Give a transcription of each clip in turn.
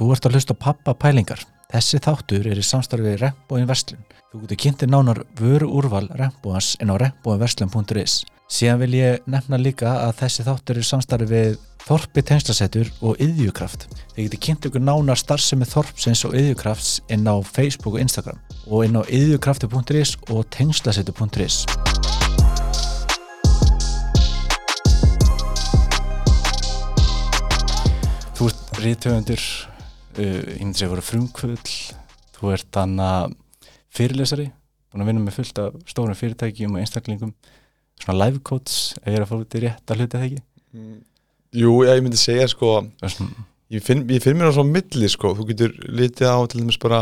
Þú ert að hlusta pappa pælingar. Þessi þáttur er í samstarfið Regnbóin Verslun. Þú getur kynntir nánar vöru úrval Regnbóans en á regnbóinverslun.is. Síðan vil ég nefna líka að þessi þáttur er í samstarfið Þorpi tengslasettur og Yðjukraft. Þið getur kynnt ykkur nánar starfsemi Þorpsins og Yðjukrafts inn á Facebook og Instagram og inn á yðjukrafti.is og tengslasettur.is. Þú ert rítöfundur, uh, ég myndi segja að vera frumkvöld, þú ert þannig fyrirlesari, búin að vinna með fullt af stórum fyrirtækjum og einstaklingum, svona live coach, ef ég er að fá þetta rétt að hluta það ekki? Jú, já, ég myndi segja sko ég finn, ég finn mér á svona milli sko. Þú getur litið á til dæmis bara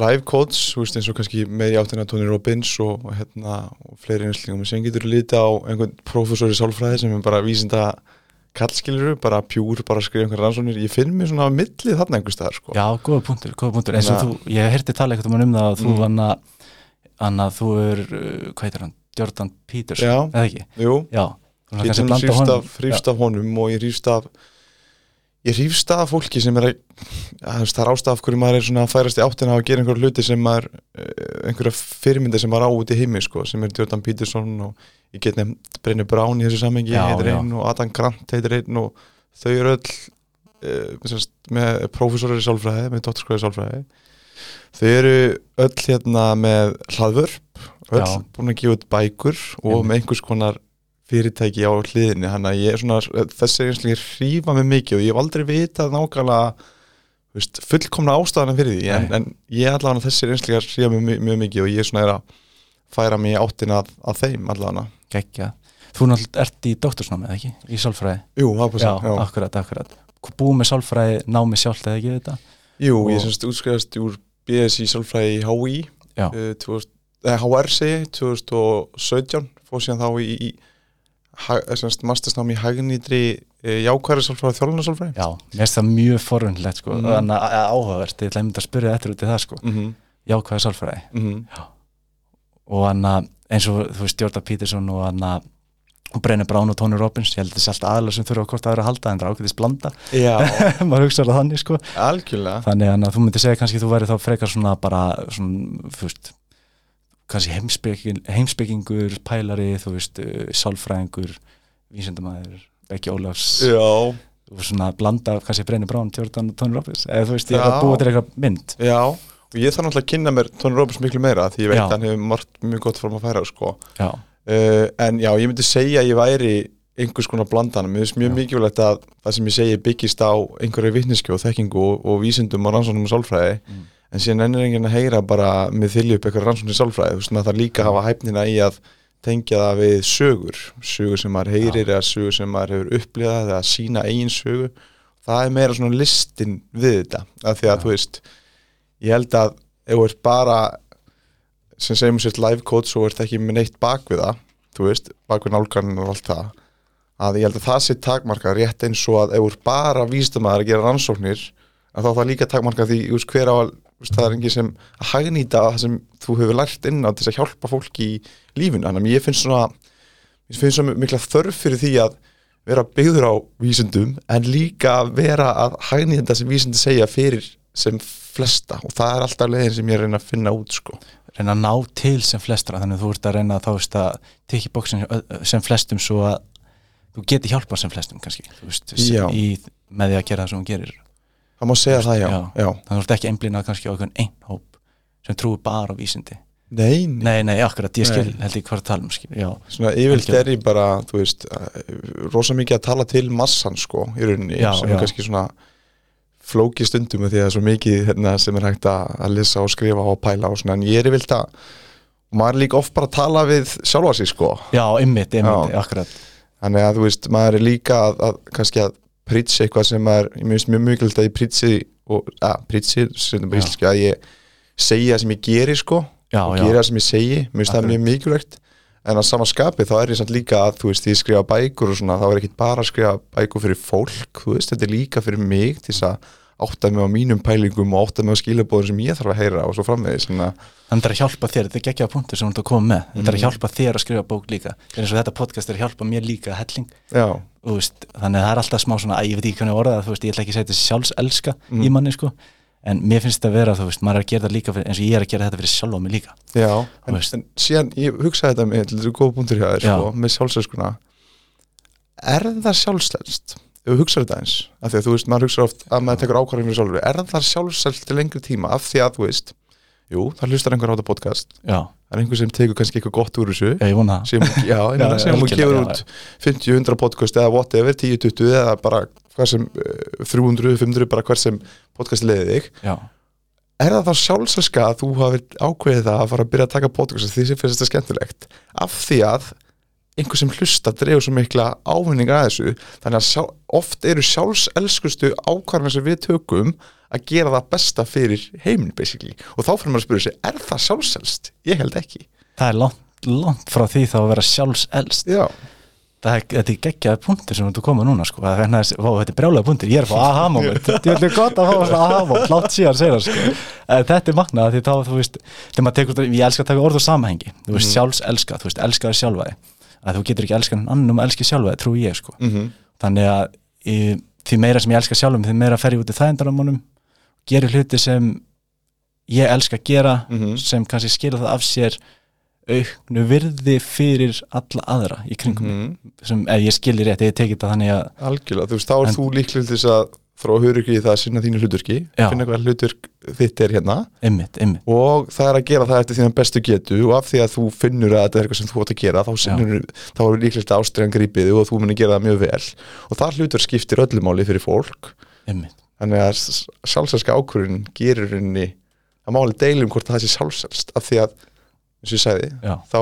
live coach, þú veist eins og kannski með í áttina Tony Robbins og, og hérna og fleiri einslingum, sem getur litið á einhvern prófessor í sálfræði sem er bara vísinda kallskiluru, bara pjúr bara skrifa einhverja rannsóknir, ég finn mér svona á milli þarna einhvers staðar sko. Já, góða punktur, góða punktur, eins og þú, ég heyrti tala eitthvað um það að þú Mm. hann að þú er, uh, hvað heitir hann, Jordan Peterson, eða ekki? Jú, Já, ég hrýfst honum. af, af honum og ég hrýfst af ég hrýfst af fólki sem er að veist, það er ástaf af hverju maður er svona að færast í áttina að gera einhverja hluti sem maður eh, einhverja fyrirmyndir sem maður á út í heimi sko, sem er Jordan Peterson og ég get nefnt Brynni Brown í þessu samengi heitir já. einn og Adam Grant heitir einn og þau eru öll uh, með prófessorar í sálfræði með dóttarskóði sálfræði þau eru öll hérna með hlaðvörp öll Já. búin að gefa út bækur og með einhvers konar fyrirtæki á hliðinni hann að ég er svona, þessi einslega hrífa mig mikið og ég hef aldrei vitað nákvæmlega veist, fullkomna ástæðana fyrir því en, en ég allavega þessi einslega hrífa mig mjög, mjög mikið og ég er svona er að færa mig í áttina að, að þeim allavega Gekkja. Þú náttúrulega ert í doktorsnámið, ekki? Í sálfræði? Jú, já. akkurat, akkurat. Búið með sálfræði, námið sjálft eða ekki þetta? Jú, Og- ég semst útskrifast úr BSI sálfræði Já. uh, 2000, eh, HR segi 2017 fór síðan þá í, í eh, semst mastersnám í hagnýtri uh, jákværi sálfræði og þjálfunarsálfræði Já, mér finnst það mjög forundlegt, sko, Mhm. þannig að að áhugavert, ég ætla einmitt að spyrja eftir út í það, sko, mm -hmm. jákvæða sálfræði. Mm Og hann að, eins og þú veist, Jordan Peterson og hann að, og Brenni Brown og Tony Robbins, ég held að þetta sé allt aðalega sem þurfa hvort aðra að halda, en það er ákveðis blanda, Já, maður hugsa það þannig, sko. algjörlega Þannig að þú myndir segja kannski að þú væri þá frekar svona bara, svona, veist, kannski heimspeking, heimspekingur, pælari, þú veist, uh, sálfræðingur, vísindamæður, ekki Ólafs, Já, og svona blanda kannski Brenni Brown, Jordan og Tony Robbins, eða þú veist, ég að búa til eitthvað mynd. já og ég þarf náttúrulega að kynna mér Tony Robbins miklu meira því ég veit að hann hefur margt mjög gott fram að færa sko. Já, uh, en já, ég myndi segja að ég væri einhvers konar blandan, mér finnst mjög mikilvægt að það sem ég segi byggist á einhverju vitniski og þekkingu og, og vísindum og rannsóknum og sálfræði. Mm. En síðan ennir enginn að heyra bara með þylju upp eitthvað rannsóknum í sálfræði, þú veist maður þarf líka að hafa hæfnina í að tengja það við sögur sögur sem maður heyrir eða sögur sem maður hefur upplifað eða sína eigin sögu það er meira svona listin við þetta, af því að Já. þú veist ég held að ef þú ert bara sem segjum sér live coach og ert ekki með neitt bak við það þú veist, bak við nálganinn og allt það að ég held að það sé takmarka rétt eins og að ef þú ert bara vísdamaður að gera rannsóknir að þá er það líka takmarka því veist, hver á að það er engin sem að hagnýta það sem þú hefur lært inn á til að hjálpa fólki í lífinu. Þannig að ég finnst svona ég finnst svona mikla þörf fyrir því að vera byggður á vísindum en líka vera að hagnýta sem vísindi segja fyrir sem flesta. Og það er alltaf leiðin sem ég reyna að finna út sko. reyna að ná til sem flestra, þannig að þú ert að reyna að þá veist að tekja bóksin sem flestum svo að þú geti hjálpað sem flestum kannski, veist, sem, í, með því að gera það sem þú gerir. Það má segja það já, Já. já. Þannig að þú ert ekki einblínað kannski á einhvern einn hóp sem trúi bara á vísindi. Nei, nei. Nei, nei, akkurat, ég skil, Nei. held ég hvað að tala um, skil, já. svona yfirlt er ég bara þú veist, eh, rosa mikið að tala til massan sko, í rauninni, Já, sem já. er kannski svona flóki stundum því að það er svo mikið hérna, sem er hægt að, lesa og skrifa og pæla og svona, en ég er yfirlt að maður er líka oft bara að tala við sjálfa sig sko, Já, ymmit, ymmit, akkurat. þannig að þú veist maður er líka að, að kannski að prýtsi eitthvað sem maður, ég finnst mjög mikilvægt að ég prýtsi að prýtsi, Já. að ég segja sem ég geri sko Já, og já, gera það sem ég segi, finnst það mjög mikilvægt. En að sama skapi þá er ég samt líka að þú veist, ég skrifa bækur og svona, þá er ekki bara að skrifa bækur fyrir fólk, þú veist, þetta er líka fyrir mig til þess að átta mig á mínum pælingum og átta mig á skilabóðum sem ég þarf að heyra og svo framvegis þannig að að hjálpa þér, þetta er geggjaða punktur sem þú ert að koma með. Þetta er að Mhm. hjálpa þér að skrifa bók líka. Er eins og þetta podcast er að hjálpa mér líka helling. Já, og veist, þannig að það er alltaf smá svona að ég veit ekki hvernig orða það, þú veist, ég ætla ekki að segja þetta sjálfselska Mhm. í manni sko. En mér finnst þetta að vera, þú veist, maður er að gera það líka fyrir, eins og ég er að gera þetta fyrir sjálfa mig líka. Já en, en síðan ég hugsaði þetta með, þetta er góða punktur hjá þér sko, með sjálfsælskuna er það sjálfsælst ef við hugsaðum þetta eins af því að þú veist, maður hugsa oft að maður tekur ákvarðin fyrir sjálfur er það sjálfsælst til lengri tíma? Af því að þú veist, jú, það hlustar einhver á þetta podcast. Já, það er einhver sem tekur kannski eitthvað gott úr þessu. Ég vona sem, já, ég meina, sem hún já, út 50-100 podcast eða whatever, 10-20 eða bara hvað sem eh, 300-500 bara hver sem podcast leiði þig. Já, er það þá sjálfsælska að þú hafi ákveðið það að fara að byrja að taka podcast því sem finnst þetta skemmtilegt? Af því að einhver sem hlusta dreifur svo mikla ávinninga að þessu. Þannig að sjá, oft eru sjálfselskustu ákvarðanir sem við tökum að gera það besta fyrir heiminn basically. Og þá fyrir maður að spyrja sig, er það sjálfselst? Ég held ekki. Það er langt, langt frá því þá að vera sjálfselst. Já, það er, þetta er geggjaði punktur sem þú komið núna sko, þetta er brjálega punktur, ég er að fá aha moment, þetta er gott að fá svona aha moment, látt síðan segja sko. En þetta er magnað því þá, þú veist, þegar maður tekur ég elska að taka orð og samhengi, þú veist, Mhm. sjálfselska, þú veist, elskaði sjálfaði, að þú getur ekki elskað annan um að elski sjálfaði, trú ég sko. mm Þannig að í, því meira sem ég elska sjálfum, því meira fer ég út í þægindaramónum, gerir hluti sem ég elska að gera, Mhm. sem kannski skilja það af sér auknu virði fyrir alla aðra í kringum mig Mhm. sem ef ég skilji rétt, ég tekið þetta þannig að algjörlega, þú veist, þá er þú líklega til þess að að höra ekki í það að sinna þínu hlutverki Já. finna hvað hlutverk þitt er hérna. Ymmit, ymmit, og það er að gera það eftir þína bestu getu og af því að þú finnur að þetta er eitthvað sem þú átt að gera þá, sinnur, þá er líklegt að ástriðan grípið og þú munir gera það mjög vel. Og það hlutverk skiptir öllu máli fyrir fólk. Ymmit þannig að sjálfsælska ákvörðun gerir henni að máli deilum hvort það sé sjálfsælst af því að, eins og ég sagði já, þá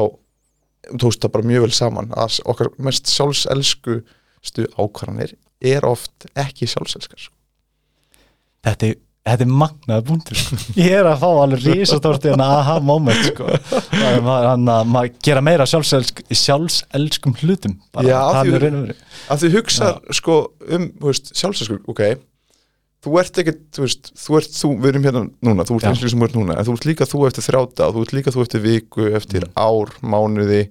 tókst það bara mjög vel saman að okkar mest sjálfselskustu ákvarðanir er oft ekki sjálfselskar þetta er Þetta er magnaða búndur sko. Ég er að fá alveg risastórt en aha moment sko. Þannig að hann að maður gera meira sjálfselsk, sjálfselskum hlutum bara, Já, af það því- er að þú hugsa sko um þú veist, sjálfselsku, ok þú ert ekkert, þú veist, þú ert þú, við erum hérna núna, þú ert Já. eins og sem þú ert núna en þú ert líka þú eftir þrjáta og þú ert líka þú eftir viku eftir Mm. ár, mánuði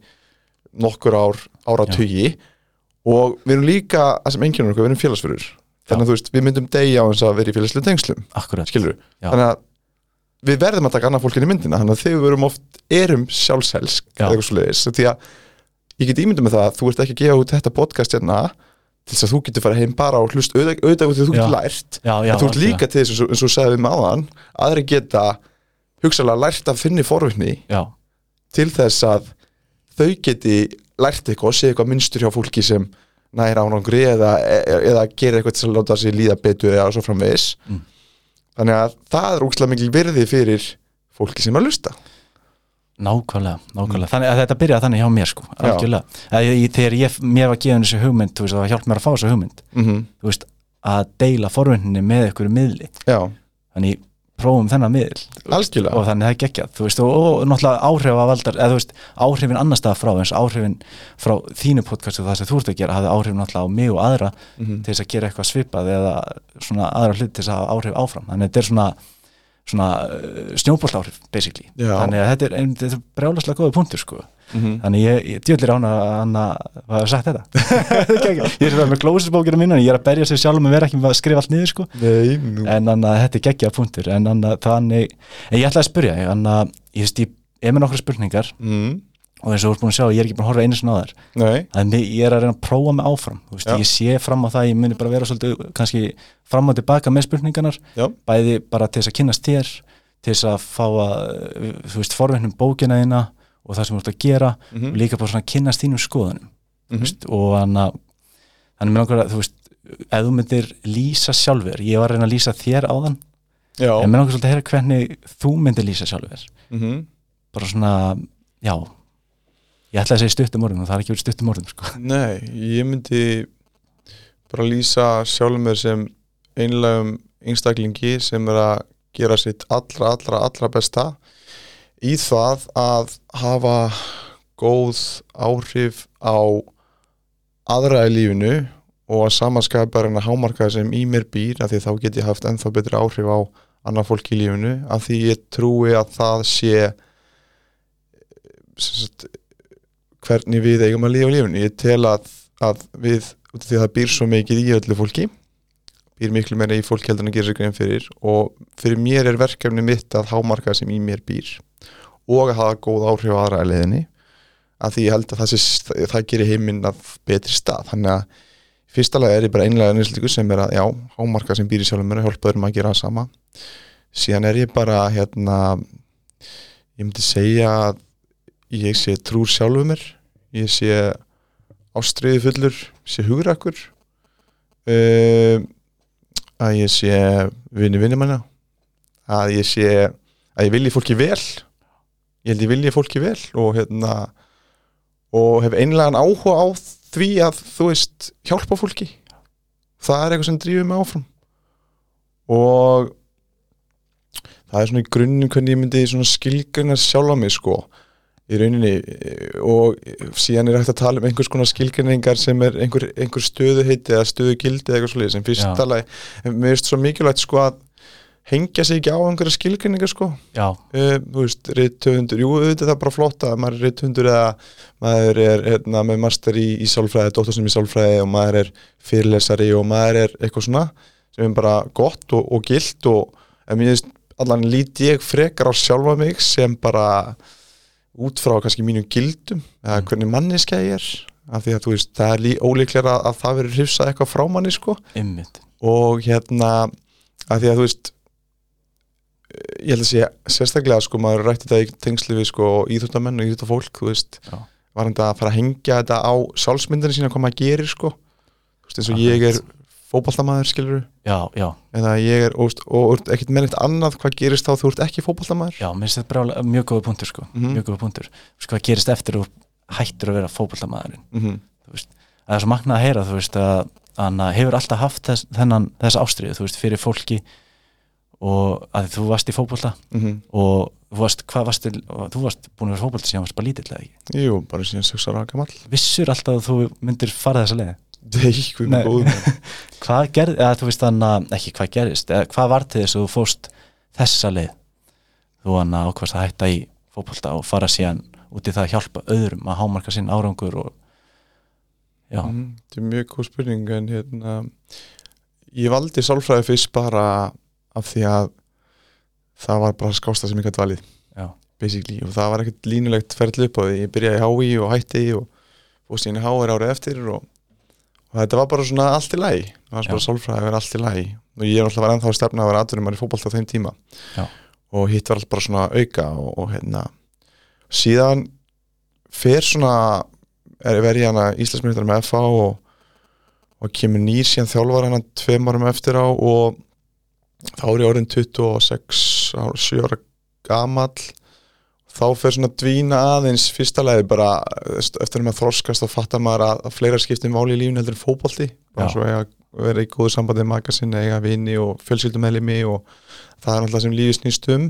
nokkur ár, áratugi og við erum líka að sem enginn okkur, við erum félagsfyrur þannig að þú veist, við myndum degja á þess að vera í félagslu tengslum þannig að við verðum að taka annað fólkin í myndina. Þannig að þegar við erum oft erum sjálfselsk Já. eða eitthvað svo leiðis því að ég get ímyndum með það að þú ert ekki að gefa út þetta podcast hérna til þess að þú getur fara heim bara og hlust auðvitað út því að þú getur lært. Já, já en þú ert líka til þess eins og- eins sagði við með áðan aðri geta hugsalega lært af þinni forvitni Já, til þess að þau geti lært eitthvað og sé eitthvað minnstur hjá fólki sem næra ánangri eða, eða, gera eitthvað til að láta sig líða betur eða svo framvegis. Mm. þannig að það er úkslega mikil virði fyrir fólki sem er að lusta nákvæmlega, nákvæmlega. Þannig að þetta byrjaði þannig hjá mér sko, Mm. Algjörlega. Þegar ég, mér var gefin þessi hugmynd þú veist, það hjálp mér að fá þessu hugmynd. Mm -hmm. þú veist, að deila forvindinni með ykkur miðli. Já, þannig prófum þennan miðl algjörlega. Og þannig það er geggjað veist, og, og náttúrulega áhrif að valdar eða veist, áhrifin annar stað frá eins áhrifin frá þínu podcastu það sem þú ert að gera hafði áhrifin náttúrulega á mig og aðra Mhm. til þess að gera eitthvað svipað eða svona aðra hlut til þess að áhrif áfram. Þannig þetta er svona svona uh, snjóbóltáhrif basically Já. þannig að þetta er, er brjálaslega góða punktur sko Mhm. þannig ég, ég djöðlir án að hann að hafa sagt þetta geggjað. ég er með glósisbókina mína ég er að berja sér sjálf með vera ekki með að skrifa allt niður sko Nei, en þannig að þetta er geggja punktur en þannig að þannig en ég ætla að spyrja þannig að ég ég er með nokkra spurningar mm. Og eins og þú ert búin að sjá ég er ekki búin að horfa einu sinna á þær. Þannig ég er að reyna að prófa mig áfram veist, ég sé fram á það ég muni bara vera svolítið kannski fram og tilbaka með spurningarnar Já. bæði bara til þess að kynnast þér til þess að fá að þú veist forvinnum bókina þína og það sem þú ert að gera mm og líka bara svona kynnast þínum skoðunum þú veist, og þannig að með okkur að þú veist ef þú myndir lýsa sjálfur ég var að reyna að lýsa þér áðan Já. en með okkur svolítið að heyra hvernig þú myndir lýsa sjálfur. Mm bara svona, já ég ætla að segja stuttum orðum og það er ekki verið stuttum orðum sko. Nei, ég myndi bara lýsa sjálfum mér sem einlegum einstaklingi sem er að gera sitt allra, allra, allra besta í það að hafa góð áhrif á aðra í lífinu og að samanskapa bara en að hámarka sem í mér býr af því þá get ég haft ennþá betri áhrif á annar fólk í lífinu af því ég trúi að það sé sem sagt, hvernig við eigum að lifa lífinu. Ég tel að, að við því að það býr svo mikið í öllu fólki býr miklu meira í fólk heldur en að gera sér grein fyrir og fyrir mér er verkefni mitt að hámarka sem í mér býr og að hafa góð áhrif á aðra leðinni að því ég held að það, sé, það gerir heiminn að betri stað. Þannig að fyrsta lega er ég bara einlega nýstlíku sem er að já, hámarka sem býr í sjálfum mér og hjálpa öðrum að gera það sama. Síðan er ég bara hérna ég myndi segja að ég sé trúr sjálfum mér ég sé ástriði fullur sé hugrakkur uh, að ég sé vinni vinni manna að ég sé að ég vilji fólki vel. Ég held ég vilji fólki vel og hérna og hef einlegan áhuga á því að þú veist hjálpa fólki. Það er eitthvað sem drýfur mig áfram. Og það er svona í grunnum hvernig ég myndi svona skilgringa sjálfa mig sko í rauninni og síðan er hægt að tala um einhvers konar skilgrinningar sem er einhver, einhver stöðuheiti eða stöðugildi eða eitthvað svolítið sem fyrst tala mér finnst svo mikilvægt sko að hengja sig ekki á einhverja skilgrinningar sko. Já, uh, þú veist, rithöfundur, jú, auðvitað er bara flott að maður er rithöfundur eða maður er hérna, með master í, í sálfræði, dóttarsnum í sálfræði og maður er fyrirlesari og maður er eitthvað svona sem er bara gott og, og gilt og en mér finnst allan lít ég frekar á sjálfa mig sem bara út frá kannski mínum gildum eða hvernig manniska ég er af því að þú veist, það er lí, ólíklega að, að það verður hrifsað eitthvað frá manni sko. Ymmit og hérna að því að þú veist ég held að sé sérstaklega sko maður rætti þetta í tengsli við sko íþjóttamenn og íþjóttafólk þú veist, Já. var þetta að fara að hengja þetta á sjálfsmyndinu sína hvað maður gerir sko. Þú veist eins og ég er fótballtamaður skilur já, já, eða ég er veist, og, ekkert með neitt annað hvað gerist þá þú ert ekki fótballtamaður já, mér finnst þetta mjög góða punktur sko, Mhm. mjög góða punktur. Þú veist hvað gerist eftir og hættur að vera fótboltamaðurinn? Mm -hmm. það er svo magnað að heyra, þú veist að hann hefur alltaf haft þess, þennan, þess ástriðu, þú veist, fyrir fólki og að þú varst í fótbolta mhm. og þú varst, varst til, þú varst búin að vera fótbolta síðan varst bara lítill eða ekki? Jú, bara síðan 6 ára gamall vissur alltaf að þú myndir fara þessa leið Nei, hvað Nei. er góð hvað gerð, eða þú veist þannig að ekki hvað gerist, eða hvað var til þess að þú fóst þessa leið? Þú hann að ákvæmst að hætta í fótbolta og fara síðan út í það að hjálpa öðrum að hámarka sinn árangur og já, Mhm, Þetta er mjög góð spurning en hérna ég valdi sálfræði fyrst bara af því að það var bara skásta sem ég gæti valið já, basically. Og það var ekkert línulegt ferðli upp því. Ég byrjaði í HÍ og hætti og fór síðan HR árið eftir og, og þetta var bara svona allt í lagi. Það var bara sálfræði að vera allt í lagi. Og ég er alltaf var ennþá að stefna að vera aðdurum í fótbolta á þeim tíma. Já. og hitt var alltaf bara svona auka og, og hérna. Síðan fer svona er verið hérna Íslandsmyndir með FA og, og kemur nýr síðan þjálfar hennan tveim árum eftir á og þá er ég orðin 26 ára, 7 ára gamall þá fer svona að dvína aðeins fyrsta lagi bara eftir að maður þroskast þá fattar maður að, að fleira skiptir máli í lífin heldur en bara Já. svo eiga vera í góðu sambandi með maka sinni, eiga vini og fjölskyldumælimi og það er alltaf sem lífi snýst um.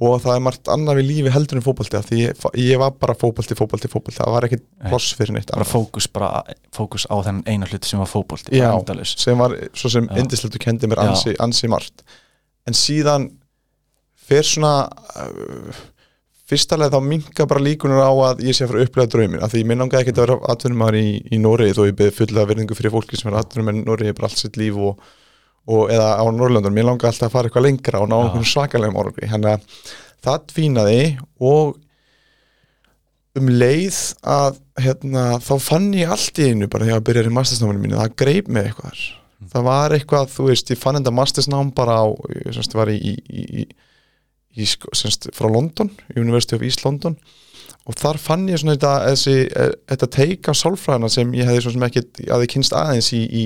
Og það er margt annað við lífi heldur en fótbolti af því ég, ég var bara fótbolti, fótbolti, fótbolti. Það var ekkit ploss fyrir neitt bara fókus, bara fókus á þennan eina hluti sem var fótbolti, Já. sem var svo sem og kendi mér ansi, ansi margt. En síðan fer svona uh, fyrsta leið þá minka bara líkunar á að ég sé að fara að upplega draumin af því ég minn ánga ekki að vera atvinnumar í, í Noregi þó ég beði fulla verðingu fyrir fólki sem er atvinnumar í Noregi bara allt sitt líf og, og eða á Norrlöndun, mér langa alltaf að fara eitthvað lengra og ná einhvern svakalegum orði að það dvínaði og um leið að hérna, þá fann ég allt í einu bara þegar ég byrjaði í mastersnáminu mínu það greip mig eitthvað. Þar. það var eitthvað, þú veist, ég fann enda mastersnám bara á, ég semst í, sko, semst, frá London, University of East London. Og þar fann ég svona þetta, þessi, eh, þetta teika sálfræðina sem ég hefði svo sem ekki að ég kynst aðeins í, í,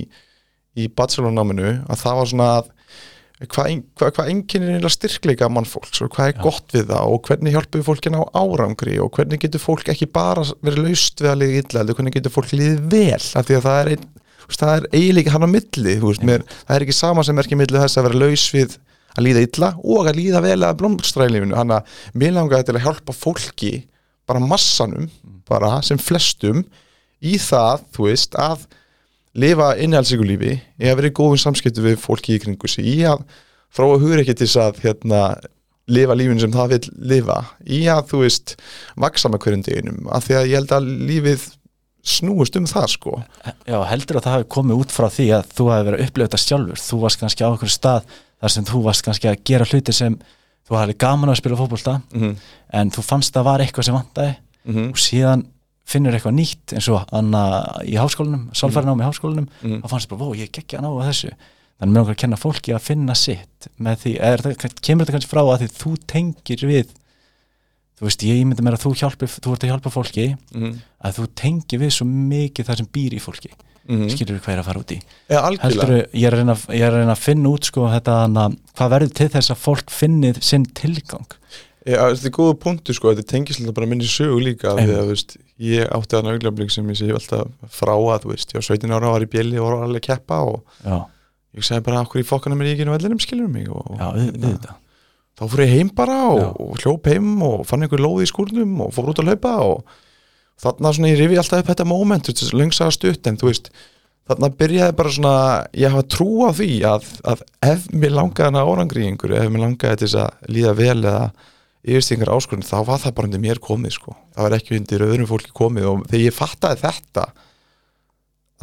í bachelornáminu, að það var svona að hvað hva, hva einkennir einlega styrkleika mannfólks og hvað er Já. gott við það og hvernig hjálpum fólkin á árangri og hvernig getur fólk ekki bara verið laust við að liða illa, heldur hvernig getur fólk liðið vel? Af því að það er, ein, það er eiginlega hann á milli, veist, mér, það er ekki sama sem er ekki milli þess að vera laus við að líða illa og að líða vel að blómstræðlífinu hann að mér langaði til að hjálpa fólki bara massanum, bara sem flestum í það, þú veist, að lifa innhaldsíku lífi í að vera í góðum samskiptu við fólki í kringu sig í að frá að hugur ekki til þess að hérna, lifa lífinu sem það vil lifa í að þú veist vaksa með hverjum deginum af því að ég held að lífið snúist um það sko. Já, heldur að það hafi komið út frá því að þú hafi verið að upplifa þetta sjálfur. Þú varst kannski á okkur stað þar sem þú varst kannski að gera hluti sem þú hafði gaman að spila fótbolta mm -hmm. en þú fannst að það var eitthvað sem vantaði Mm -hmm. og síðan finnur eitthvað nýtt eins og anna í háskólanum, sálfærinámi í háskólanum Mhm. og fannst bara, vó, ég gekkja ná að þessu þannig mér okkar að kenna fólki að finna sitt með því, er, það, kemur þetta kannski frá að því þú tengir við þú veist, ég myndi mér að þú hjálpi þú ert að hjálpa fólki, að þú tengir við svo mikið það sem býr í fólki skilur við hvað er að fara út í? Heldur ég er að reyna, ég að finna út sko þetta, hana, hvað verður til þess að fólk finnið sinn tilgang? Já, þetta er góða punktu sko, þetta alltaf bara minni sögu líka að, þú veist, ég átti að náglefling sem ég sé alltaf frá að, þú veist, ég var 17 ára og var í bjöli og var alveg að keppa og já, ég sagði bara okkur í fokkana mér ég ekki nú vellinum skilur mig? Og já, við, við þetta. þá fór ég heim bara og, og hljóp heim og fann einhver lóð í skúrnum og fór út að hlaupa og þarna svona ég rifi alltaf upp þetta moment, lengsaða stutt en þú veist, þarna byrjaði bara svona, ég hafa trú á því að, að ef mér langaði hana árangri í einhverju, ef mér langaði til þess að líða vel eða yfirstingar áskurinn, þá var það bara undir mér komið sko, það var ekki undir öðrum fólki komið og þegar ég fattaði þetta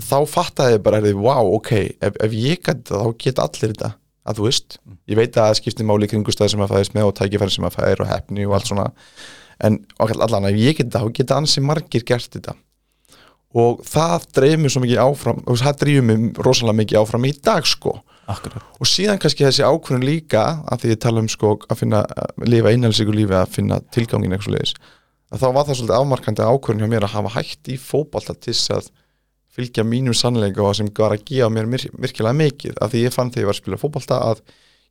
þá fattaði ég bara, wow, ok, ef, ef ég gæti það, þá geta allir þetta. Að þú veist, ég veit að það skiptir máli kringustæði sem að fæðist með og tækifæri sem að fæðir og hefni og allt svona en allan ef ég geta það, þá geta ansi margir gert þetta. Og það dreifir mér svo mikið áfram og það dreifir mér rosalega mikið áfram í dag sko. Akkurat, og síðan kannski þessi ákvörðun líka að því ég tala um sko að finna að lifa einhælsíku lífi að finna tilgangin eitthvað leiðis að þá var það svolítið afmarkandi ákvörðun hjá mér að hafa hægt í fótbolta til þess að fylgja mínum sannleika og sem var að gefa mér virkilega mikið. Að því ég fann þegar ég var að spila fótbolta að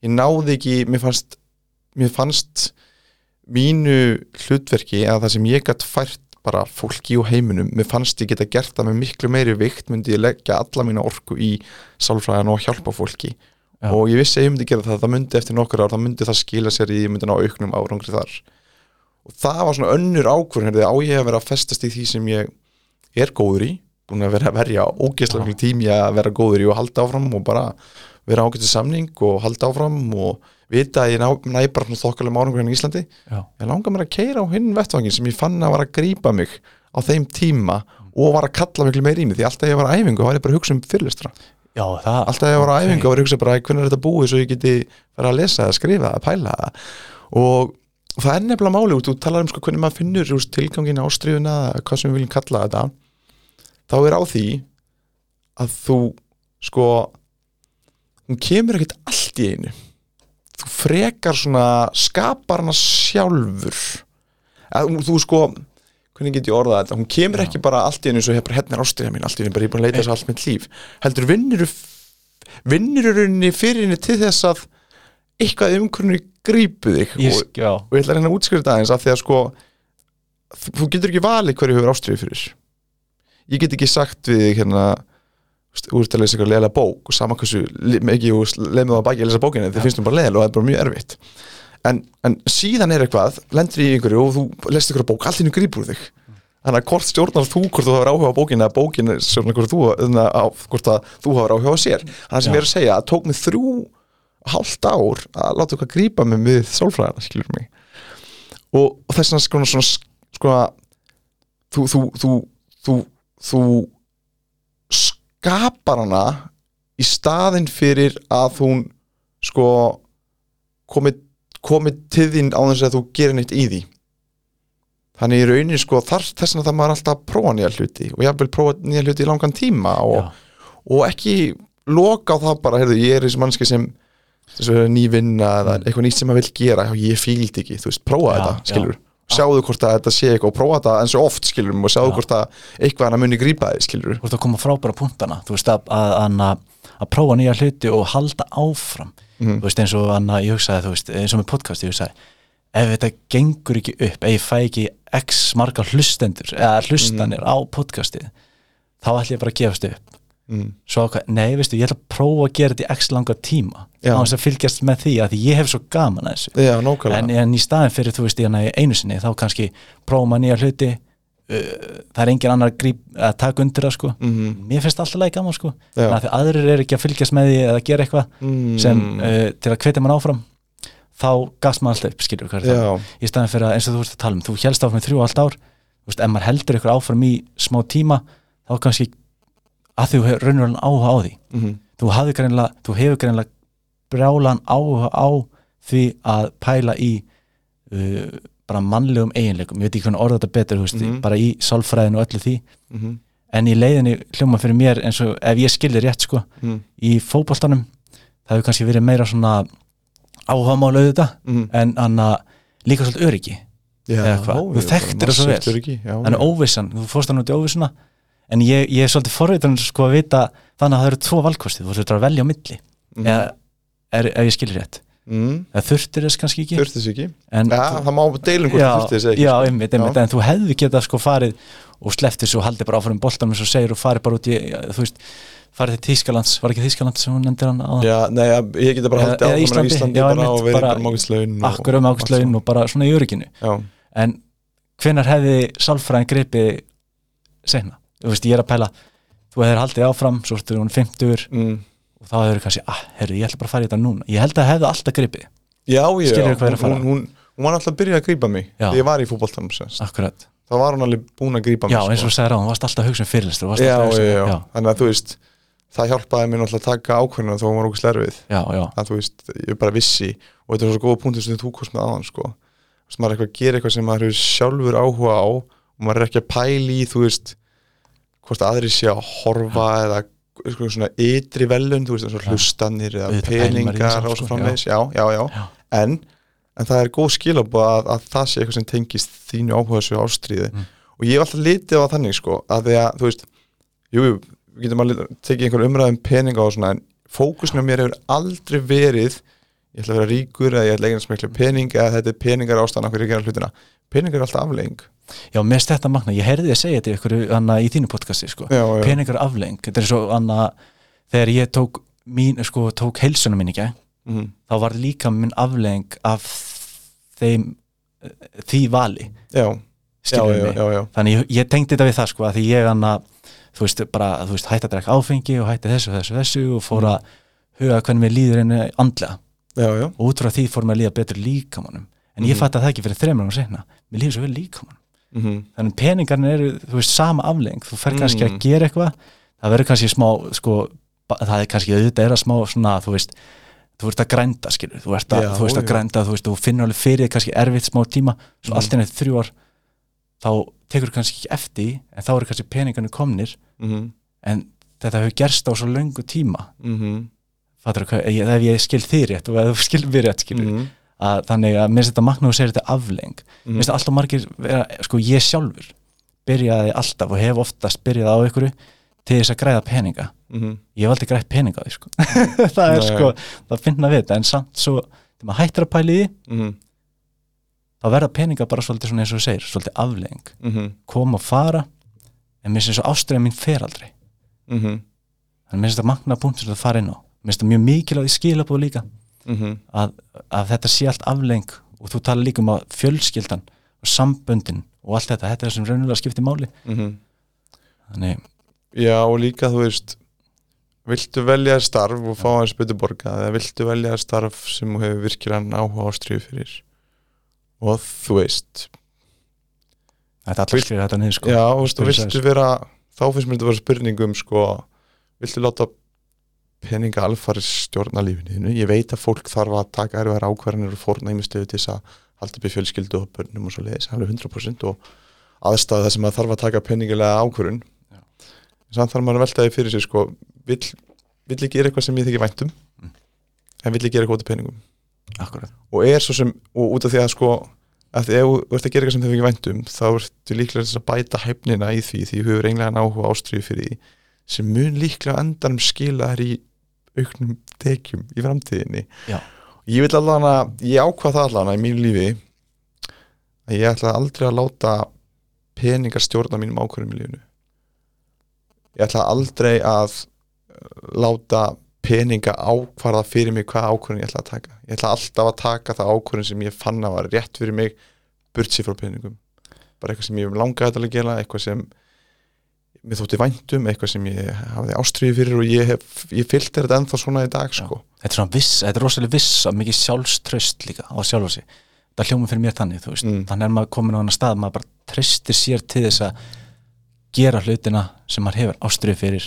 ég náði ekki, mér fannst mér fannst mínu hlutverki eða það sem ég gætt fært bara fólki og heiminum mér fannst ég geta gert það með miklu meiri vikt myndi ég leggja alla mína orku í sálfræðan og hjálpa fólki. Já. og ég vissi að ég myndi gera það, það myndi eftir nokkur ár það myndi það skila sér í, ég myndi ná auknum árangri þar. Og það var svona önnur ákvörðin á ég að vera að festast í því sem ég er góður í búin að vera að verja ógeðslega miklu tími að vera góður í og halda áfram og bara vera ágætið samning og halda áfram og vita að ég næ bara svona þokkalega árangur hérna í Íslandi. Já, ég langar mér að keira á hinn vettvangin sem ég fann að var að grípa mig á þeim tíma og var að kalla miklu meir í mig því alltaf ég var á æfingu var ég bara að hugsa um fyrirlistra já, það alltaf ég var ok. æfingu var ég að hugsa bara hvernig er þetta búið svo ég geti vera að lesa það, skrifa það, pæla? Og það er nefnilega máli þú talar um sko hvernig maður finnur tilgangin ástriðuna, hvað sem við viljum kalla þetta þá er á því að þú sko hún kemur ekkert allt í einu frekar svona skapar hana sjálfur. Að, þú sko hvernig get ég orðað þetta, hún kemur ekki bara allt í einu svo hérna er ástriða mín, allt í einu bara ég er búin að leita þess allt mitt líf. Heldur vinnur í rauninni fyrir henni til þess að eitthvað umkvörnir grípu þig? Og, og ég ætla að reyna að útskrifa þetta aðeins af því að sko þú getur ekki valið hverju hefur ástriði fyrir. Ég get ekki sagt við hérna ert að lesa eitthvað leðilega bók og sama hversu mikið leið með það baki að lesa bókina þið finnst þú bara leðilega og það er bara mjög erfitt. En, en síðan er eitthvað lendur í einhverju og þú lest eitthvað bók allt innu grípur þig. Þannig að hvort stjórnar þú hvort þú hefur áhuga á bókina eða bókina stjórnar hvort þú, á, að þú hefur áhuga á sér. Þannig sem Já. ég er að segja að tók mig þrjú hálft ár að láta eitthvað grípa mig við sálfræðina skilur mig. Og, og þess sko sko að þú, þú, þú, þú skapar hana í staðinn fyrir að hún sko komið komi til þín á þess að þú gerir neitt í því. Þannig í rauninni sko þar, þess vegna það maður alltaf að prófa nýja hluti og ég vil prófa nýja hluti í langan tíma og, og ekki loka á það bara, heyrðu, ég er þessi mannski sem þessu ný vinna eða eitthvað nýtt sem maður vil gera, ég fíldi ekki þú veist, prófa Já, þetta, já. Sjáðu hvort að þetta sé eitthvað og prófa þetta eins og oft, skilur og sjáðu Já. hvort að eitthvað hann muni grípa þig, skilur þú ert að koma frábæra punktana þú veist að, að, að, að prófa nýja hluti og halda áfram Mhm. þú veist eins og Anna, ég hugsaði þú veist eins og með podcast ég hugsaði ef þetta gengur ekki upp, ef ég fæ ekki x marga hlustendur eða hlustanir á podcastið þá ætlum ég bara að gefast upp mm. svo ákvað, nei veistu, ég ætla að prófa að gera þetta í x langa tíma. Já. á þess að fylgjast með því að því ég hef svo gaman að þessu. Já, en, en í staðin fyrir þú veist í hana í einu sinni þá kannski prófa maður nýja hluti. Það er engin annar gríp, að taka undir það sko. Mm mér finnst alltaf læg gaman sko. Þannig að því aðrir eru ekki að fylgjast með því eða gera eitthvað mm. sem uh, til að hvetja mann áfram þá gas maður alltaf upp, skilur er það? Í staðan fyrir að eins og þú ert að tala um þú helst áfram í þrjú og allt ár þú veist, ef maður heldur ykkur áfram í smá tíma þá kannski að þú hefur raunverulega áhuga á því mm þú, hafði greinlega, þú hefur greinlega brjálan áhuga á því að pæla í uh, bara mannlegum eiginleikum, ég veit ekki hvernig orða þetta betur þú veist, Mhm. bara í sálfræðinu og öllu því -hmm. en í leiðinni hljóma fyrir mér eins og ef ég skildi rétt sko Mm í fótboltanum það hefur kannski verið meira svona áhugamála auðvitað -hmm. en hann líka svolítið öryggi Já, Eða hvað? Þú þekktir það svo vel. þannig óvissan, þú fórst hann út í óvissuna en ég, ég er svolítið forvitan sko að vita þannig að það eru tvo valkosti þú þurftur að velja á milli. Mhm. eða er, ef ég skilir rétt. Mm. eða þurftir þess kannski ekki? Þurfti þess ekki. En, Já, það má deilum hvort já, þurfti þess ekki já, sko. einmitt, einmitt, en þú hefði getað sko farið og þessu og haldið bara áfram boltanum eins og segir og farið bara út í, þú veist farið til Þýskalands, var ekki Þýskaland sem hún nefndir hann á Já, nei, ja, ég geta bara haldið áfram á Íslandi, Íslandi já, bara og verið bara- mákvæmslaun akkur um ákvæmslaun og bara svona í örygginu. Já, en hvenar hefði sálfræðin gripið seinna, þú veist ég er að pæla þú hefur haldið áfram, svo ertu hún 50 mm. og þá hefur kannski, ah, herru, ég ætla bara að fara í þetta núna ég held að hefði alltaf gripið, já, já fara? hún, hún, hún var alltaf að byrja að grípa mig Já. ég var í akkurat þá var hún alveg búin að grípa mig já, eins og sko. þú segir á, þú varst alltaf að hugsa um þú alltaf já, já, þannig að þú veist það hjálpaði mér náttúrulega að taka þó hún var okkur slerfið að þú veist, ég bara vissi og þetta er svo góða punktur sem þú kost með aðan sko. þú maður er eitthvað að gera eitthvað sem maður hefur sjálfur áhuga á og maður er ekki að pæli í, þú veist hvort aðri sé að horfa eða eitthvað svona ytri velun þú veist, eins og hlustanir eða í peningar og svo sko, framvegis. Já, já, já, Já. En, en það er góð skilabóð að, að það sé eitthvað sem tengist þínu áhuga svo ástríði Mm. og ég hef alltaf litið á þannig sko, að því að, þú veist jú, við getum að tekið einhver umræðum peninga og svona, en fókusinu á mér hefur aldrei verið ég ætla að vera ríkur eða ég ætla að eignast miklu pening eða þetta er peningar ástæðan hverju ég gera hlutina. Peningar er alltaf aflegging já, mest þetta magna, ég heyrði þið að segja þetta ykkur anna, í þínu podcasti, sko, já, já, peningar afleng þetta er svo, anna, þegar ég tók mín, sko, tók heilsunum minni ekki mm, þá var líka minn afleng af þeim því vali, já, þannig ég, ég tengdi þetta við það sko að því ég hann að þú veist bara, þú veist, hætti að drekka áfengi og hætti þessu, þessu, þessu og fór Mm. að huga hvernig mér líður henni andlega já, já, og út frá því fór mér að líða betur líkamannum en ég Mhm. fætti að það ekki fyrir þreymur og seinna. Mér líður svo vel líkamannum mm, þannig peningarnir eru, þú veist, sama afleng þú fer kannski Mm. að gera eitthvað. Það verður kannski smá, sko það er kannski auðvitað er að smá svona, þú veist þú ert að grænda, skilur, þú ert að, Já, þú veist að grænda, þú veist, þú finnur alveg fyrir kannski erfitt smá tíma, svo Mm. allt inn þrjú ár, þá tekur kannski ekki eftir, en þá eru kannski peningarnir komnir, mm, en þetta hefur gerst á svo löngu tíma. Mm, fattur hvað, ég, ef ég skil þið rétt og ef þú skil mér rétt, skilur mm, að þannig að mér finnst þetta magna og segir þetta afleng mm, finnst alltaf margir vera, sko ég sjálfur byrjaði alltaf og hef oftast byrjað á ykkur til þess að græða peninga. Mm, ég hef aldrei grætt peninga á því sko. Það er Nei. sko, það finna við þetta en samt svo, þegar maður hættir að pæla í því mm, þá verða peninga bara svolítið svona eins og þú segir svolítið afleng, mm, koma og fara en finnst þess að ástriða mín fer aldrei. Mm, þannig mér finnst þetta magna punktur sem það fara inn á mér finnst þetta mjög mikilvæg skilabóð líka mm, að, að þetta sé allt afleng og þú tala líka um að fjölskyldan og samböndin og allt þetta, þetta er það sem raunulega skiptir máli. Mm, þannig, Já, og líka þú veist viltu velja starf og fá hans betur borgað eða viltu velja starf sem hefur virkilega áhuga ástriðu fyrir? Og þú veist þetta er alltaf skrifa þetta niður sko. Já, viltu vera þá finnst mér þetta vera spurning um sko, viltu láta peninga alfari stjórna lífinu ég veit að fólk þarf að taka erfiðar ákvarðanir og fórna ímistöðu til þess að halda upp í fjölskyldu og börnum og svo leiðis alveg 100% og aðstæða sem að þarf að taka peningilega ákvörðun. Já. samt þarf maður að velta því fyrir sig sko, vill, vill ég gera eitthvað sem ég þykir væntum Mm. en vill ég gera eitthvað út af peningum? Akkurat, og er svo sem, og út af því að sko að ef þú ert að gera eitthvað sem þau ekki væntum þá ertu líklega þess að bæta hæfnina í því því þú hefur einlega áhuga ástriðu fyrir því sem mun líklega á endanum skila þær í auknum tekjum í framtíðinni. Já. ég vil allan að, ég ákvað það allan í mínu lífi að ég ætla aldrei að láta peningar stjórna mínum ákvörðum í lífinu. Ég ætla aldrei að uh, láta peninga ákvarða fyrir mig hvað ákvörðin ég ætla að taka. Ég ætla alltaf að taka það ákvörðin sem ég fann að var rétt fyrir mig burt sér frá peningum. Bara eitthvað sem ég langaði að gera eitthvað sem mér þótti væntum, eitthvað sem ég hafði ástriði fyrir og ég hef, ég fylgti þetta ennþá svona í dag sko. þetta er svona viss, þetta er rosalega viss og mikið sjálfströst líka á sjálfa sig það hljóma fyrir mér þannig, þú veist Mm. þannig er maður komin á annar stað, maður bara tristir sér til þess að gera hlutina sem maður hefur ástriði fyrir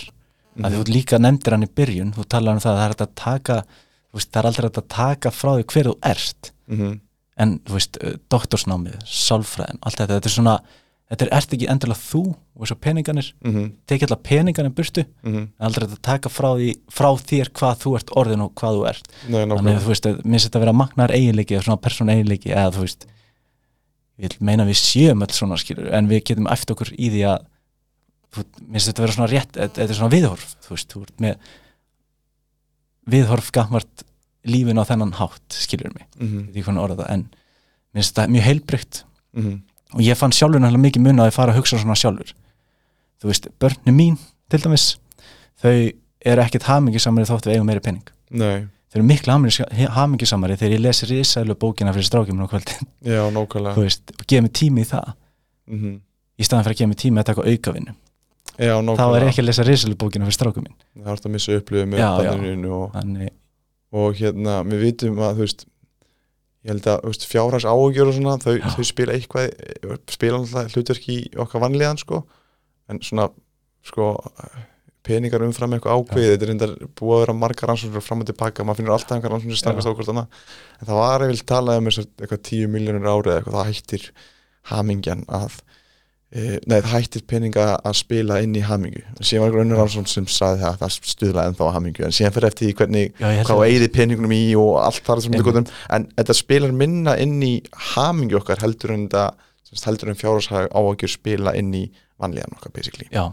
Mhm. að þú líka nefndir hann í byrjun þú talar um það að það er að taka þú veist, það er aldrei að taka frá því hver þú ert mm en þú veist, doktorsnámið, sálfræðin allt þetta, þetta er svona þetta er ert ekki endurlega þú og þessu peninganir -hmm. tekið allar peninganir burtu? Mm en aldrei að taka frá, því, frá þér hvað þú ert orðin og hvað þú ert. Nei, þannig að þú veist, mér þetta að vera magnar eiginleiki eða svona persónu eiginleiki eða þú veist ég meina við séum öll svona skilur en við getum eftir okkur í því að mér þetta að vera svona rétt þetta þetta er svona viðhorf, þú veist, þú ert með viðhorf gammart lífin á þennan hátt skilur mig, orða það en mér þetta mjög heilbrygt mhm, og ég fann sjálfur náttúrulega mikið mun að ég fara að hugsa svona sjálfur. Þú veist, börni mín til dæmis, þau eru ekkit hamingisamari þótt við eigum meiri penning Nei, þau eru miklu hamingisamari þegar ég lesi risælu bókina fyrir strákjuminn á kvöldin. Já, þú nákvæmlega veist, og gefa mig tími í það. Mhm. í staðan fyrir að gefa mig tími að taka aukavinnu. Já, þá er nákvæmlega. ég ekki að lesa risælu bókina fyrir strákjuminn Það er að missa upplifið með banninu og, og hérna, við vitum að þú veist ég held að veist, fjárhags áhugjur og svona, þau, þau spila eitthvað spila alltaf hlutverk í okkar vanlíðan sko, en svona sko, peningar umfram eitthvað ákveð, þetta er reyndar búið að vera margar rannsóknir fram og tilbaka, maður finnur alltaf einhver rannsóknir stangast annað, en það var eða talað um eitthvað 10 miljónur árið eða eitthvað, það hættir hamingjan að e, nei, það hættir peninga að spila inn í hamingu, síðan var einhver önnur rannsókn sem sagði það að það stuðlaði ennþá að hamingu en síðan fyrir eftir því hvernig já, hvað að eigði peningunum í og allt það sem Einmitt. þetta en þetta spilar minna inn í hamingi okkar heldur en þetta sem sagt, heldur en fjárhagshag áhugjur spila inn í vanlíðan okkar basically. Já,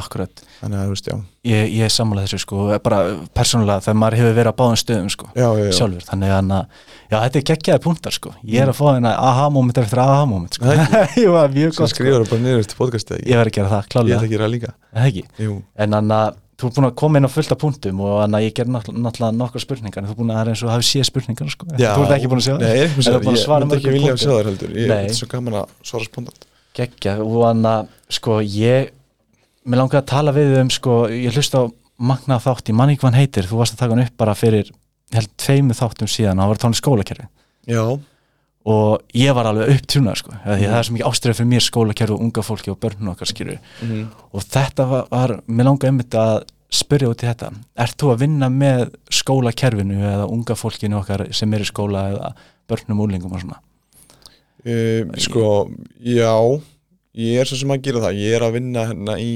akkurat. Þannig að þú veist, já. Ég, ég sammála þessu sko, bara persónulega þegar maður hefur verið á báðum stöðum sko, já, já, já. sjálfur, þannig að já, þetta er geggjaði punktar sko, ég er að fá hérna aha-moment eftir aha-moment sko, ég var mjög sem gott sko, skrifar það bara niður eftir podcastið ekki? ég verð að gera það, ég klálega, ætla að gera það líka. Það ekki? Jú. en þannig að þú er búin að koma inn á fullt af punktum og þannig að ég ger náttúrulega nokkar spurningar. Þú er búin að það er eins og hafi séð spurningar sko. þú ert ekki ég Ég Ég svo spontant geggja. Og þannig að sko ég mér langaði að tala við um sko ég hlusta á magnað þátt í manni hvað hann heitir þú varst að taka hann upp bara fyrir held tveimu þáttum síðan og það var tónið skólakerfi Já, og ég var alveg upptjúnað sko mm. það er svo mikið ástriða fyrir mér skólakerfi og unga fólki og börnun okkar skilur Mhm. og þetta var, var mér langaði einmitt að spyrja út í þetta. Ert þú að vinna með skólakerfinu eða unga fólkinu okkar sem er í skóla eða börnum úlingum og svona? Um, sko, já ég er svo sem að gera það. Ég er að vinna hérna í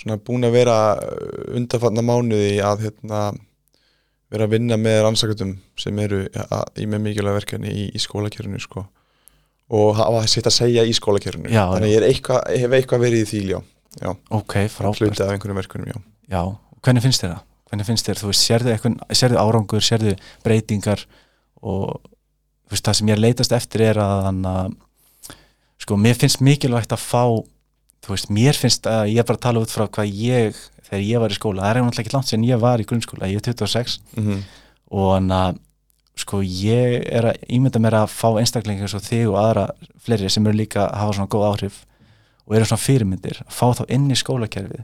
svona búin að vera undarfarna mánuði að hérna vera að vinna með rannsakatum sem eru í með mikilvæg verkefni í, í skólakjörinu sko. Og hafa sitt að segja í skólakjörinu Já, þannig ég eitthvað, hef eitthvað verið í því já, já, ok, frábært. Verkefnum já. Já, hvernig finnst þér það? Hvernig finnst þér, þú veist, sérðu, eitthvað, sérðu árangur, sérðu breytingar og þú veist, það sem ég er leitast eftir er að hann að sko, mér finnst mikilvægt að fá þú veist, mér finnst að ég bara tala út frá hvað ég, þegar ég var í skóla það er náttúrulega ekki langt sem ég var í grunnskóla ég er 26 Mm og hann að sko, ég er að ímynda mér að fá einstaklingar eins og þig og aðra fleiri sem eru líka að hafa svona góð áhrif og eru svona fyrirmyndir, að fá þá inn í skólakerfið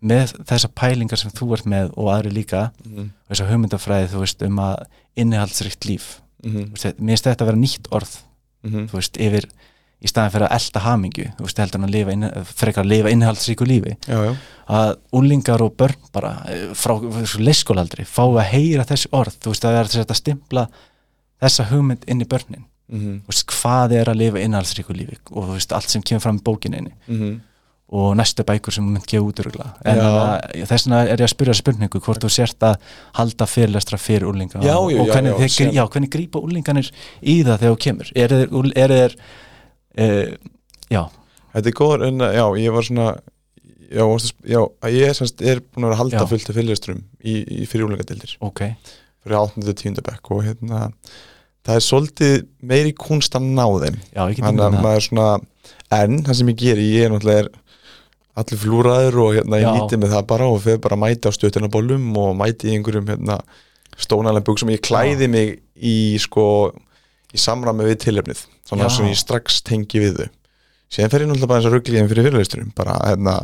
með þessar pælingar sem þú ert með og aðri líka -hmm. og þessar hugmyndafræði þú veist um að innihaldsrikt líf Mm Þú veist, mér finnst þetta að vera nýtt orð -hmm. þú veist, yfir í staðin fyrir að elda hamingju þú veist, heldur en að lifa, inn, frekar að lifa innihaldsríku lífi. Já, já, að úlingar og börn bara eh, frá leyskólaldri fá að heyra þessi orð þú veist, það er þess að stimpla þessa hugmynd inn í börnin. Mm þú veist, hvað er að lifa innihaldsríku lífi og þú veist, allt sem kemur fram í bókinni -hmm. og næstu bækur sem mynd gefa út örugla en að, þess vegna er ég að spyrja spurningu hvort þú sért að halda fyrirlestra fyrir úlinga Já, og, hvernig, já, þeir, hvernig grípa úlinganir í það þegar þú kemur? Er er þeir uh, já, Þetta er góður en já, ég var svona já, já ég er, semst, er búin að vera halda Já. fullt af fyrirlesturum í, í fyrirúlingadeildir ok. Fyrir 8. og 10. bekk og hérna það er svolítið meiri kunst að ná þeim. Já, þannig að maður svona en það sem ég geri, ég er náttúrulega er allir flúraður og hérna ég nýtti með það bara og fyrir bara mæti á stöðunabólum og mæti í einhverjum hérna stónalega buksum, ég klæði mig í sko í samræmi við tilefnið svona Já. sem ég strax tengi við þau. Síðan fer ég náttúrulega bara eins og ruggliðin fyrir fyrirleisturum bara hérna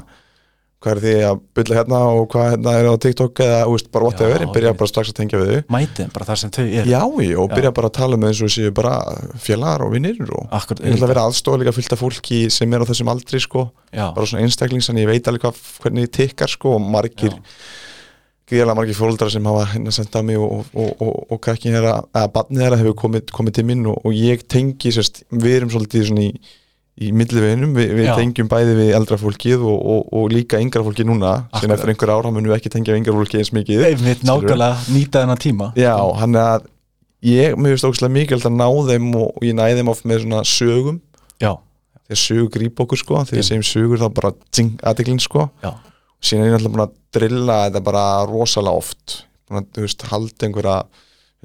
hvað er því að bylla hérna og hvað hérna er á TikTok eða veist, bara whatever, Já, ég byrja bara strax að tengja við þau. Mætið bara þar sem þau eru. Já, og Já. byrja bara að tala með eins og séu bara félagar og vinnir og Akkurat, ég ætla að vera aðstofa líka fylgta fólki sem er á þessum aldri sko, já, bara svona einstaklings en ég veit alveg hvað, hvernig þið tikkar sko og margir, Já. Gríðarlega margir fóldrar sem hafa hérna senda mig og, og, og, og krakkin þeirra, eða barnið þeirra hefur komið, komið til minn og, og ég tengi sérst, við erum svolítið í, í milliveginum, Vi, við Já. tengjum bæði við eldra fólkið og, og, og líka yngra fólkið núna, sem Akkurat. eftir einhver ára munum við ekki tengja yngra fólkið eins mikið einmitt nákvæmlega nýta þennan tíma. Já, hann er að ég, mér finnst ógæslega mikilvægt að ná þeim og, ég næði þeim oft með svona sögum. Já, þegar sögur gríp okkur sko þegar ég segjum sögur þá bara dzing, aðeglinn sko. Já, síðan er ég náttúrulega búin að drilla þetta bara rosalega oft. Búin að, þú veist, halda einhverja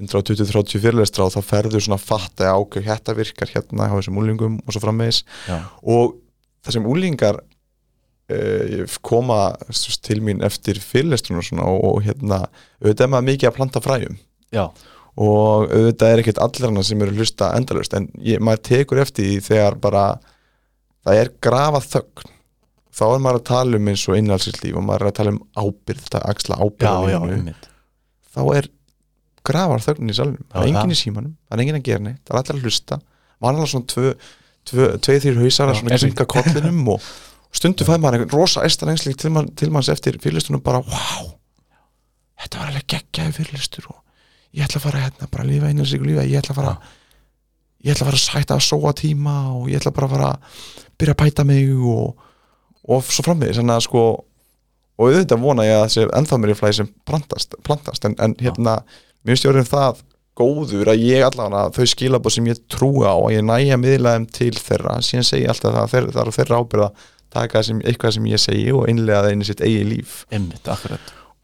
120-30 fyrirlestra og þá ferðu svona að fatta að ákveð þetta virkar hérna hjá þessum úlingum og svo framvegis. Já, og það sem úlingar uh, koma veist, til mín eftir fyrirlestrun og svona og, og hérna, auðvitað er maður mikið að planta fræjum. Já, og auðvitað er ekkert allir hana sem eru hlusta endalust en ég, maður tekur eftir því þegar bara það er grafað þögn þá er maður að tala um eins og innhalsislíf og maður er að tala um ábyrð þetta axla ábyrð þá er grafar þögnin í salnum. Það er það. í símanum, það er enginn að gera neitt það er allir að hlusta, vanlega svona tvö, tvö, tvei þrjir hausar að svona og- kringa kollinum og stundu fæði maður einhvern rosa æstan engsling til, man, til manns eftir fyrirlistunum bara, wow þetta var alveg geggjaði fyrirlistur og ég ætla að fara hérna, bara lifa einu sig lífa, ég ætla að fara ég ætla að fara að sæta að sóa tíma og ég ætla bara að fara að byrja að bæta mig og, og svo framvegis þannig að sko og auðvitað vona ég að sé ennþá mér í flæði sem plantast, plantast en, en hérna mér stjórnum það góður að ég allavega þau skilabóð sem ég trúi á að ég næja miðlaðum til þeirra síðan segi ég alltaf það, þeir, það er þeirra ábyrða taka sem, eitthvað sem ég segi og innlega það í sitt eigi líf. Einmitt,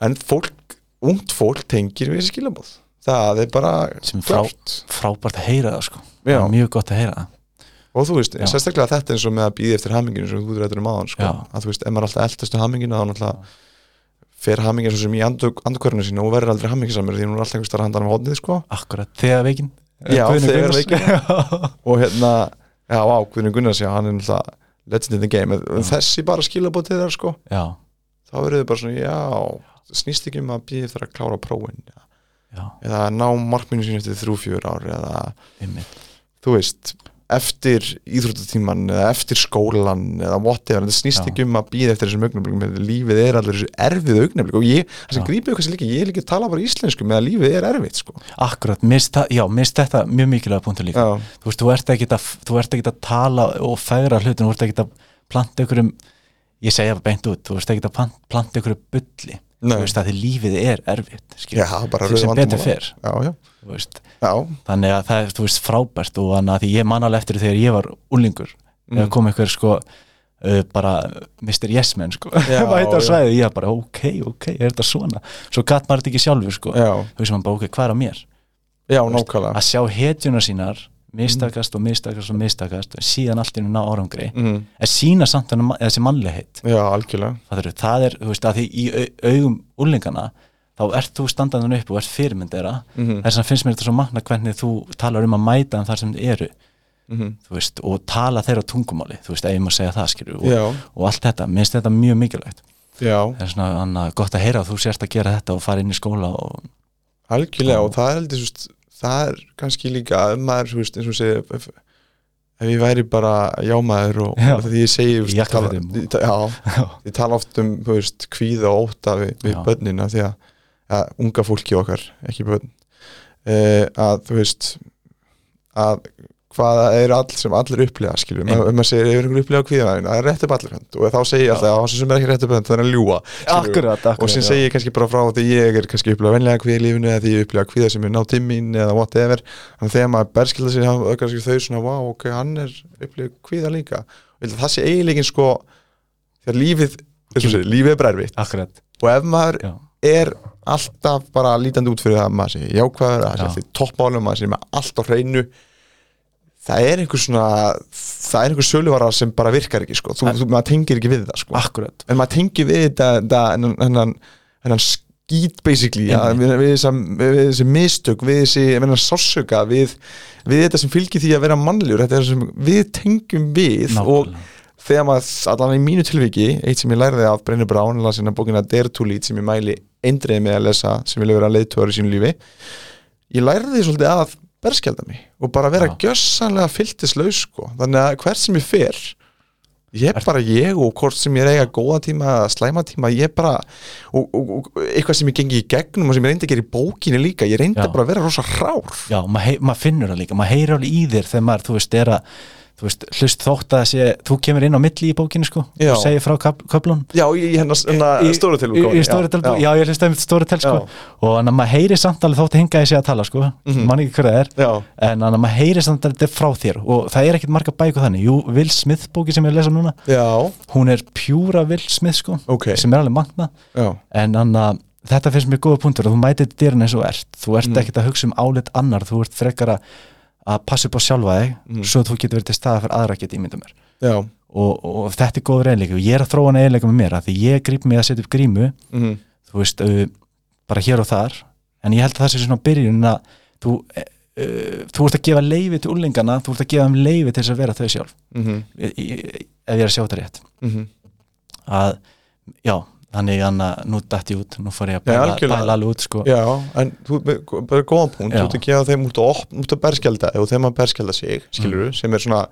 en fólk, ungt fólk tengir við þessi skilabóð það er bara frá- frábært að heyra það sko. Mjög gott að heyra það og þú veist, sérstaklega þetta eins og með að býði eftir haminginu sem þú rættur um aðan sko. Að þú veist, ef maður alltaf eldastu haminginu þá náttúrulega fer hamingin svo sem í andukörnu sínu og verður aldrei hamingisamur því hún er alltaf einhvers þar handan á hóðnið sko. akkurat, þegar veikin. Já, þegar veikin. og hérna, já, á, Guðnir Gunnars já, hann er náttúrulega legend in the game. En þessi bara skilabóð til þeirra sko. Já, þá verður þau bara svona, já snýst ekki um að býði eftir að klára prófin eða ná markminu sín eftir þrjú, þú veist eftir íþróttatíman eða eftir skólan eða whatever, þetta snýst ekki um að býða eftir þessum augnablikum, lífið er allir þessu erfið augnablik og ég, það sem Já. grípið okkar sem líka, ég er líka að tala bara íslensku með að lífið er erfitt sko. Akkurat, mist, það, já, mist þetta mjög mikilvæga punktur líka. Já, þú veist, þú ert ekki að, þú ert ekki að tala og fegra hlutin, þú ert ekki að planta einhverjum, ég segja bara beint út þú ert ekki að plant- planta einhverju bulli. Nei. þú veist að því lífið er erfitt veist. þannig að það er, veist, frábært og þannig að því ég man alveg eftir þegar ég var úlingur Mm. eða kom einhver sko uh, bara Mr. Yes Man sko. Já, mæta á svæði, ég bara ok, ok, er þetta svona? Svo gatt maður þetta ekki sjálfur sko. Þú veist maður bara ok, hvað er á mér? Já, nákvæmlega. að sjá hetjuna sínar mistakast og mistakast og mistakast síðan allt í einu ná árangri mm. en sína samt þessi mannlegheit Já, algjörlega. Það er, þú veist, að því í au- augum úlingana þá ert þú standaðan upp og ert fyrirmynd þeirra mm þess að finnst mér þetta svo magna hvernig þú talar um að mæta um þar sem þið eru. -hmm. þú veist, og tala þeirra tungumáli þú veist, ég má segja það skilur og, og allt þetta, mér finnst þetta mjög mikilvægt. Já, það er svona annað, gott að heyra að þú sérst að gera þetta og fara inn í skóla og algjörlega Og- og það er heldur, það er kannski líka maður, þú veist, eins og segir ef, ég væri bara jámaður og, Já. því ég segi, veist, tala, já, ég tala oft um, þú veist, kvíða og óta við, við börnina því að, að unga fólki okkar, ekki börn uh, að, þú veist að hvað er all sem allir upplifa skilur, Einmitt. ef maður segir, ef einhver upplifa kvíðavæðin það er rétt upp allir hönd. Og þá segi ég alltaf að það sem er ekki rétt upp hönd það er að ljúa akkurat, akkurat og sem segi ég kannski bara frá því ég er kannski upplifa venlega kvíða í lífinu eða því ég upplifa kvíða sem er ná tímin eða whatever. Þannig að þegar maður berskilda sér kannski þau svona, wow, ok, hann er upplifa kvíða líka. Það sé eiginleikin sko þegar lífið, segir, lífið er brærvitt og ef maður já, er alltaf bara lítandi út fyrir það að maður sé jákvæður, að Já. það sé toppmálum maður sé með allt á hreinu það er einhver svona það er einhver söluvara sem bara virkar ekki sko. þú, þú, maður tengir ekki við það sko. en maður tengir við þetta, hennan, skít basically ja, við, við, við, þessi mistök við þessi meina, sársöka við, við þetta sem fylgir því að vera mannljur er við tengjum við og nákvæmlega. þegar maður, allan í mínu tilviki eitt sem ég lærði af Brynni Brán eða sinna bókina Dare to Lead sem ég mæli eindreið með að lesa sem vilja vera leiðtúar í sínu lífi ég lærði því svolítið að berskjálda mig og bara vera Já. gjössanlega fylltislaus sko. þannig að hvert sem ég fer ég er bara ég og hvort sem ég er eiga góða tíma eða slæma tíma ég bara og, og, og eitthvað sem ég gengi í gegnum og sem ég reyndi að gera í bókinni líka ég reyndi Já. bara að vera rosa rár Já, maður maður finnur það líka, maður heyrir alveg í þér þegar maður, þú veist, er að þú veist, hlust þótt að sé, þú kemur inn á milli í bókinu sko, Já. og segir frá kap, köflun já, í hennar Í- stóru til í, í Storytel, já, já, ég hlust að Storytel sko, og þannig að maður heyrir samt alveg þótt að hinga þessi að tala sko, Mhm. mann ekki hver það er. Já, en þannig að maður heyrir samt að þetta frá þér. Og það er ekkit marga bæku þannig, jú, Will Smith bóki sem ég lesa núna, já, hún er pjúra Will Smith sko, ok. sem er alveg magna. Já, en þannig að þetta finnst mér góða punktur og þú mætir dyrun eins og ert. Þú ert Mm. ekkit að hugsa um álit annar. Þú ert frekar að, að passa upp á sjálfa þig Mm. svo þú getur verið til staða fyrir aðra að geta ímynda mér. Já. Og, og þetta er góður eiginleika og ég er að þróa hana eiginleika með mér að því ég grýp mig að setja upp grímu mhm, þú veist, bara hér og þar en ég held að það sé svona byrjun að þú, uh, þú ert að gefa leifi til úlingana, þú ert að gefa þeim leifi til þess að vera þau sjálf. Í, í, ef ég er að sjá þetta rétt. Mhm. Að, já, þannig að nú dætt ég út, nú fór ég að Já, bæla, bæla alveg út sko. Já, en þú með bara góðan punkt, Já. þú ert að gefa þeim út að, opna, út að berskjálda og þeim að berskjálda sig, skilur Mm. sem er svona,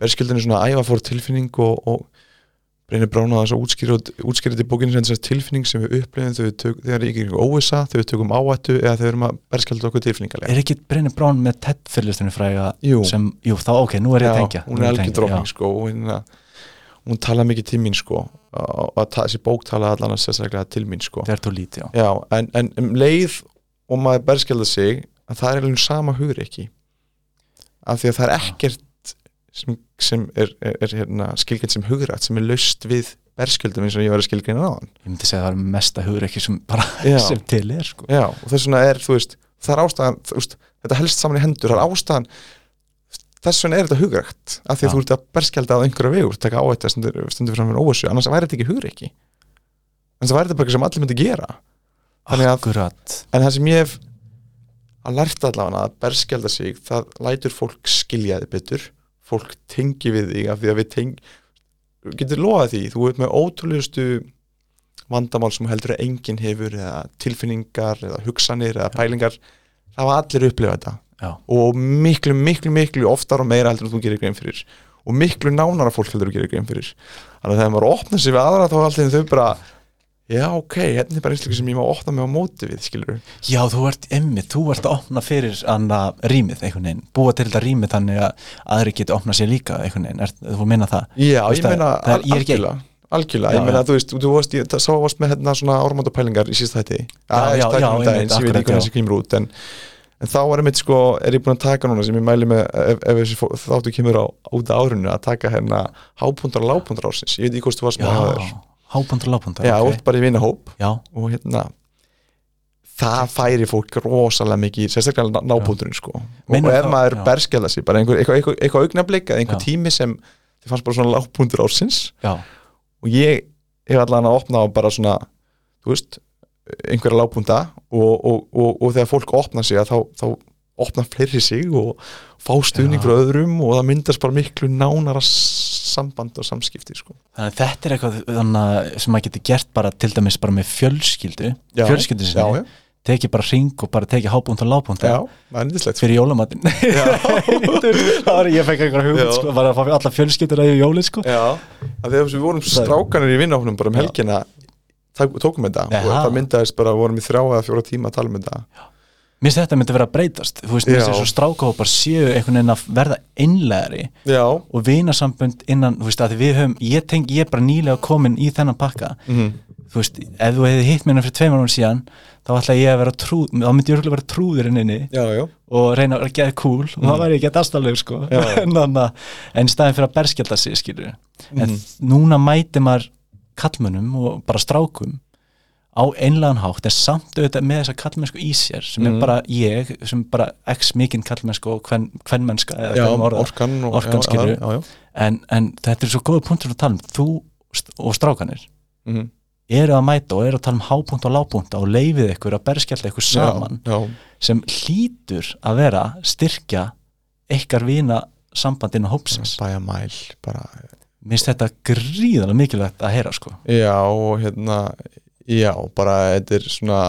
berskjaldin er svona ævafór tilfinning og, og reynir brána þess að útskýra, til bókinu sem þess að tilfinning sem við upplifum þegar við þegar ekki óvisa, þegar við tökum áhættu eða þegar við erum að berskjálda okkur tilfinningarlega er ekki Brynni Brán með TED fyrirlistinu fræga Jú, sem, jú þá ok, nú er ég að tengja hún nú er að algjör drókning já. sko og hérna, hún tala mikið til mín sko. Og þessi bók tala allan að sérstaklega til mín sko. Lít, já, Já, en, en um leið og maður berskjálda sig að það er alveg sama hugur ekki? Af því að það er ekkert sem, sem er, er, er hérna, skilgjönd sem hugrætt sem er laust við berskjöldum eins og ég var að skilgjöna á hann ég myndi segja að það er mesta hugur ekki sem sem til er sko. Já, og þess vegna er, þú veist, það er ástæðan veist, þetta helst saman í hendur, það er ástæðan þess vegna er þetta hugrætt af því að Já. þú ert að berskjálda á einhverja vegur taka áhætt stundur, stundur fram fyrir óvissu annars væri þetta ekki hugreiki en það væri þetta bara eitthvað sem allir myndi gera. Akkurat. en það sem ég hef að lært allavega að berskjálda sig það lætur fólk skilja þið betur. Fólk tengi við þig af því að við teng þú getur loðað því, þú ert með ótrúlegustu vandamál sem heldur að enginn hefur eða tilfinningar eða hugsanir eða pælingar. Það var allir að upplifa þetta já, og miklu, miklu, miklu oftar og meira heldur en þú gerir grein fyrir. Og miklu nánara fólk heldur að gerir grein fyrir. Þannig að þegar maður opnar sig við aðra þá er alltaf þau bara já ok, hérna er bara einstaklega sem ég má opna mig á móti við skilur já, þú ert emmi, þú ert að opna fyrir rýmið einhvern veginn, búa til þetta rýmið þannig að aðri geti opnað sér líka einhvern veginn, er, þú meina það? Já, Þú veist ég að meina ég algjörlega Algjörlega, Já, ég meina já. þú veist, þú varst, ég sá varst með hérna svona áramótapælingar í síðast þætti. Já, já, já, um daginn, einmitt, sem ég veit akkurat, ekki hvernig þessi kemur út en, en þá er einmitt sko, er ég búin að taka núna sem ég mæli með, ef, ef þessi þáttu kemur á út af árinu, að taka hérna hápundar og lágpundar ásins, ég veit ekki hvort þú varst já, með það þér hábundur, lábundur Já, ok. okay. bara í vinahóp já, og hérna það færi fólk rosalega mikið sérstaklega ná- nápundurinn sko og, og ef maður já. berskjala sig bara einhver, eitthvað, eitthvað, augnablik eða einhver Já. tími sem þið fannst bara svona lágpundur ársins já, og ég hef allan að opna á bara svona, þú veist einhverja lágpunta og, og, og, og þegar fólk opna sig þá, þá opna fleiri sig og fá stuðning frá öðrum og það myndast bara miklu nánara samband og samskipti sko. þannig að þetta er eitthvað sem maður getur gert bara til dæmis bara með fjölskyldu Já, fjölskyldu sinni, já, tekið bara ring og bara tekið hábúnd og lábúnd sko. fyrir jólamatinn. Það var ég fekk einhver hugmynd sko, bara að fá alla fjölskyldur að jólið sko. Já, þegar við vorum strákanir í vinnahófnum bara um helgina tókum þetta. Jaha. og það myndaðist bara, vorum í þrjá eða fjóra tíma að tala um þetta. Mér finnst þetta myndi vera að breytast. Þú veist, þess að strákahópar séu einhvern veginn að verða innlegari Já, og vinasambönd innan, þú veist, að við höfum ég tenk, ég er bara nýlega komin í þennan pakka. Mm þú veist, ef þú hefði hitt mér fyrir tveimur árum síðan, þá ætla ég að vera trúð þá myndi ég örugglega vera trúðurinn inni já, og reyna að gera cool og þá væri ég gett aðstæðlega sko. En, í staðin fyrir að berskjölda sig skilur en Mhm. núna mæti maður kallmönnum og bara strákum á einlegan hátt en samt auðvitað með þessa kallmennsku í sér sem Mhm. er bara ég, sem bara x mikinn kallmennsku og hvern, hvernmennska eða Já, hvernig maður orðar. orkan og, Orkan, já, skilurðu. já, en, en þetta er svo góða punktur að tala um þú og strákanir Mhm. eru að mæta og eru að tala um hápunkt og lápunkt og leifið ykkur að berskjalla ykkur saman sem hlýtur að vera styrkja ykkar vina sambandinu hópsins bæja mæl bara, minnst þetta gríðalega mikilvægt að heyra sko já og hérna já, bara þetta er svona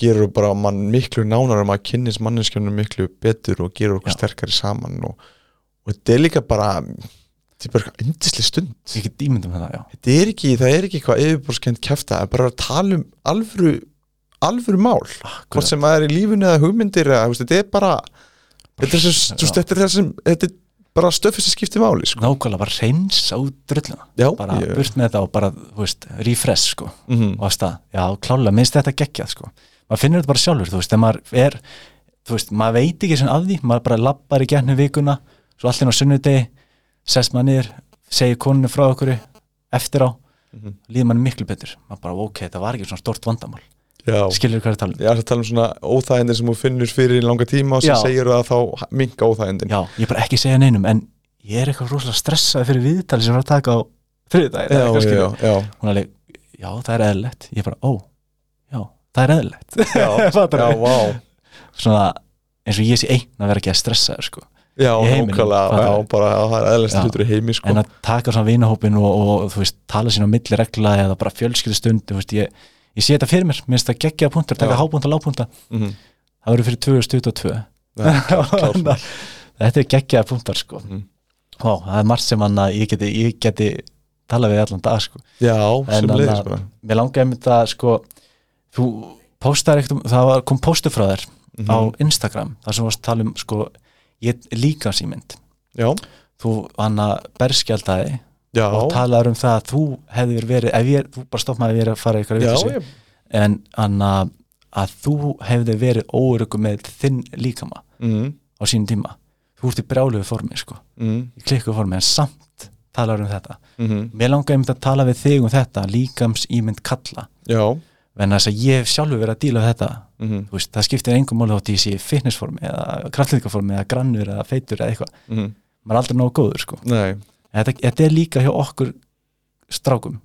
gerur bara mann miklu nánar um að kynnis manneskjörnum miklu betur og gerur okkur Já. sterkari saman og, og þetta er líka bara þetta er bara stund ég get ímyndum þetta, þetta er ekki, það er ekki eitthvað yfirborskend kæfta, það er bara að tala um alvöru, alvöru mál hvort sem það er í lífinu eða hugmyndir eða, þetta er bara þetta er, sem, Já. þetta er, þessum, þetta er bara stöfið sem skiptir máli sko. nákvæmlega bara reyns á drulluna já, bara ég, burt með þetta og bara, þú veist, refresh sko mm og að stað, já, klálega, minnst þetta geggjað sko, maður finnur þetta bara sjálfur þú veist, þegar maður er, þú veist maður veit ekki sem af því, maður bara lappar í gennum vikuna, svo allt inn á sunnudegi sest maður niður, segir koninu frá okkur eftir á Mhm. líður manni miklu betur, maður bara, ok, þetta var ekki svona stort vandamál. Skilur hvað er að tala um? Ég er að tala um svona óþægindin sem þú finnur fyrir í langa tíma og sem Já. segir það þá minka óþægindin? Já, ég bara ekki segja neinum, en ég er eitthvað rosalega stressað fyrir viðtali sem var að taka á þriðdagi, já, já, já, er já, það er eðlilegt. Ég bara, ó, já, það er eðlilegt. Já, já, vá. Svona, eins og ég sé einn að vera ekki að stressa þér, sko já, fattar já, bara já, það er eðlist Já. hlutur í heimi sko. en að taka svona vinahópin og, og þú veist, tala sín á milli regla eða bara fjölskyldustund þú veist, ég, ég sé þetta fyrir mér, minnst það geggja punktur taka hápunta, lápunta, mm það verður fyrir 2022 -hmm. þetta er geggja punktar sko. Mhm. Ó, það er margt sem hann að ég geti, ég geti talað við allan dag sko. Já, En sem leiðis bara. mér langaði að sko þú postar eitthvað, það var, kom postu frá þér á Mhm. Instagram, þar sem að tala um sko, ég líka símynd já, þú hann að berskjaldaði já, og talaður um það að þú hefðir verið, ef ég, þú bara stopp maður ég er að fara eitthvað við já, en hann að, að þú hefði verið óörugum með þinn líkama mm, á sínum tíma. Þú ert í brjálugu formi sko, mm, í klikku formi en samt talaður um þetta. Mm, mér langaði einmitt að tala við þig um þetta líkams ímynd kalla. Já. En þess að ég hef sjálfur verið að díla þetta. Mm, þú veist, það skiptir engum ég sé í fitnessformi eða kraftlíkaformi eða grannur eða feitur eða eitthvað, mm, maður er aldrei nógu góður sko. nei, þetta, þetta er líka hjá okkur strákum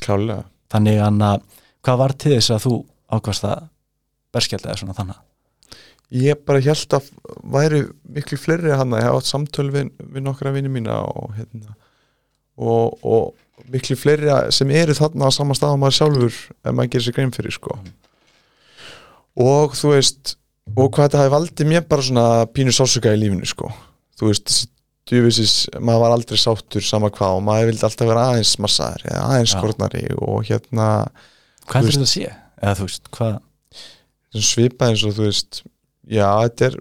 klálega þannig að hvað var til þess að þú ákvast að berskjaldið svona þannig ég bara held að væri miklu fleiri hann að ég hafa átt samtöl við, við nokkra vinni mína og, hérna, og, og miklu fleiri sem eru þarna á sama stað og maður sjálfur ef maður gerir sér grein fyrir sko. og þú veist og hvað þetta hafi valdið mér bara svona pínu sásuga í lífinu sko. þú veist, djúvisis maður var aldrei sáttur sama hvað og maður vildi alltaf vera aðeins massaðar eða aðeins skortnari og hérna hvað er þetta að sé? eða þú veist, hvað svipað eins og þú veist já, þetta er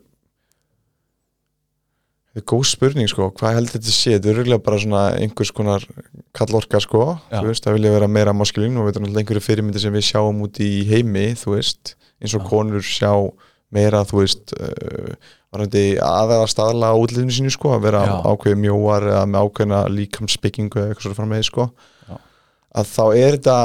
þetta er góð spurning sko hvað heldur þetta sé, þetta er röglega bara svona einhvers konar kallorka sko Já. þú veist, það vilja vera meira maskulín og þetta er náttúrulega einhverju fyrirmyndi sem við sjáum út í heimi þú veist, eins og Já. konur sjá meira, þú veist uh, varandi að vera staðla á útlýðinu sínu sko, að vera ákveði mjóar eða með ákveðina líkamsbyggingu eða eitthvað svo fram með sko. Já. að þá er þetta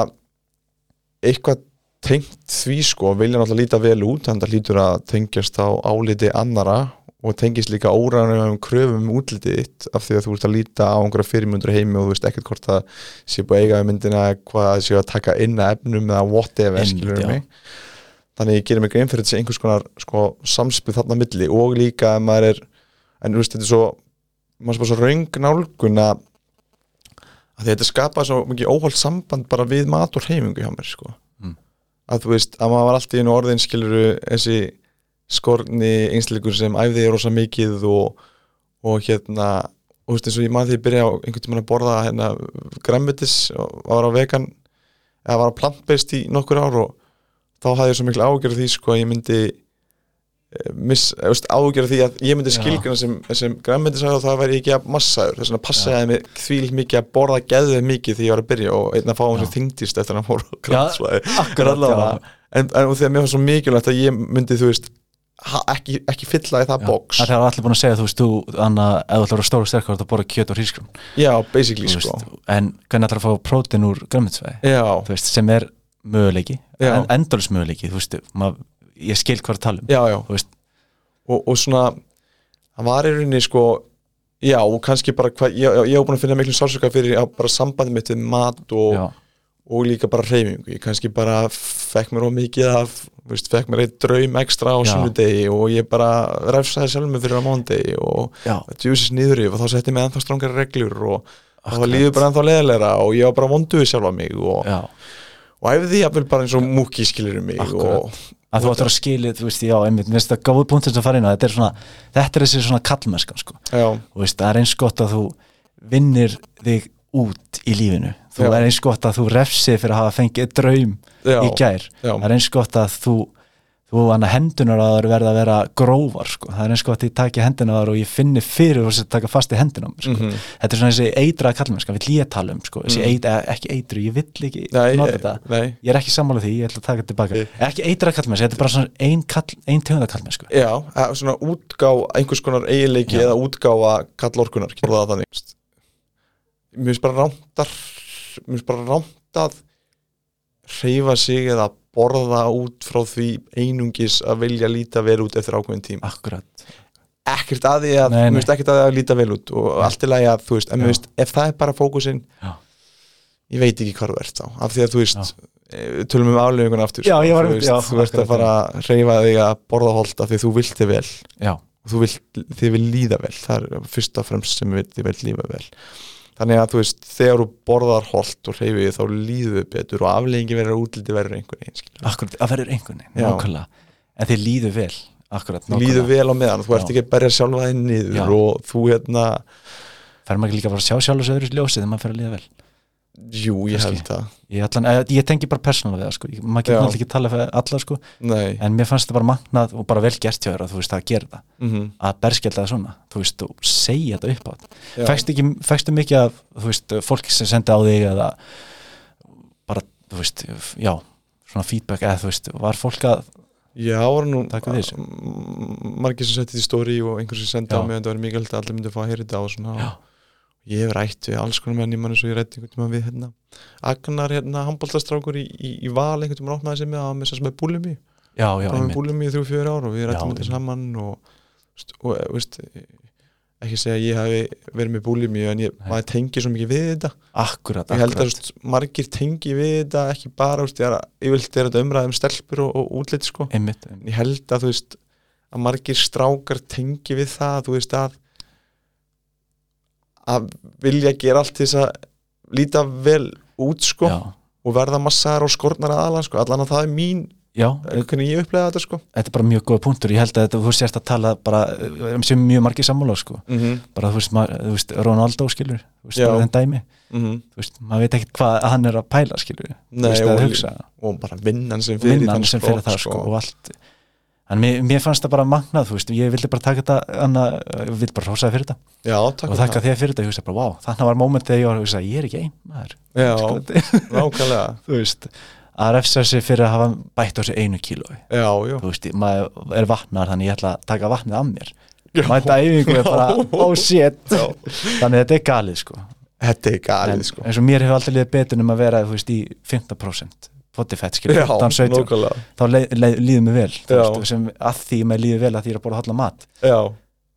eitthvað tengt því sko, vilja náttúrulega líta vel út þannig að lítur að tengjast á áliti annara og tengist líka óræðanum kröfum um útlitið þitt af því að þú ert að líta á einhverja fyrirmundur heimi og þú veist ekkert hvort það sé búið að eiga við myndina hvað það sé að taka inn að efnum eða whatever skilur mig þannig ég gerir mig grein fyrir þessi einhvers konar sko, samspil þarna milli og líka að maður er en þú veist þetta er svo maður er bara svo raung nálgun að þetta skapa svo mikið óholt samband bara við mat og hreyfingu hjá mér sko. Mm. að þú veist, að maður var alltaf í einu orðin skiluru þessi skorni einsleikur sem æfði rosa mikið og, og hérna og þú veist eins og ég maður því að byrja á einhvern tímann að borða hérna græmmetis og var á vegan eða var á plantbeist í nokkur ár og þá hafði ég svo miklu ágjörð því sko að ég myndi eh, eh, veist, ágjörð því að ég myndi Já. skilgjörna sem, sem græmmetisæður og það væri ekki að massaður. Þess vegna passaði mig því mikið að borða geðið mikið því ég var að byrja og einn að fá Já. sem þyngdist eftir að á grænsvæði en, en og þegar mér var svo mikilvægt að ég myndi þú veist ekki, ekki fylla í það box. Það er allir búin að segja, þú veist, þú þannig að ef þú ætlar að stóra og sterkar þú borða kjöt og hrísgrún já, basically þú sko. veist, en hvernig ætlar að fá prótin úr grömminsvæði veist, sem er möguleiki en, endalus möguleiki, þú veist mað, ég skil hvað að tala um já, já. og, og svona það var í rauninni sko já, og kannski bara hvað, ég, var búin að finna miklu sálsöka fyrir bara sambandi mitt við mat og, og líka bara hreyfingu, ég kannski bara fekk mér of mikið af, veist, fekk mér eitt draum ekstra á sunnudegi og ég bara refsaði sjálf mig fyrir á mándegi og djúsist niður yfir og þá setti ég mig ennþá strangari reglur og það akkurat. var lífið bara ennþá leðilegra og ég var bara vonduð sjálfa mig og, og æfði jafnvel bara eins og múki skilir mig Akkurat. og að þú áttur að skilið, þú veist, já, einmitt, mér finnst það gáðu punktur sem fara inn á, þetta er svona þetta er þessi svona kallmennskan, sko. Og veist, það er eins gott að þú vinnir þig út í lífinu. Þú Já. er eins gott að þú refsið fyrir að hafa fengið draum já, í gær það er eins gott að þú þú hann að hendunar að það verða að vera grófar sko. það er eins gott að ég taki hendunar að og ég finni fyrir og þess að taka fast í hendunum sko. Mhm. þetta er svona þessi kallmennska vill ég tala um, sko. þessi Mm. eit, eh, ekki eitru, ég vill ekki Nei, nota eh, þetta nei, ég er ekki sammála því, ég ætla að taka þetta tilbaka Nei. ekki eitraða kallmennska, þetta er bara svona ein, kall, ein tegunda kallmennsku já, eh, svona útgá einhvers konar eiginleiki eða kallorkunar, orðað það þannig mér finnst bara rántar mér finnst bara ránt að hreyfa sig eða borða út frá því einungis að vilja líta vel út eftir ákveðin tím akkurat, ekkert að því að, Nei, nei. finnst ekkert að því að líta vel út og allt í lagi að, þú veist, en Já. mér finnst ef það er bara fókusinn Já. ég veit ekki hvað þú ert þá, af því að þú veist eh, við tölum um aflefingun aftur Já, sko, var- þú veist, já, þú ert að fara að reyfa þig að borða holt af því þú vilt þig vel. Já, og þú vilt, þið vil líða vel það er fyrst og fremst sem við, þið vil lífa vel þannig að þú veist, þegar þú borðar holt og reyfið þá líður þið betur og afleggingi verður útliti verður einhvern veginn akkurat, að verður einhvern veginn nákvæmlega, en þið líður vel akkurat, nákvæmlega. vel á meðan, þú ert ekki að berja sjálfa þig niður Já. og þú hérna fer maður ekki líka bara að sjá sjálf þessu öðru ljósi þegar maður fer að líða vel jú, ég Kannski. held það ég, allan, ég tengi bara persónulega við það sko. Maður getur náttúrulega ekki tala fyrir alla sko. En mér fannst þetta bara magnað og bara vel gert hjá þér að þú veist að gera það mm að berskjölda það svona, þú veist, og segja þetta upp á Já. fækstu mikið af þú veist, fólki sem sendi á þig eða bara, þú veist já, svona feedback eða þú veist, var fólk að, Já, nú fyrir þessu. m- margir sem setti því stóri og einhver sem sendi Já. á mig en það var mikilvægt að allir myndi að fá að heyra þetta og svona Já. Ég hef rætt við alls konar menn í mann eins og ég rætti einhvern tímann við hérna Agnar hérna handbóltastrákur í, í, í val einhvern tímann opnaði sig með að með þess með búlimi já, já, bara með einmitt. Búlimi í þrjú fjör ár og við rættum þetta saman og, og veist, ekki segja að ég hafi verið með búlimi en ég, maður tengi svo mikið við þetta. Akkurat, ég held að akkurat. veist, margir tengi við þetta ekki bara, veist, ég, er, ég vil þetta umræða um stelpur og, og útlit sko. Ég held að þú veist að margir strákar tengi við það þú veist að að vilja gera allt til þess að líta vel út sko já, og verða massar og skornar aðalan sko. Allan að það er mín, já, hvernig ég upplega þetta sko. þetta er bara mjög góða punktur. Ég held að þetta, þú sérst að tala bara um sem mjög margir sammála sko. Mm -hmm. bara þú veist, maður, þú veist Ronaldo skilur þú veist, Já. bara þenn dæmi. Mm þú veist, maður veit ekkert hvað hann er að pæla skilur. Þú Nei, veist, og, að hugsa. og bara vinnan sem fyrir vinnan sem fyrir það sko, og allt en mér, mér fannst það bara magnað þú veist, ég vildi bara taka þetta anna, ég vildi bara hrósaði fyrir þetta. Já, takk og þakka þér fyrir þetta, ég hugsa bara, wow, þannig var moment þegar ég var hugsa, ég er ekki ein maður. Já, sko, nákvæmlega. Þú veist, að refsa sig fyrir að hafa bætt á sig einu kílói. Já, já, þú veist, maður er vatnar þannig ég ætla að taka vatnið af mér. Já. mæta æfingu er bara, oh shit. Þannig þetta er galið sko. Þetta er en, galið sko. eins og mér hefur alltaf liðið betur um að vera þú veist, í 15% skilur, Já, 15-17 nákvæmlega. Þá leið, leið, líður mér vel veist, sem að því með líður vel að því ég er að borða halla mat. Já,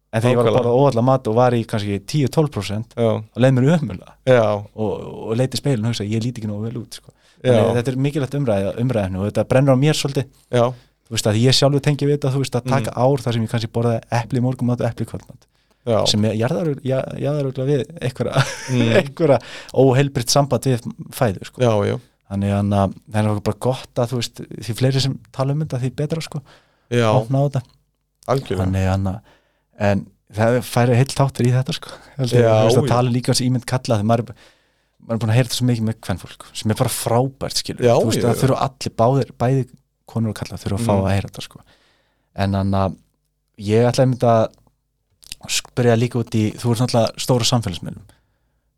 en þegar ég var að borða óhalla mat og var í kannski 10-12% já, þá leið mér já, og, og leiti speilin og hugsa, ég líti ekki nógu vel út sko. þetta er mikilvægt umræði, umræðinu og þetta brennur á mér svolítið. Já, þú veist að ég sjálfur tengi við þetta þú veist að taka ár þar sem ég kannski borðaði epli morgumat og epli kvöldmat. Já. sem ég jarðar við einhverja, Mm. óheilbritt samband við fæðu sko. já, já, þannig að það er bara gott að þú veist því fleiri sem tala um þetta því betra sko já, opna á þetta. Algjörlega. Þannig að en það færi heilt þáttur í þetta sko. Heldur, Já, veist að tala líka hans ímynd kalla þegar maður, maður er búin að heyra þetta svo mikið með hvern sem er bara frábært skilur. Já, þú veist já, að já. þurfa allir báðir bæði konur og kalla þurfa að fá Mm. að heyra þetta sko. En þannig að ég ætla að mynda að spyrja líka út í þú ert náttúrulega stóra samfélagsmiðlum.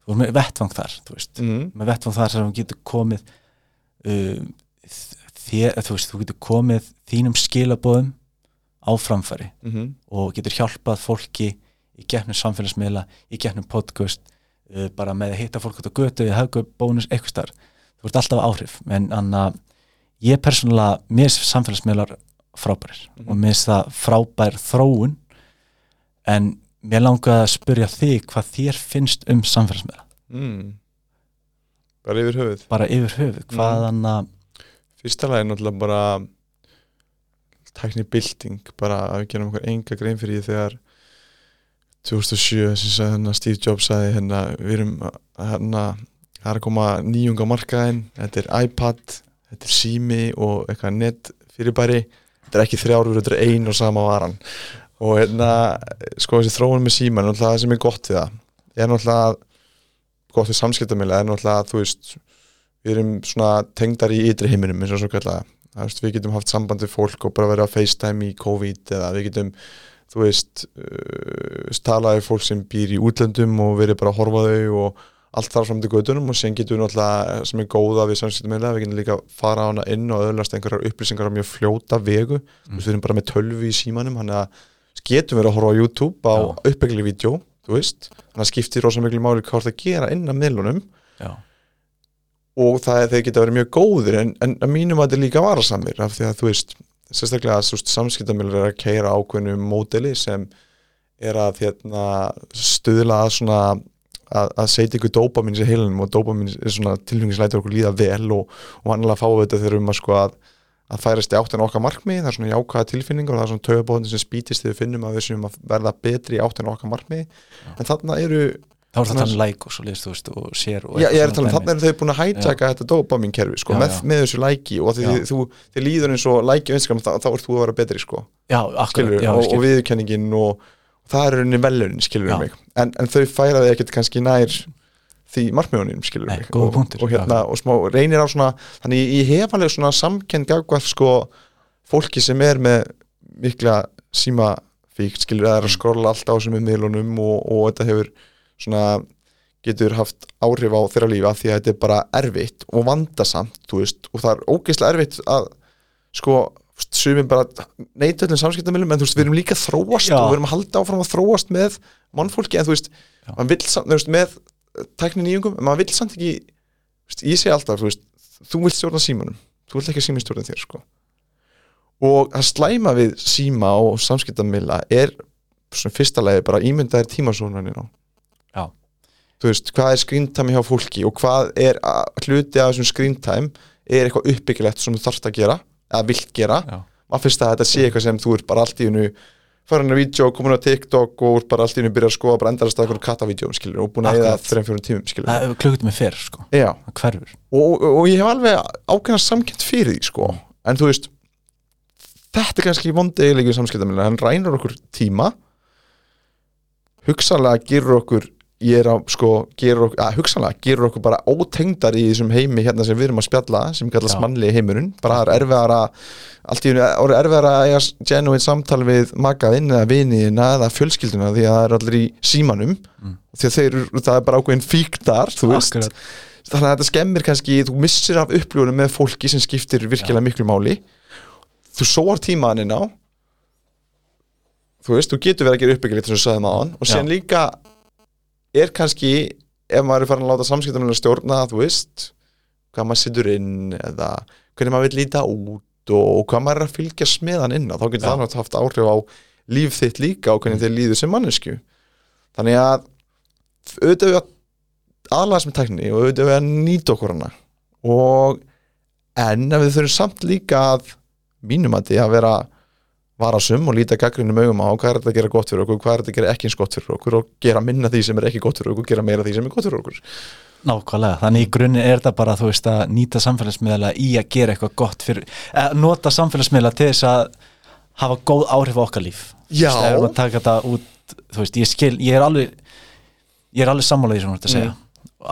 Þú ert með vettvang þar þú veist, mm. með vettvang þar sem þú getur komið þér, þú veist, þú getur komið þínum skilabóðum á framfæri Mm og getur hjálpað fólki í gefnum samfélagsmiðla, í gefnum podcast uh, bara með að hitta fólk út á götu eða hafa bónus eitthvað starf þú ert alltaf áhrif en anna, ég persónulega, mér finnst samfélagsmiðlar frábærir Mhm. og mér finnst það frábær þróun en mér langaði að spyrja þig hvað þér finnst um samfélagsmiðla Mm. Bara yfir höfuð. Bara yfir höfuð, hvaðan að fyrsta lagi er náttúrulega bara tækni bilding bara að við gerum okkur enga grein fyrir því þegar 2007 sem sagði hérna Steve Jobs sagði hérna við erum hérna það er að koma nýjung á markaðin þetta er iPad, þetta er sími og eitthvað net fyrirbæri þetta er ekki þrjárur, þetta er ein og sama varan. Og hérna sko þessi þróun með síman, náttúrulega það sem er gott við það. Er náttúrulega gott við samskiptamila, er náttúrulega þú veist við erum svona tengdar í ytri heiminum eins og svo kallega veist, við getum haft samband við fólk og bara verið að FaceTime í COVID eða við getum þú veist uh, talaði fólk sem býr í útlöndum og verið bara að horfa þau og allt þar fram til gödunum og sen getum við náttúrulega sem er góða við samskiptamila, við getum líka fara á hana inn og öðlast einhverjar upplýsingar á mjög fljóta vegu, mm. við erum bara með tölvi í símanum, hann er að getum verið að horfa á YouTube á uppbyggli vídeo, þú veist, þannig að skiptir rosa miklu máli hvað það gera inn að miðlunum Já. og það er þeir geta verið mjög góðir en, en að mínum að þetta er líka varasamir af því að þú veist, sérstaklega að samskiptamilur er að keira ákveðnu módeli sem er að hérna, stuðla að svona að, að setja ykkur dópamin í heilinum og dópamin er svona tilfengisleitur okkur líða vel og, og vannilega að fá þetta þegar um að sko að að færast í áttin okkar markmið, það er svona jákvæða tilfinningar og það er svona tögabóðin sem spítist þegar við finnum að við séum að verða betri í áttin okkar markmið Já. en þarna eru þá er það þannig læk og svo list þú veist og sér og Já, ég er að tala um þarna eru þau búin að hættaka þetta dopamin kerfi sko, með, með þessu læki og því þú, þið líður eins og læki og einskram þá, þá ert þú að vera betri sko. Já, já, og, og viðkenningin og, það er unni velun, skilur um mig. En, en þau færaði ekkert kannski nær því markmiðunum skilur Nei, og, og, hérna, og smá reynir á svona þannig ég hef alveg svona samkend gagvað sko fólki sem er með mikla símafíkt skilur að það er að skrolla allt á sem er miðlunum og, og þetta hefur svona getur haft áhrif á þeirra lífa því að þetta er bara erfitt og vandasamt veist, og það er ógeðslega erfitt að sko sumum bara neytöldin samskiptamilum en þú veist við erum líka þróast Já. og við erum að halda áfram að þróast með mannfólki en þú veist, mann vil samt með tækni nýjungum, en maður vil samt ekki veist, ég segi alltaf, þú veist þú vilt stjórna símanum, þú vilt ekki að sími stjórna þér sko. og að slæma við síma og samskiptamila er svona fyrsta legi bara ímyndaðir tímasónanir á. Þú veist, hvað er screentime hjá fólki og hvað er hluti af þessum screentime er eitthvað uppbyggilegt sem þú þarfst að gera, eða vilt gera. Maður finnst að þetta sé eitthvað sem þú er bara allt í unnu fara hann að vídeo, koma hann á TikTok og bara allt í henni byrja að skoða bara endarast að eitthvað kattavídeóum skilur og búin að eða þreim fjórum tímum skilur Það klukkutum með fyrr sko, Já. það hverfur. Og, og, og ég hef alveg ákveðna samkjönd fyrir því sko. En þú veist þetta er kannski í samskiptamilinu hann rænur okkur tíma hugsalega gerur okkur ég er að sko gerur okkur, að hugsalega gerur okkur bara ótengdar í þessum heimi hérna sem við erum að spjalla sem kallast Já. mannli heimurinn bara er erfiðar að allt í einu er erfiðar að eiga genuine samtal við magaðinn eða viniðina eða fjölskylduna því að það er allir í símanum Mm. því að þeir, það er bara ákveðin fíktar þú veist, Akkurat. þannig að þetta skemmir kannski, þú missir af upplifunum með fólki sem skiptir virkilega miklu máli þú sóar tímaðaninn á þú veist, þú getur verið að gera uppbyggilegt sem þú sagði maður og sen Já. líka er kannski ef maður er farin að láta samskiptamilina stjórna þú veist, hvað maður sittur inn eða hvernig maður vil líta út og, og hvað maður er að fylgjast með hann inn á, þá getur það náttúrulega haft áhrif á líf þitt líka og hvernig þið líður sem mannesku þannig að auðvitað við að aðlæðast með tækni og auðvitað við að nýta okkur hana. Og en að við þurfum samt líka að mínum að því að vera varasum og líta gaggrinum augum á hvað er þetta að gera gott fyrir okkur, hvað er þetta að gera ekki eins gott fyrir okkur og gera minna því sem er ekki gott fyrir okkur gera meira því sem er gott fyrir okkur. Nákvæmlega, þannig í grunni er þetta bara þú veist að nýta samfélagsmiðla í að gera eitthvað gott fyrir, nota samfélagsmiðla til þess að hafa góð áhrif á okkar líf. Já. Þú veist, erum að taka þetta út, þú veist, ég skil ég er alveg, ég er alveg sammálaðið sem þú ert að segja,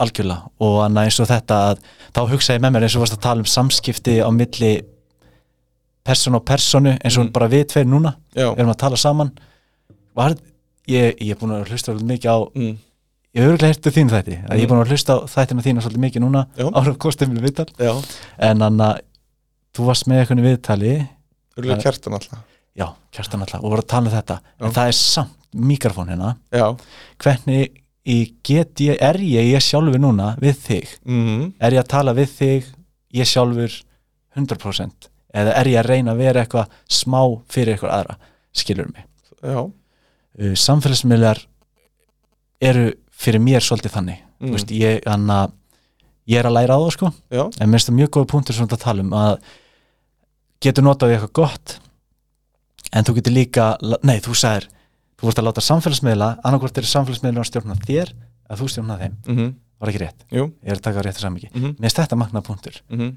algjörlega. Og annað eins og þetta að þá hugsa ég með mér eins og varst að tala um samskipti á milli personu og personu eins og Mm. bara við tveir núna Já, við erum að tala saman. Var, ég, ég er búin að hlusta mikið á mm. ég hef örgulega hértu þín þætti ég er búin að hlusta á þættina þína svolítið mikið núna Já. ára kostum við viðtal. Já. En þannig að þú varst með eitthvað viðtali. Örgulega kjartan alltaf. Já, kjartan alltaf og voru að tala um þetta. Já. en það er samt mikrofón hérna. Já. Hvernig get ég, er ég ég sjálfur núna við þig? Mm. er ég að tala við þig? Ég sjálfur 100% eða er ég að reyna að vera eitthvað smá fyrir eitthvað aðra skilur mig? Já. Uh, samfélagsmiðlar eru fyrir mér svolítið þannig. Mm. Þú veist, ég, anna, ég er að læra á það sko. Já, en mér finnst það mjög góð punktur sem þetta tala um að getur notað í eitthvað gott en þú getur líka nei, þú sagðir, þú vorst að láta samfélagsmiðla annarkvort er samfélagsmiðla að stjórna þér að þú stjórna þeim, mhm, var ekki rétt? Jú. Ég er að taka rétt saman ekki, mhm, mér finnst þetta magna punktur. Mhm.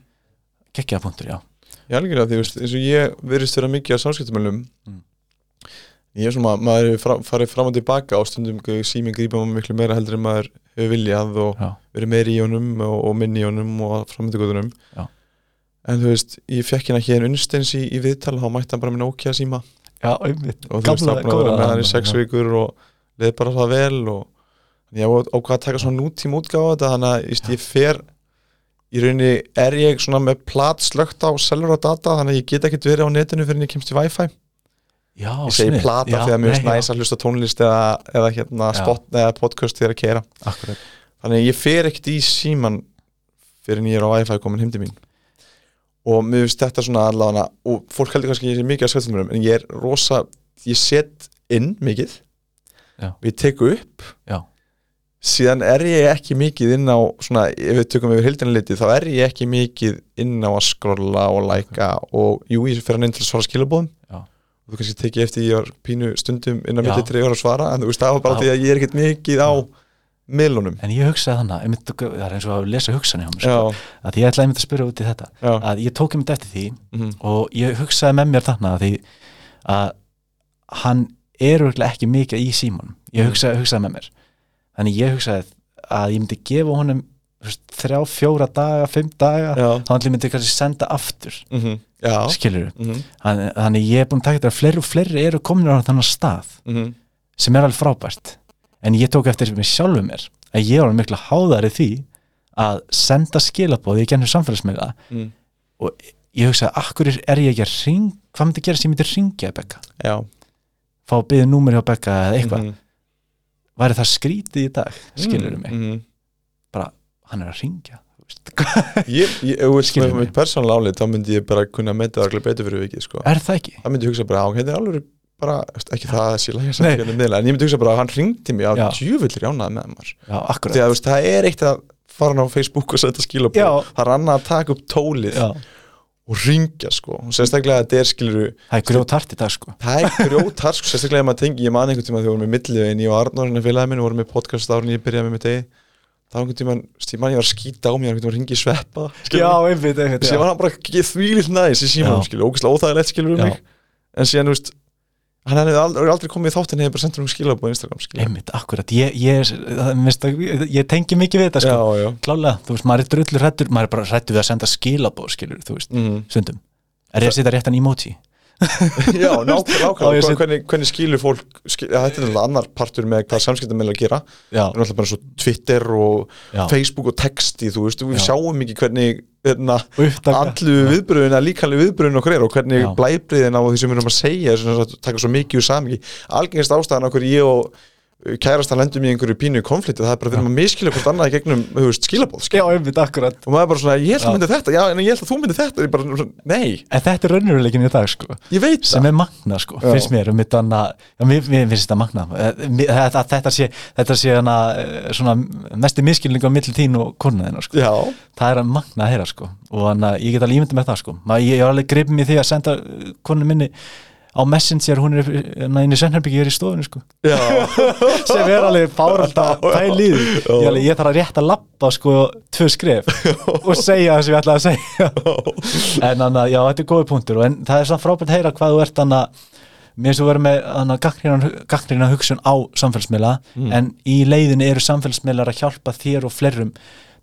Geggjaða punktur, já, Já, algjörlega, því, eins og ég verðist vera mikið á samskiptumölum Mm. ég er svona, maður hefur farið fram og tilbaka á stundum síminn grípa maður miklu meira heldur en maður hefur viljað og já, verið meiri í honum og, og minni í honum og framöndugutunum Já. en þú veist, ég fekk hérna hér unnstens í, í viðtal, þá mætti hann bara með Nokia síma. Já, einmitt. Og þú veist, það bara verið með hann í sex vikur og leið bara það vel og ég ákvað að taka svona nútíma þetta þannig að ég fer í rauninni er ég svona með plat slögt á selur á data þannig að ég get ekkert verið á netinu fyrir en ég kemst í Wi-Fi. Já, ég segi sniðugt. plata Já, að mér finnst nei, næs að hlusta tónlist eða, eða hérna spot eða podcast þegar að kera akkurat, þannig að ég fer ekkert í síman fyrir en ég er á Wi-Fi komin heim til mín. Og mér finnst þetta svona allavega og fólk heldur kannski að ég sé mikið að skjöldumörum en ég er rosa, ég set inn mikið. Já. og ég tek upp já, síðan er ég ekki mikið inn á svona, ef við tökum yfir hildina litið þá er ég ekki mikið inn á að skrolla og læka og jú, ég fer hann inn til að svara skilabóðum Já. og þú kannski tekið eftir ég var pínu stundum inn á Já. milli treyður að svara en þú veist það var bara Já. því að ég er ekkert mikið á miðlunum en ég hugsaði þannig það er eins og að lesa hugsanir hjá mér sko, að ég ætlaði að spyrja út í þetta já, að ég tók einmitt eftir því mhm, og ég hugsaði með mér þarna að því að hann er örugglega ekki mikið í símanum ég Mm. hugsaði, hugsaði með mér þannig ég hugsaði að ég myndi gefa honum þrjá, fjóra daga, fimm daga þá hann myndi kannski senda aftur. Mhm, já. Skilur mhm, þannig, þannig ég er búin að taka þetta að fleiri og fleiri eru komin á þannig stað mhm, sem er alveg frábært. En ég tók eftir mig sjálfu mér að ég var mikla háðari því að senda skilabóði í gennum samfélagsmiðla. Mhm, ég hugsaði, akkur er ég ekki að ring hvað myndi gerast ég myndi ringja Becca? Já. Fá að byggja númer hjá Becca eða eitthvað. Mhm, væri það skrítið í dag, skilur mig mhm. bara, hann er að ringja. Ég, ég, Skilur með mig. persónulega álið þá myndi ég bara kunna meta það betur fyrir vikið sko. er það ekki? það myndi ég hugsa bara, á, þetta er alveg bara, ekki það að sé lægja Nei. samt en ég myndi hugsa bara að hann ringdi mig á Já. djúvullir jánaði með maður Já, akkurat því að það er eitt að fara hann á Facebook og setja skilabóð, Já. það er annað að taka upp tólið Já, og ringja sko, og sérstaklega að þetta er skiluru það er grjótart í dag sko. Það er grjótar sko, sérstaklega ef maður tengi, ég man einhvern tíma þegar við vorum með millivegin, ég og Arnór hérna félagið minn, við vorum með podcast árun ég byrjaði með mitt degi þá einhvern tíma, ég man ég var að skýta á mig einhvern tíma að ringi sveppa skilurðu. einmitt, einmitt síðan var hann bara ekki þvílitt næs í Já. skilur, ógæslega óþægilegt skilur um Já. mig. En síðan, þú veist hann hefði aldrei, aldrei komið í þáttinn hefði bara sendur um skilabóð á Instagram einmitt, akkurat, ég, ég, það- að- ég tengi mikið við þetta sko. Já, já, klálega, þú veist, maður er drullur hrættur maður er bara hrættur við að senda skilabóð, skilur þú veist, mm. stundum. Er ég að setja réttan emoji? já, nákvæmlega hvernig, hvernig skilur fólk skil, ja, þetta er náttúrulega annar partur með hvað samskiptum að gera, það er náttúrulega bara svo Twitter og já, Facebook og texti, þú veist, við Já. sjáum ekki hvernig hérna, allu viðbröðin að líkanlega viðbröðin okkur er og hvernig blæbriðin á því sem við erum að segja er svona að taka svo mikið úr samingi algengast ástæðan okkur ég og kærastan lendum í einhverju pínu konflikti það er bara erum að miskilja hvort annað í gegnum þú skilabóð og maður er bara svona, ég held að myndi þetta. Já, en ég held að þú myndi þetta bara, nei, En þetta er raunveruleikin í dag, sko. Ég veit sem er magna sko, finnst mér um þetta já, mér, mér finnst þetta magna. Eh, mér- þetta, þetta sé, þetta sé hana, eh, svona mesti miskilning á milli þín og konuðina sko. já, það er að magna að heyra sko. og hana, ég get alveg ímyndið með það sko. Ma, ég, var alveg gripið mér því að senda eh, konu minni á Messenger, hún er inn í Sennherbyggi, er í stofunni sko. sem er alveg fáralt að pæla í því ég, þarf að rétt að lappa sko, tvö skref og segja það sem ég ætlaði að segja. En þannig að já, þetta er góði punktur en það er svona frábært að heyra hvað þú ert þannig að mér finnst þú verið með gaggrina hugsun á samfélagsmiðla Mm. en í leiðinu eru samfélagsmiðlar að hjálpa þér og flerum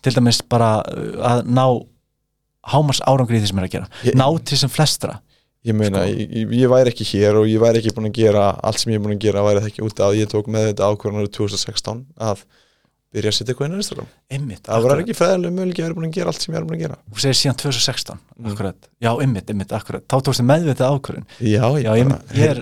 til dæmis bara uh, að ná hámars árangri í því sem er að gera. Ég- ná til sem flestra ég meina Sko. ég, ég, ég væri ekki hér og ég væri ekki búin að gera allt sem ég er búin að gera væri það ekki út að ég tók með þetta ákvörðan árið 2016 að byrja að setja eitthvað inn á Instagram. Einmitt, það var akkurat. ekki fræðilega möguleik að vera búin að gera allt sem ég er búin að gera. Þú segir síðan 2016 Mm. akkurat, já, ymmit, ymmit, akkurat. Þá tókstu meðvitað ákvörðun. Já, ég, já, ég, bara, ég er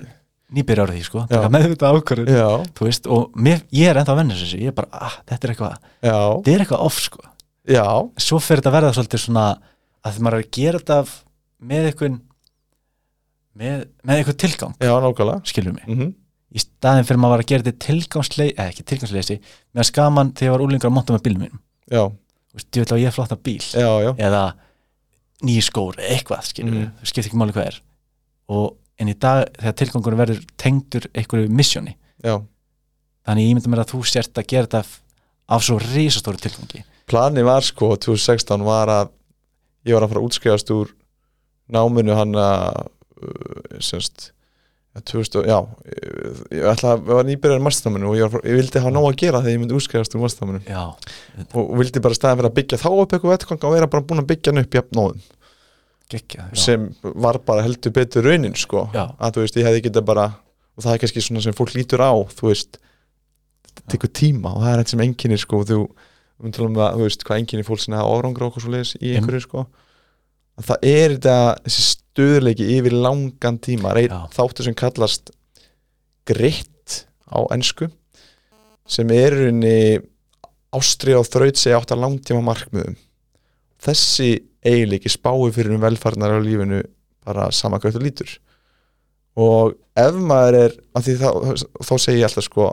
nýbyrjar á því, sko, Já. taka meðvitað ákvörðun já, þú veist, og mér, ég er ennþá þessu ég er bara, ah, þetta er eitthvað, já, þetta er eitthvað off, sko. Já. Svo fer þetta verða svolítið svona að maður er að gera þetta af- með eitthvað með, með eitthvað tilgang, já, nákvæmlega. skilur mig. Mm í staðin fyrir maður var að gera þetta tilgangsleysi eða ekki tilgangsleysi, mér skaman þegar ég var úlingar að monta með bílum mínum. Já, þú veist, ég vil að ég er flotta bíl. Já, já, eða nýj skór, eitthvað skilur Mhm. við, þú skiptir ekki máli hvað er. Og en í dag þegar tilgangur verður tengdur einhverju missjóni já. þannig ég myndi mér að þú sért að gera þetta f- af svo risastóru tilgangi. Planið var sko 2016 var að ég var að fara að útskrifast úr náminu hann að semst ja, 2000, já, ég, ég ætla að var nýbyrjar í masternáminu og ég, var, ég vildi hafa nóg að gera þegar ég myndi útskrifast úr masternáminu og, vildi bara staðan fyrir að byggja þá upp eitthvað vettkvæng og vera bara búin að byggja hann upp jafnóðum geggja já. sem var bara heldur betur raunin sko Já. að þú veist, ég hefði getað bara og það er kannski svona sem fólk lítur á þú veist, þetta tekur tíma og það er eitt sem enginni sko þú, um að, þú veist, hvað enginni fólk sinna árangra og hvað svo leiðis í einhverju sko að það er þetta, þessi stöðleiki yfir langan tíma, þáttur sem kallast gritt á ensku sem er rauninni ástrið og þraut segja átt að langtíma markmiðum þessi eiginleiki spái fyrir um velfarnar á lífinu bara sama hvað þú lítur. Og ef maður er þá, þá segi ég alltaf sko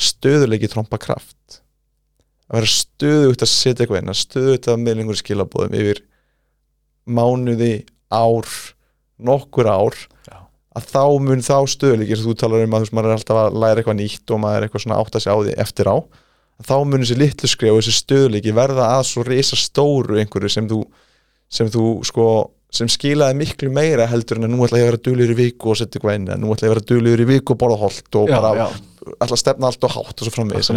stöðuleiki trompa kraft. Að vera stöðugt að setja eitthvað inn að stöðugt að meðlengur skilabóðum yfir mánuði, ár nokkur ár Já. að þá mun þá stöðuleiki sem þú talar um að þú veist, maður er alltaf að læra eitthvað nýtt og maður er eitthvað svona átt að segja á því eftir á þá mun þessi litlu skrif og þessi stöðuleiki verða að svo risa stóru einhverju sem þú sem þú sko sem skilaði miklu meira heldur en að nú ætla ég að vera duglur í viku og setja eitthvað inn en nú ætla ég að vera duglur í viku og borða holt og já, bara já, ætla að stefna allt og hátt og svo framvegis.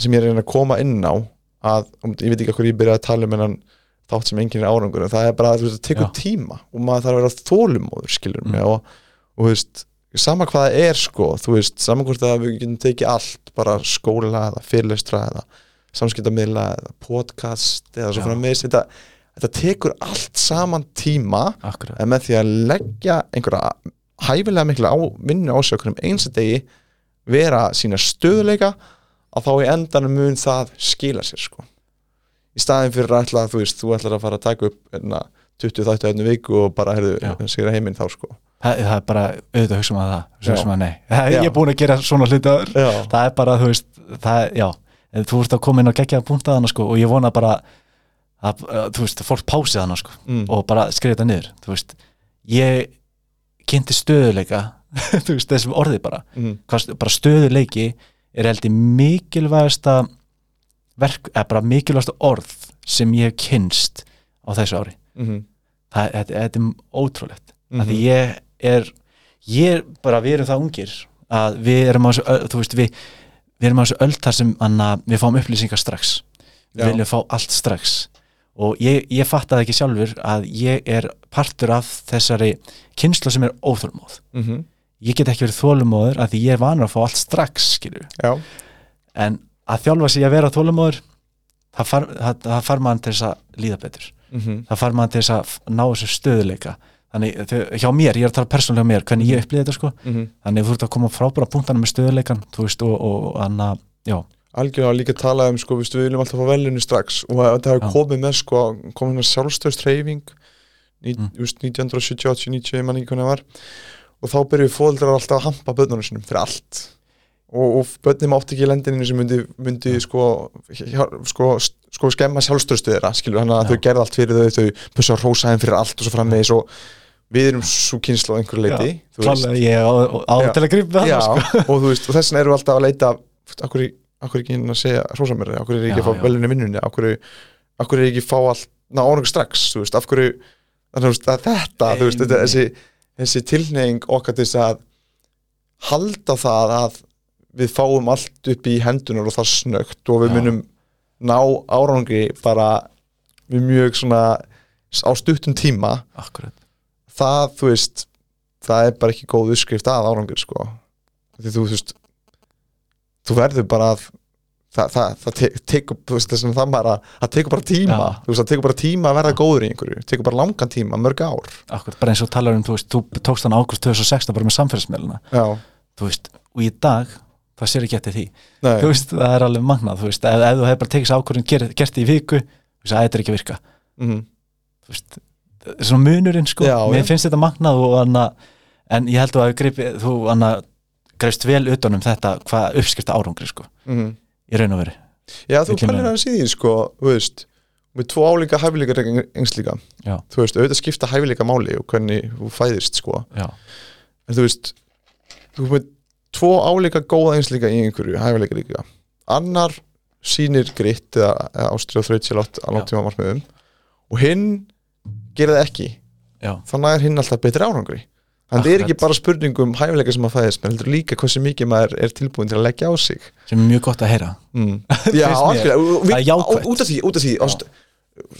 Sem ég er að koma inn á að, um, ég veit ekki hvað ég byrjaði að tala um en þátt sem enginn er árangur en það er bara að það tekur tíma og maður þarf að vera þólumóður skilur mig Mm. og, og veist, sama hvað það er sko, þú veist, sama hvort að við getum tekið allt, bara skóla eða fyrirlestra eða samskiptamiðla eða podcast eða svo Já. framvegis þetta, þetta tekur allt saman tíma akkurat en með því að leggja einhverja hæfilega mikla á, vinnu ásökunum eins og degi vera sína stöðuleika að þá í endanum mun það skila sér sko í staðin fyrir að ætla að þú veist þú ætlar að fara að taka upp enna, 20 þættu efnu viku og bara heyrðu sigra heiminn þá sko. Það, það er bara auðvitað að hugsa maður það hugsa maður nei, það, ég er búin að gera svona hlutar Já, það er bara, þú veist, það já. Þú ert að koma inn og gegja puntaðana sko og ég vona bara að, að þú veist, að fólk pási þarna sko mm. og bara skrifa þetta niður, þú veist. Ég kynnti stöðuleika þú veist, þessum orði bara. Mm. Hvað, bara stöðuleiki er held ég mikilvægasta verk, eða bara mikilvægasta orð sem ég hef kynst á þessu ári. Mm. það, þetta, þetta er ótrúlegt. Mm. því ég er ég er bara, við erum það ungir að við erum á þessu, veist, við við erum á þessu öll þar sem anna, við fáum upplýsingar strax. Við viljum fá allt strax. Og ég, ég fattaði ekki sjálfur að ég er partur af þessari kynslu sem er óþólmóð Mm ég get ekki verið þólumóður að því ég er vanur að fá allt strax en að þjálfa sig að vera þólumóður það far, það, það far mann til þess að líða betur mm það far mann til þess að ná þessu stöðuleika þannig þau, hjá mér, ég er að tala persónulega um mér hvernig ég upplýði þetta sko -hmm. þannig þú ert að koma frábæra punktana með stöðuleikan þú veist og, og anna, já, algjörlega líka talað um sko, við viljum alltaf fá velunni strax og að þetta Já. hefur komið með sko, komið með sjálfstöðstreyfing Mm. 1970-80-90 ég man ekki hvernig það var og þá byrjuðu fóldrar alltaf að hampa börnunum sinum fyrir allt og, og börnum átti ekki lendininu sem myndi, myndi sko, sko, sko skemma sjálfstöðstu þeirra skilur hann að þau gerði allt fyrir þau þau pussa að rósa þeim fyrir allt og svo framvegis og við erum svo kynslu á einhverju leiti klálega ég á, til að grípa Já, það sko. og þess vegna erum við alltaf að leita akkur, akkur ekki inn að segja hrósa mér, akkur er ekki að fá velunni vinnunni? Akkur, er ekki að fá allt? Ná árangur strax, þú veist, af hverju þetta, þú veist, þessi tilneying okkar til þess að halda það að við fáum allt upp í hendunar og það snögt og við Já. munum ná árangri bara við mjög svona á stuttum tíma. Akkurat, það, þú veist það er bara ekki góð uppskrift að árangur sko. því þú, veist þú verður bara að það, það, það te- tekur það bara, það tekur bara tíma. Þú veist, það tekur bara tíma að verða góður í einhverju. Það tekur bara langan tíma, mörg ár. Akkurat bara eins og talar um, þú veist, þú tókst hann águst 2016 bara með samfélagsmiðluna, og í dag, það sér ekki eftir því. Nei, þú veist, það er alveg magnað, þú veist. Ef, ef þú hefur bara tekið sér ákvörðin, gert, gert í viku þú veist, að þetta er ekki að virka. Mm, þú veist, það er svona munurinn sko, Já, mér já. finnst þetta magnað og anna, en ég held að þú gripi, þú anna, greifst vel utan um þetta hvað uppskipta árangri sko, mm, í raun og veri Já, þú pælir aðeins í því, sko, þú veist með tvo álíka hæfileikar engslíka Já. þú veist, auðvitað skipta hæfileika máli og hvernig þú fæðist, sko. Já, en þú veist, þú veist tvo álíka góða engslíka í einhverju hæfileika líka, annar sýnir gritt eða, eða ástrið og þraut sér látt að langtíma markmiðum. Og hinn gerir það ekki. Já, þannig er hinn alltaf betri árangri. Þannig það er ekki Akkurat. bara spurning um hæfileika sem að fæðist, menn heldur líka hversu mikið maður er tilbúin til að leggja á sig. Sem er mjög gott að heyra. Mm. Já, og Það er við- jákvætt. á- út af því, út af því ást,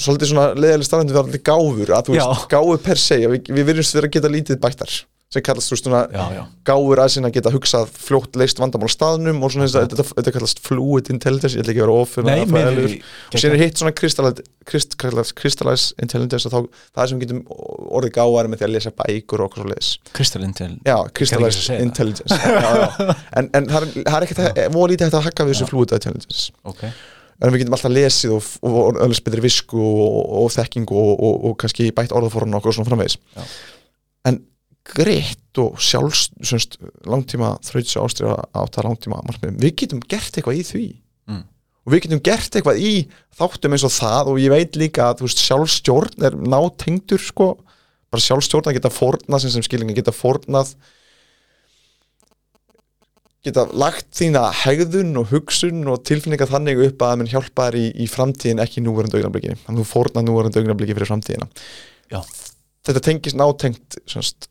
svolítið svona leðileg starfandi verðandi gáfur að þú veist, gáfur per se við, við virðumst vera að geta lítið bættar sem kallast þú veist svona já, já, gáfur að sinna geta hugsað fljótt leist vandamál á staðnum og svona þess að þetta, þetta kallast fluid intelligence, ég ætla ekki að vera nei, mér er og síðan er hitt svona crystallize, crystal, intelligence þá, það sem getum orðið gáðar með því að lesa bækur og okkur svo segja það. intelligence. En, en það er, það er ekkert að, voru lítið hægt að hakka við þessu fluid intelligence. Ok, en við getum alltaf lesið og, og, og öllum betri visku og, og þekking og, og, og kannski bætt orðaforun okkur og svona framvegis. En greitt og sjálfs semst, langtíma þrauts og ástriða átta langtíma markmiðum, við getum gert eitthvað í því. Mm. og við getum gert eitthvað í þáttum eins og það og ég veit líka að veist, sjálfstjórn er nátengdur sko, bara sjálfstjórn að geta fórnað sem sem skilningi geta fórnað geta lagt þína hegðun og hugsun og tilfinninga þannig upp að mun hjálpa þér í, í framtíðin ekki í núverandi augnabliki þannig að þú fórnað núverandi augnabliki fyrir framtíðina. Já. þetta tengist nátengt semst,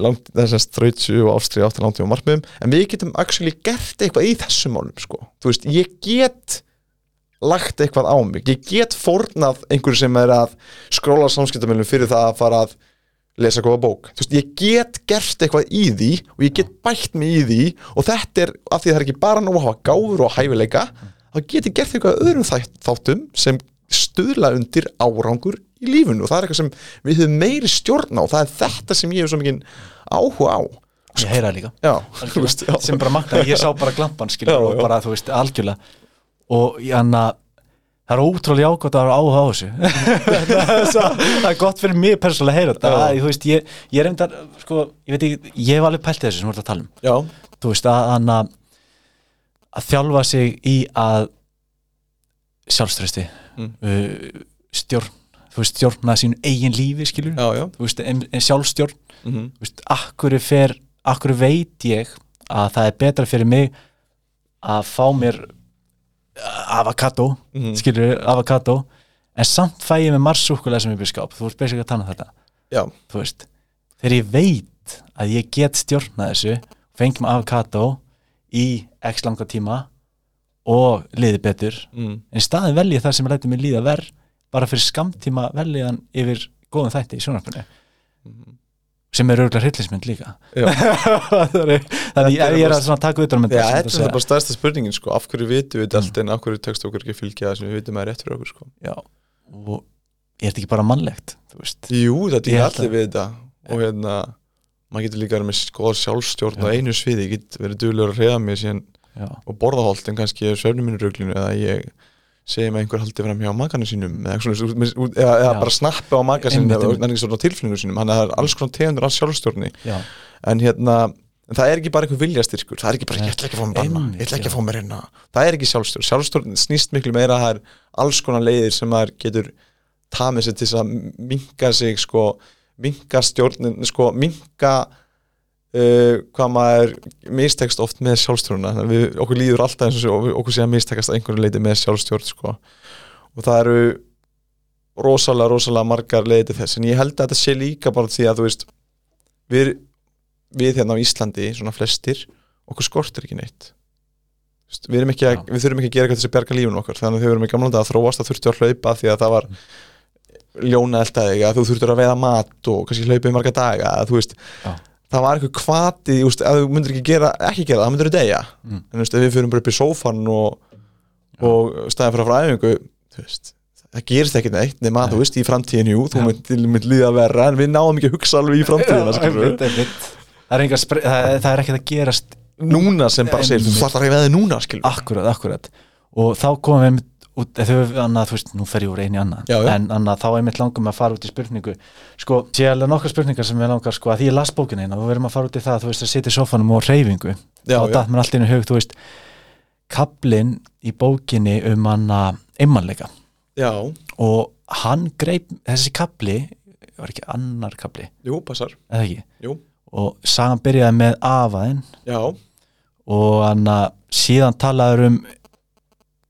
langt, þessast þrautsu og ástrið áttan langtíma markmiðum en við getum actually gert eitthvað í þessum málum sko. þú veist, ég get lagt eitthvað á mig, ég get fórnað einhverju sem er að skróla samskiptamilum fyrir það að fara að lesa góða bók, þú veist, ég get gert eitthvað í því og ég get bætt mig í því og þetta er, af því það er ekki bara nú að hafa gáfur og hæfileika þá get ég gert eitthvað öðrum þáttum sem stuðla undir árangur í lífinu og það er eitthvað sem við höfum meiri stjórn á. Og það er þetta sem ég hef svo mikið áhuga á. Ég heyra líka. Já, veist, sem bara magna, ég sá bara glampan skilur Já, og bara þú veist, algjörlega. Og hann að það er ótrúlega jákvæmt að áhuga á þessu. Það er gott fyrir mig persónulega að heyra þetta, að, þú veist, ég, ég er einnig sko, ég veit ekki, ég hef alveg pælt í þessu sem við erum að tala um, já, þú veist, að hann að að þjálfa sig í að sjálfströsti Mm. uh, stjórn þú veist, stjórna sínu eigin lífi skilur já, já. þú veist, en, en sjálfstjórn Mm -hmm. þú veist, akkur fer akkur veit ég að það er betra fyrir mig að fá mér uh, avokado Mhm. skilur avokado en samt fæ ég með marsúkulega sem ég byrja skáp þú veist basic að tala um þetta já, þú veist, þegar ég veit að ég get stjórnað þessu fengi með avokado í x langa tíma og liði betur mm. en staðin velji það sem læti mig líða verð bara fyrir skamtíma veljiðan yfir góðum þætti í sjónarpunni sem er auðvitað hryllismynd líka. Þannig er ég er bara- að taka um Já, þetta er segja. bara stærsta spurningin sko, af hverju vitum við þetta allt en af hverju tekst okkur ekki að fylgja það sem við vitum að er rétt fyrir okkur sko. Og er þetta ekki bara mannlegt Jú, þetta Ég er allir að- við þetta. Og hérna, maður getur líka með góða sjálfstjórn á einu sviði, ég get verið duðlegur að reyða mig síðan og borða holt en kannski er svefnum minni rauglinu eða ég segi með einhver haldi fram hjá makanum sínum eða, svona, með- eða, eða bara snappi á maka sínum eða eða ekki svona tilfinningum sínum, hann er alls konar tegundur af sjálfstjórni. Já, en hérna en það er ekki bara einhver viljastyrkur það er ekki bara, ég ætla ekki að fá mér banna ég ætla ekki að fá mér hérna. Það er ekki sjálfstjórn, sjálfstjórn snýst miklu meira að það er alls konar leiðir sem maður getur tamið sér til þess að minka sig sko, minka stjórnin sko, minka uh, hvað maður mistekst oft með að við, okkur líður alltaf eins og svo, okkur sé að mistekast að einhverju leiti með sjálfstjórn sko. og það eru rosalega, rosalega margar leiði til þess. En ég held að þetta sé líka bara því að þú veist við, við hérna á Íslandi svona flestir, okkur skortir ekki neitt. Þú veist, við, ekki að, við þurfum ekki að gera eitthvað til að berga lífun okkar. Þannig að þau erum í gamla dag að þróast að þurftu að hlaupa því að það var ljóna eldaði að þú þurftur að veiða mat og kannski hlaupa í marga daga að þú veist, Já. Það var eitthvað kvati þú veist, að þú myndir ekki gera, ekki gera það, það myndir þú deyja. Mm. en þú veist, ef við fyrir bara upp í sófan og, og staðið fyrir að fræðingu það gerist ekkert neitt nema að þú veist, í framtíðin, jú, þú Já. mynd, mynd líða verra en við náum ekki að hugsa alveg í framtíðina það það, það er ekkert að gerast núna sem bara segir, þú þarf að veða núna skilur akkurat, akkurat. Og þá komum við út, þau annað, þú veist, nú fer ég úr einu í annað. Já, já. en annað, þá einmitt langum að fara út í spurningu. Sko, sé alveg nokkar spurningar sem við langar sko, að því ég las bókina eina, þú verðum að fara út í það þú veist, að sitja í sofanum og reyfingu já. datt mér allt inn í hug, þú veist kaplinn í bókinni um hana einmannleika. Já, og hann greip þessi kapli var ekki annar kapli, jú, passar. Jú, og sagan byrjaði með afaðinn já, og hann að síðan talaður um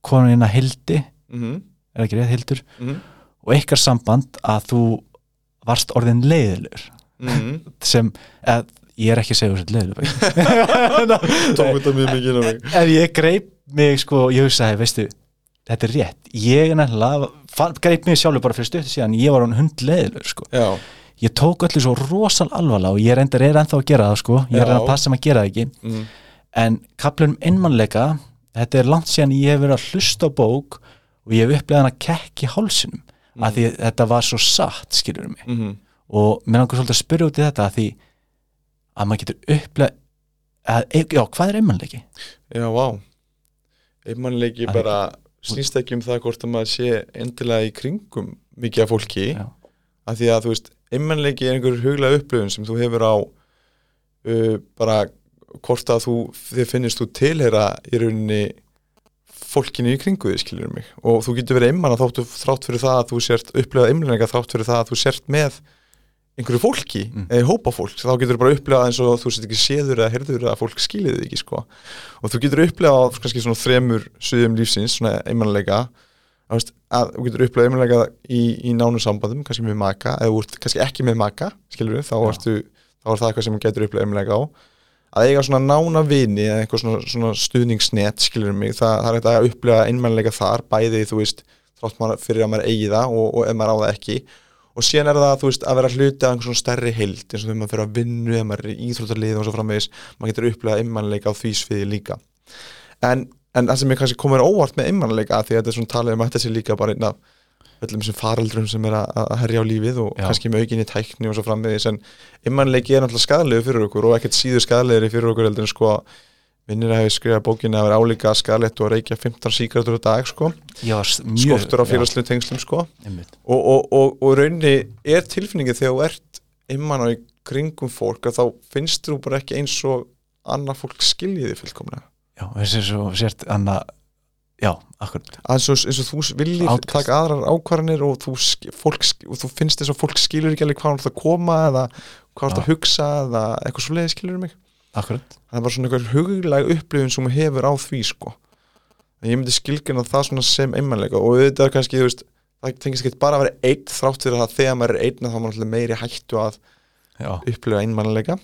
konuna Hildi mhm, er ekki rétt Hildur? Mhm. Og ykkar samband að þú varst orðin leiðilegur mhm. Sem, eða, ég er ekki að segja þessi leiðilegur Tók þetta mjög mikið en ég greip mig sko, ég hugsaði, veistu þetta er rétt, ég er nefnilega greip mig sjálfur bara fyrir stöttu síðan. Ég var hann hund leiðilegur sko. Já, ég tók öllu svo rosal alvarlega og ég reyndar er ennþá að gera það sko. Ég er Já. að passa mig að gera það ekki. Mhm, en kaplunum innmannleika þetta er langt síðan ég hef verið að hlusta á bók og ég hef upplegað hann að kekki hálsinum mm. að því að þetta var svo satt skilur mig mhm og mér langar svolítið að spyrja út í þetta að því að maður getur upplegað að, já, hvað er innmannleiki? Já, vá einmannleiki bara snýst ekki um það hvort að maður sé endilega í kringum mikið af fólki Já. af því að þú veist, einmannleiki er einhver huglega upplöfun sem þú hefur á uh, bara hvort að þú, þið finnist þú tilheyra í rauninni fólkinu í kringu þið skilur mig? Og þú getur verið einmann að þáttu þrátt fyrir það að þú sért upplegað einmannleika þrátt fyrir það að þú sért með einhverju fólki Mm. eða hópa fólk, þá getur þú bara upplegað eins og þú sért ekki séður eða herður eða fólk skilið þig ekki sko. Og þú getur upplegað kannski svona þremur suðum lífsins, svona einmannleika að, þú getur upplegað einmannleika í, í nánu sambandum, kannski með maka eða ert kannski ekki með maka, skilur við þá, þá er það eitthvað sem getur upplegað einmannleika á að eiga svona nána vini eða eitthvað svona, svona stuðningsnet skilur mig, það, það er eitthvað að upplega einmannleika þar, bæði þú veist þrátt maður fyrir að maður eigi það og, og ef maður á það ekki. Og síðan er það veist að vera hluti af einhvern svona stærri heild eins og þegar maður fyrir að vinnu, ef maður er í íþróttarlið og svo framvegis, maður getur upplegað einmannleika á því sviði líka. En, en það sem er kannski komið óvart með einmannleika því að þetta er svona talið um að þetta sé líka bara einn af öllum sem faraldrum sem er að, herja á lífið og Já. kannski með aukinni tækni og svo framvegis en einmannleiki er náttúrulega skadalegu fyrir okkur og ekkert síður skadalegri fyrir okkur heldur en sko vinnir að hefur skrifað bókina að vera álíka skadalegt og reykja 15 síkratur á dag sko. Mjög skortur á félagslu tengslum sko. Já, og, og, og, og raunni er tilfinningið þegar þú ert einmann á í kringum fólk að þá finnst þú bara ekki eins og annað fólk skiljiði fullkomlega. Já, þessi er svo sért anna já, akkurat. Eins og, eins og þú viljir Outcast. taka aðrar ákvarðanir og þú, fólk, og þú finnst þess að fólk skilur ekki alveg hvað hann að koma eða hvað hann Já. að hugsa eða eitthvað svo leiði skilur mig? Akkurat, það er bara svona einhver huglæg upplifun sem maður hefur á því sko. En ég myndi skilgjörna það svona sem einmannleika og auðvitað er kannski, þú veist það tengist ekki bara að vera einn þrátt fyrir það þegar maður er einn þá er maður meiri hættu að já, upplifa einmannleika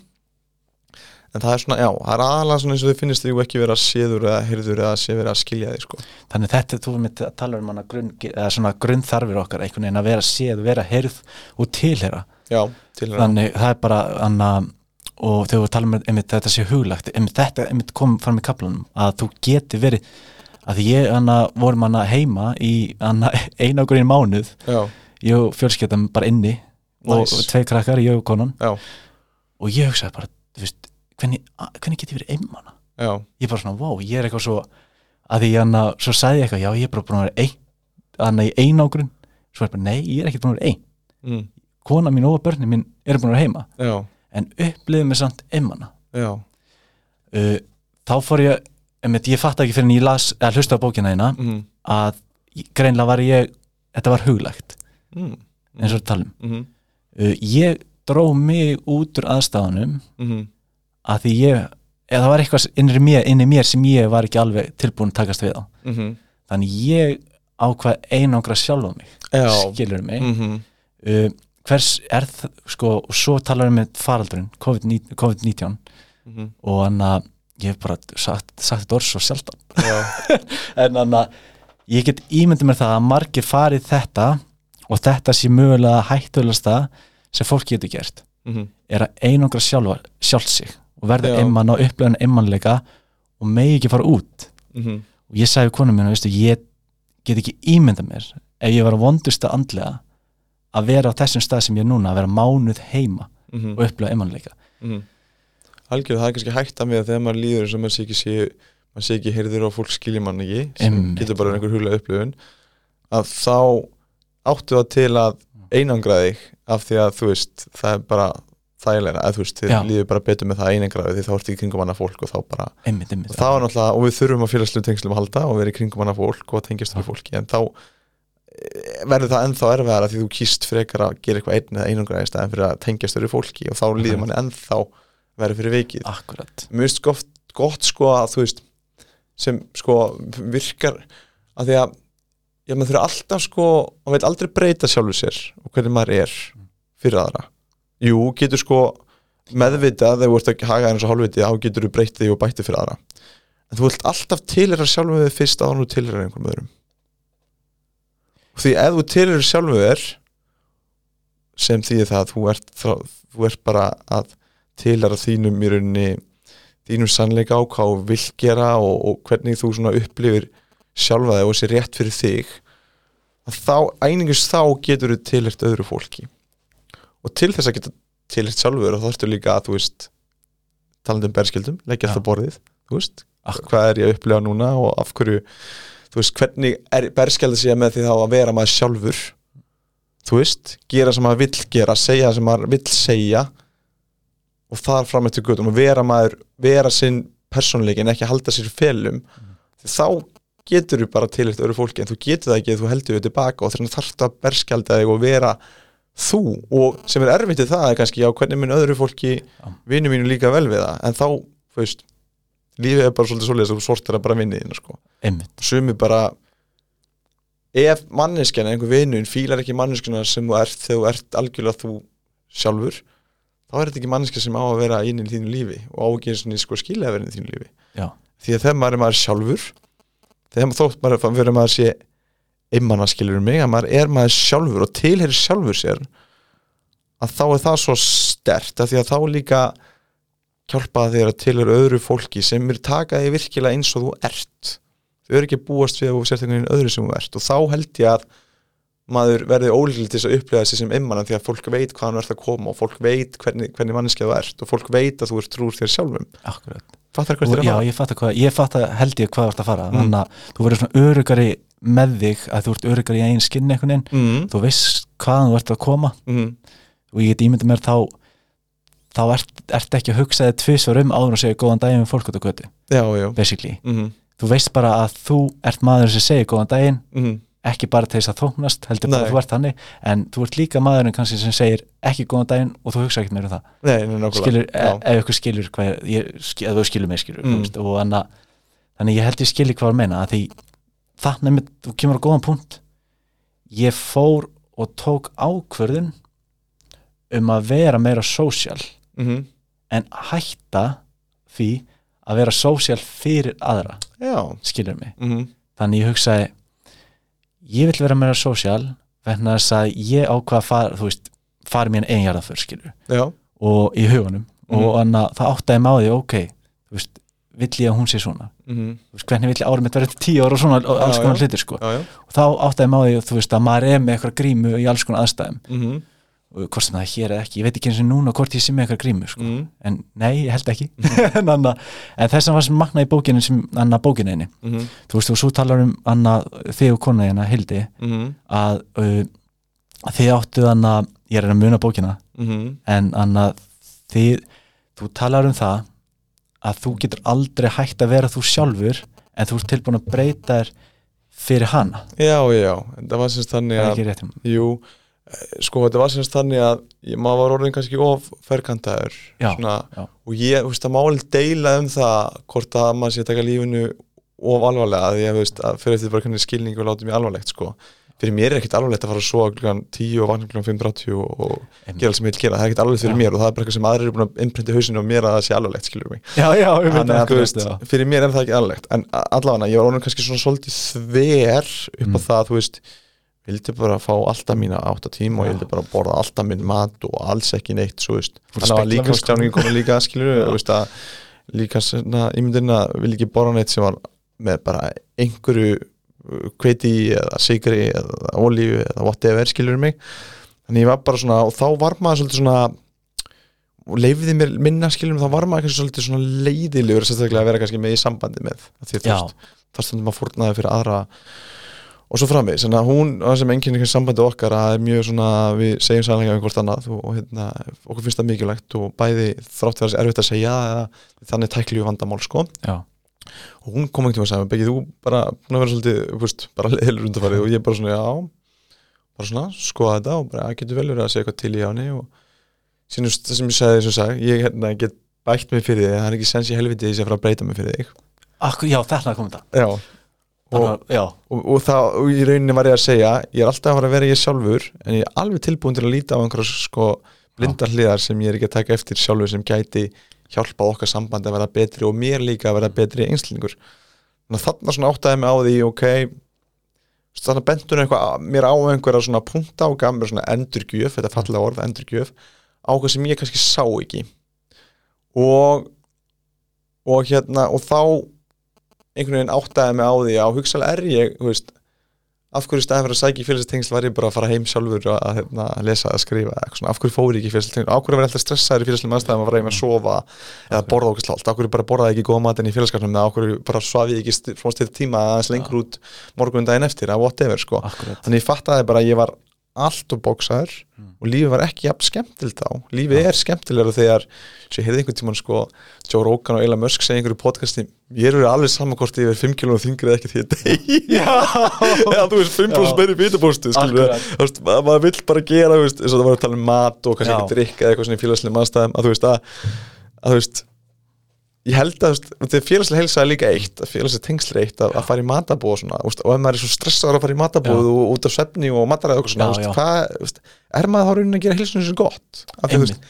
en það er svona, já, það er aðalega svona eins og þau finnist þau ekki vera séður eða heyrður eða sé vera að skilja þig sko. Þannig þetta þú mitt að tala um hana grunn, eða svona grunnþarfir okkar einhvern veginn að vera séð, vera heyrð og tilhera já, til hérna þannig það er bara anna, og þegar við talum um þetta sé huglagt einmitt, þetta einmitt kom fram í kaplanum að þú geti verið að því ég anna, vorum hana heima í anna, einagurinn mánuð já, ég og fjölskyldum bara inni og Nice. tvei krakkar, ég og konan. Já, og ég hugsaði bara, þú veist hvernig, hvernig get ég verið einmana já, ég bara svona, wow, ég er eitthvað svo að því hana, svo sagði ég eitthvað, já ég er bara búin að vera einn hana í einagrun svo er bara, nei, ég er ekki búin að vera einn mm, kona mín og börnin mín eru búin að vera heima. Já, en upplifið mig samt einmana já. Uh, þá fór ég einmitt, ég fatt ekki fyrir en ég las, eða hlusta á bókina þína mm, að greinlega var ég þetta var huglagt, mm, eins og talum mm, uh, ég dró mig út úr aðstafanum mm, að því ég eða það var eitthvað innri mér, innri mér sem ég var ekki alveg tilbúin að takast við á. Mm, þannig ég ákvað einangra sjálf á mig já. skilur mig? Mm, uh, hvers er það, sko og svo talar um með faraldurinn COVID-19 COVID mm, og hann að ég hef bara sagt, sagt þetta orð svo sjaldan. En hann að ég get ímyndið mér það að margir farið þetta og þetta sé mögulega hættulegasta sem fólk getur gert mm, er að einangra sjálf sig og verða einmann á upplöðun einmannleika og megi ekki fara út. Mm, og ég sagði konum mínu, veistu, ég get ekki ímyndað mér ef ég var að vondusta andlega að vera á þessum stað sem ég er núna, að vera mánuð heima mm, og upplöða einmannleika. Mm. algjörð, það er kannski hægt að með að þegar maður líður og maður sé ekki sé maður sé ekki heyrður og fólk skilji mann ekki sem Einmitt. getur bara einhver huglega upplifun að þá áttu það til að einangra þig af því að þú veist það er bara, þægilega, eða þú veist, þið líður bara betur með það einengraði því þá ertu í kringum annað fólk og þá bara, einmitt, einmitt og það var náttúrulega og við þurfum að félagslu tengslum að halda og vera í kringum annað fólk og tengjast við fólki, en þá eh, verður það ennþá erfiðara því þú kýst frekar að gera eitthvað einn eða einangraði stæðan fyrir að tengjast við fólki og þá líður manni ennþá verður fyrir vikið. Akkurat, mér finnst gott, gott sko að þú veist sem sko virkar að því að já, maður þurfa alltaf sko og veit aldrei breyta sjálfur sér og hvernig maður er fyrir aðra jú, getur sko meðvitað þegar þú ert að haga eins og hálfvitið þá getur þú breytið því og bættið fyrir aðra. En þú vilt alltaf tilhera sjálfur þig fyrst áður en þú tilhera einhverjum öðrum. Og því ef þú tilhera sjálfur þér sem því það að þú ert, þá- þú ert bara að tilhera þínum í rauninni þínum sannleika á hvað þú vill gera og, og hvernig þú svona upplifir sjálfa þig og sé rétt fyrir þig að þá, æningus þá getur þú tilhert öðru fólki og til þess að geta tilhert sjálfur og þá ertu líka að þú veist talandi um berskildum, leggja Já. alltaf borðið þú veist, hvað er ég að upplifa núna og af hverju, þú veist, hvernig er berskjaldið sé með því þá að vera maður sjálfur? Þú veist, gera sem maður vill gera, segja sem maður vill segja og þar fram eftir göttum og vera maður, vera sinn persónleikin, ekki halda sér felum. Því þá getur þú bara til eftir öðru fólki en þú getur það ekki að þú heldur þau tilbaka og þannig þarftu að berskjalda þig og vera þú og sem er erfitt það er kannski já hvernig minn öðru fólki vinnu mínu líka vel við það? En þá, þú veist lífið er bara svolítið svolítið að að bara vinnið þína sko. sumi bara ef manneskjan, einhver vinnun fílar ekki manneskjana sem þú ert þegar þú ert algjörlega þú sjálfur þá er þetta ekki manneskja sem á að vera inn í þínu lífi og á ekki eins og sko skilja að vera inn í þínu lífi. Já, því að þegar maður er maður sjálfur þegar maður þótt maður er fyrir maður sé einmann að skilur mig að maður er maður sjálfur og tilherir sjálfur sér að þá er það svo stert að því að þá líka hjálpa þér að tilhera öðru fólki sem er taka þig virkilega eins og þú ert. Þau eru ekki búast við að þú sért einhvern veginn öðru sem þú ert. Og þá held ég að maður verði til þess að upplega sig sem einmann því að fólk veit hvaðan ert að koma og fólk veit hvernig, hvernig manneskja þú ert og fólk veit að þú ert trúr þér sjálfum. Akkurat. Fattar hvert er að já, fara? hvað, ég fatt að held ég hvað þú ert að fara. Mm. þannig að þú verður svona örugari með þig að þú ert örugari í einn skinni einhvern veginn. Mm, þú veist hvaðan þú ert að koma. Mm, og ég get ímyndið mér þá þá ert, ert ekki að hugsa þig tvisvar um áður og segja góðan daginn við fólk á götu. Basically, mm, þú veist bara að þú ert maður sem segir góðan daginn mm, ekki bara til þess að þóknast, heldur bara að þú ert þannig en þú ert líka maðurinn kannski sem segir ekki góðan daginn og þú hugsa ekkert meira um það. Nei, nákvæmlega. Skilur, e, ef ykkur skilur hvað ég, skil, þú skilur mig skilur mm. veist, og anna, þannig ég held ég skilji hvað að meina að því þannig með, þú kemur á góðan punkt. Ég fór og tók ákvörðun um að vera meira sósjál Mhm. en hætta því að vera sósjál fyrir aðra Já. skilur mig, mm, þannig ég hugsaði ég vil vera meira sósjál vegna þess að ég ákvað að fara þú veist, fara mér einn jarðaför skilur Já. Og í hugunum Mhm. og anna, það áttaði því, ok þú veist, vill ég að hún sé svona. Mm, Þú veist, hvernig vill ég mitt verið til tíu ára og svona og alls konar hlutir sko. Já, já. Og þá áttaði á því, veist, að maður er með eitthvað grímu í alls konar aðstæðum. Mm, og hvort sem það er hér eða ekki, ég veit ekki eins og núna hvort ég sé með eitthvað grímu sko, mm, en nei, ég held ekki. En, anna, en þess að var sem magna í bókinu sem anna bókinu mm, þú veist, og svo talar um anna, þig og kona hérna, Hildi mm, að, uh, að þið áttu anna, ég er að muna bókina en anna, þið þú talar um það að þú getur aldrei hægt að vera þú sjálfur en þú ert tilbúin að breyta þér fyrir hana. Já, já Það var semst þannig að Jú, eh, sko þetta var semst þannig að maður var orðin kannski of ferkantaður Já, svona, já. og ég, þú veist, að máli deila um það hvort að maður sé að taka lífinu of alvarlega, að ég, þú veist, að fyrir eftir bara hvernig skilning og láti mér alvarlegt, sko fyrir mér er ekkert alvarlegt að fara svo klukkan 10 og vakna klukkan 5.30 og, og Einmitt. gera allt sem ég vil gera, það er ekkert alvarlegt fyrir Já. mér og það er bara eitthvað sem aðrir eru búin að innprenti hausinu á mér að það sé alvarlegt, skilur mig. Já, já, Þannig að þú veist, fyrir mér er það ekki alvarlegt en a- allavega, ég var orðin kannski svona svolítið þver upp á Mm. það, þú veist vildi bara fá alltaf mína átta tíma og ég vildi bara borða alltaf minn mat og alls ekki neitt, svo veist. Þannig að líka, kveiti eða sigri eða olíu eða whatever, skilur mig. Þannig ég var bara svona, og þá var maður svolítið svona og leifiði mér minna skilur mig, þá var maður svolítið svona leiðilegur sérstaklega að vera kannski með í sambandi með því að það stundum að fórnaði fyrir aðra og svo framvegis, þannig að hún það sem enginn einhvern sambandi okkar að það er mjög svona við segjum sannlega um hvort annað og, og hérna, okkur finnst það mikilvægt og bæði þrátt er erfitt að segja eða þannig tæklíu vandamál sko. Já, og hún kom einhvern tíma og sagði, Beggi, þú bara búin að vera svolítið, veist, bara leðilur undarfarið og ég bara svona, já. Bara svona, skoða þetta og bara, "Já, getur vel verið að segja eitthvað til í áni og síðan það sem ég sagði, þess að sagði, ég hérna, get bætt mig fyrir þig, það er ekki sens í helviti þess að fara að breyta mig fyrir þig. Akkur, já þetta kom þetta. Já, og, og, og það, og í rauninni var ég að segja ég er alltaf að fara að vera ég sjálfur en ég er alveg tilbúin til að líta á einhverja sko blindar hliðar sem ég er ekki að taka eftir sjálfur sem gæti hjálpa okkar sambandi að vera betri og mér líka að vera betri einslingur þannig að þarna svona áttaði mig á því ok, þannig að bentur eitthvað mér á einhverja svona punta og gaf mér svona endurgjöf, þetta fallega orð endurgjöf, á hvað sem ég kannski sá ekki. Og og hérna, og þá einhvern veginn áttaði mig á því að hugsalega er ég, þú veist af hverju staðin fyrir að sækja í félagstengsl var ég bara að fara heim sjálfur að, að, hérna, að lesa, að skrifa svona, af hverju fóri ég ekki í félagstengsl af hverju var ég alltaf stressaður í félagslegum aðstæðum að fara heim að sofa eða borða okkur slált, af hverju bara borðaði ekki góða matinn í félagskapnum af hverju bara svaf ég ekki st- svona stið tíma aðeins lengur út morgun daginn eftir að whatever sko. Þannig ég fattaði bara að ég var allt og bóksaður og lífið var ekki jafn skemmtilt á lífið er skemmtilegra þegar svo ég heyrði einhvern tímann sko Joe Rogan og Elon Musk segja einhverju podcasti ég er verið alveg saman hvort ég er 5 km þingri eða ekki því að degi Já, þú veist, 5% Já. meiri bítabústu maður vill bara gera eins og það var að tala um mat og kannski ekki drikka eða eitthvað svona í félagslega mannstæðum að þú veist að, að þú veist ég held að, félagslega heilsa er líka eitt að félagslega tengsl er eitt að, að fara í matabóð og svona, veist, og ef maður er svo stressaður að fara í matabóð og út af svefni og mataræð og eitthvað svona, Já, þú veist, já. hvað, þú veist, er maður þá raunin að gera heilsunum svo gott að þú veist,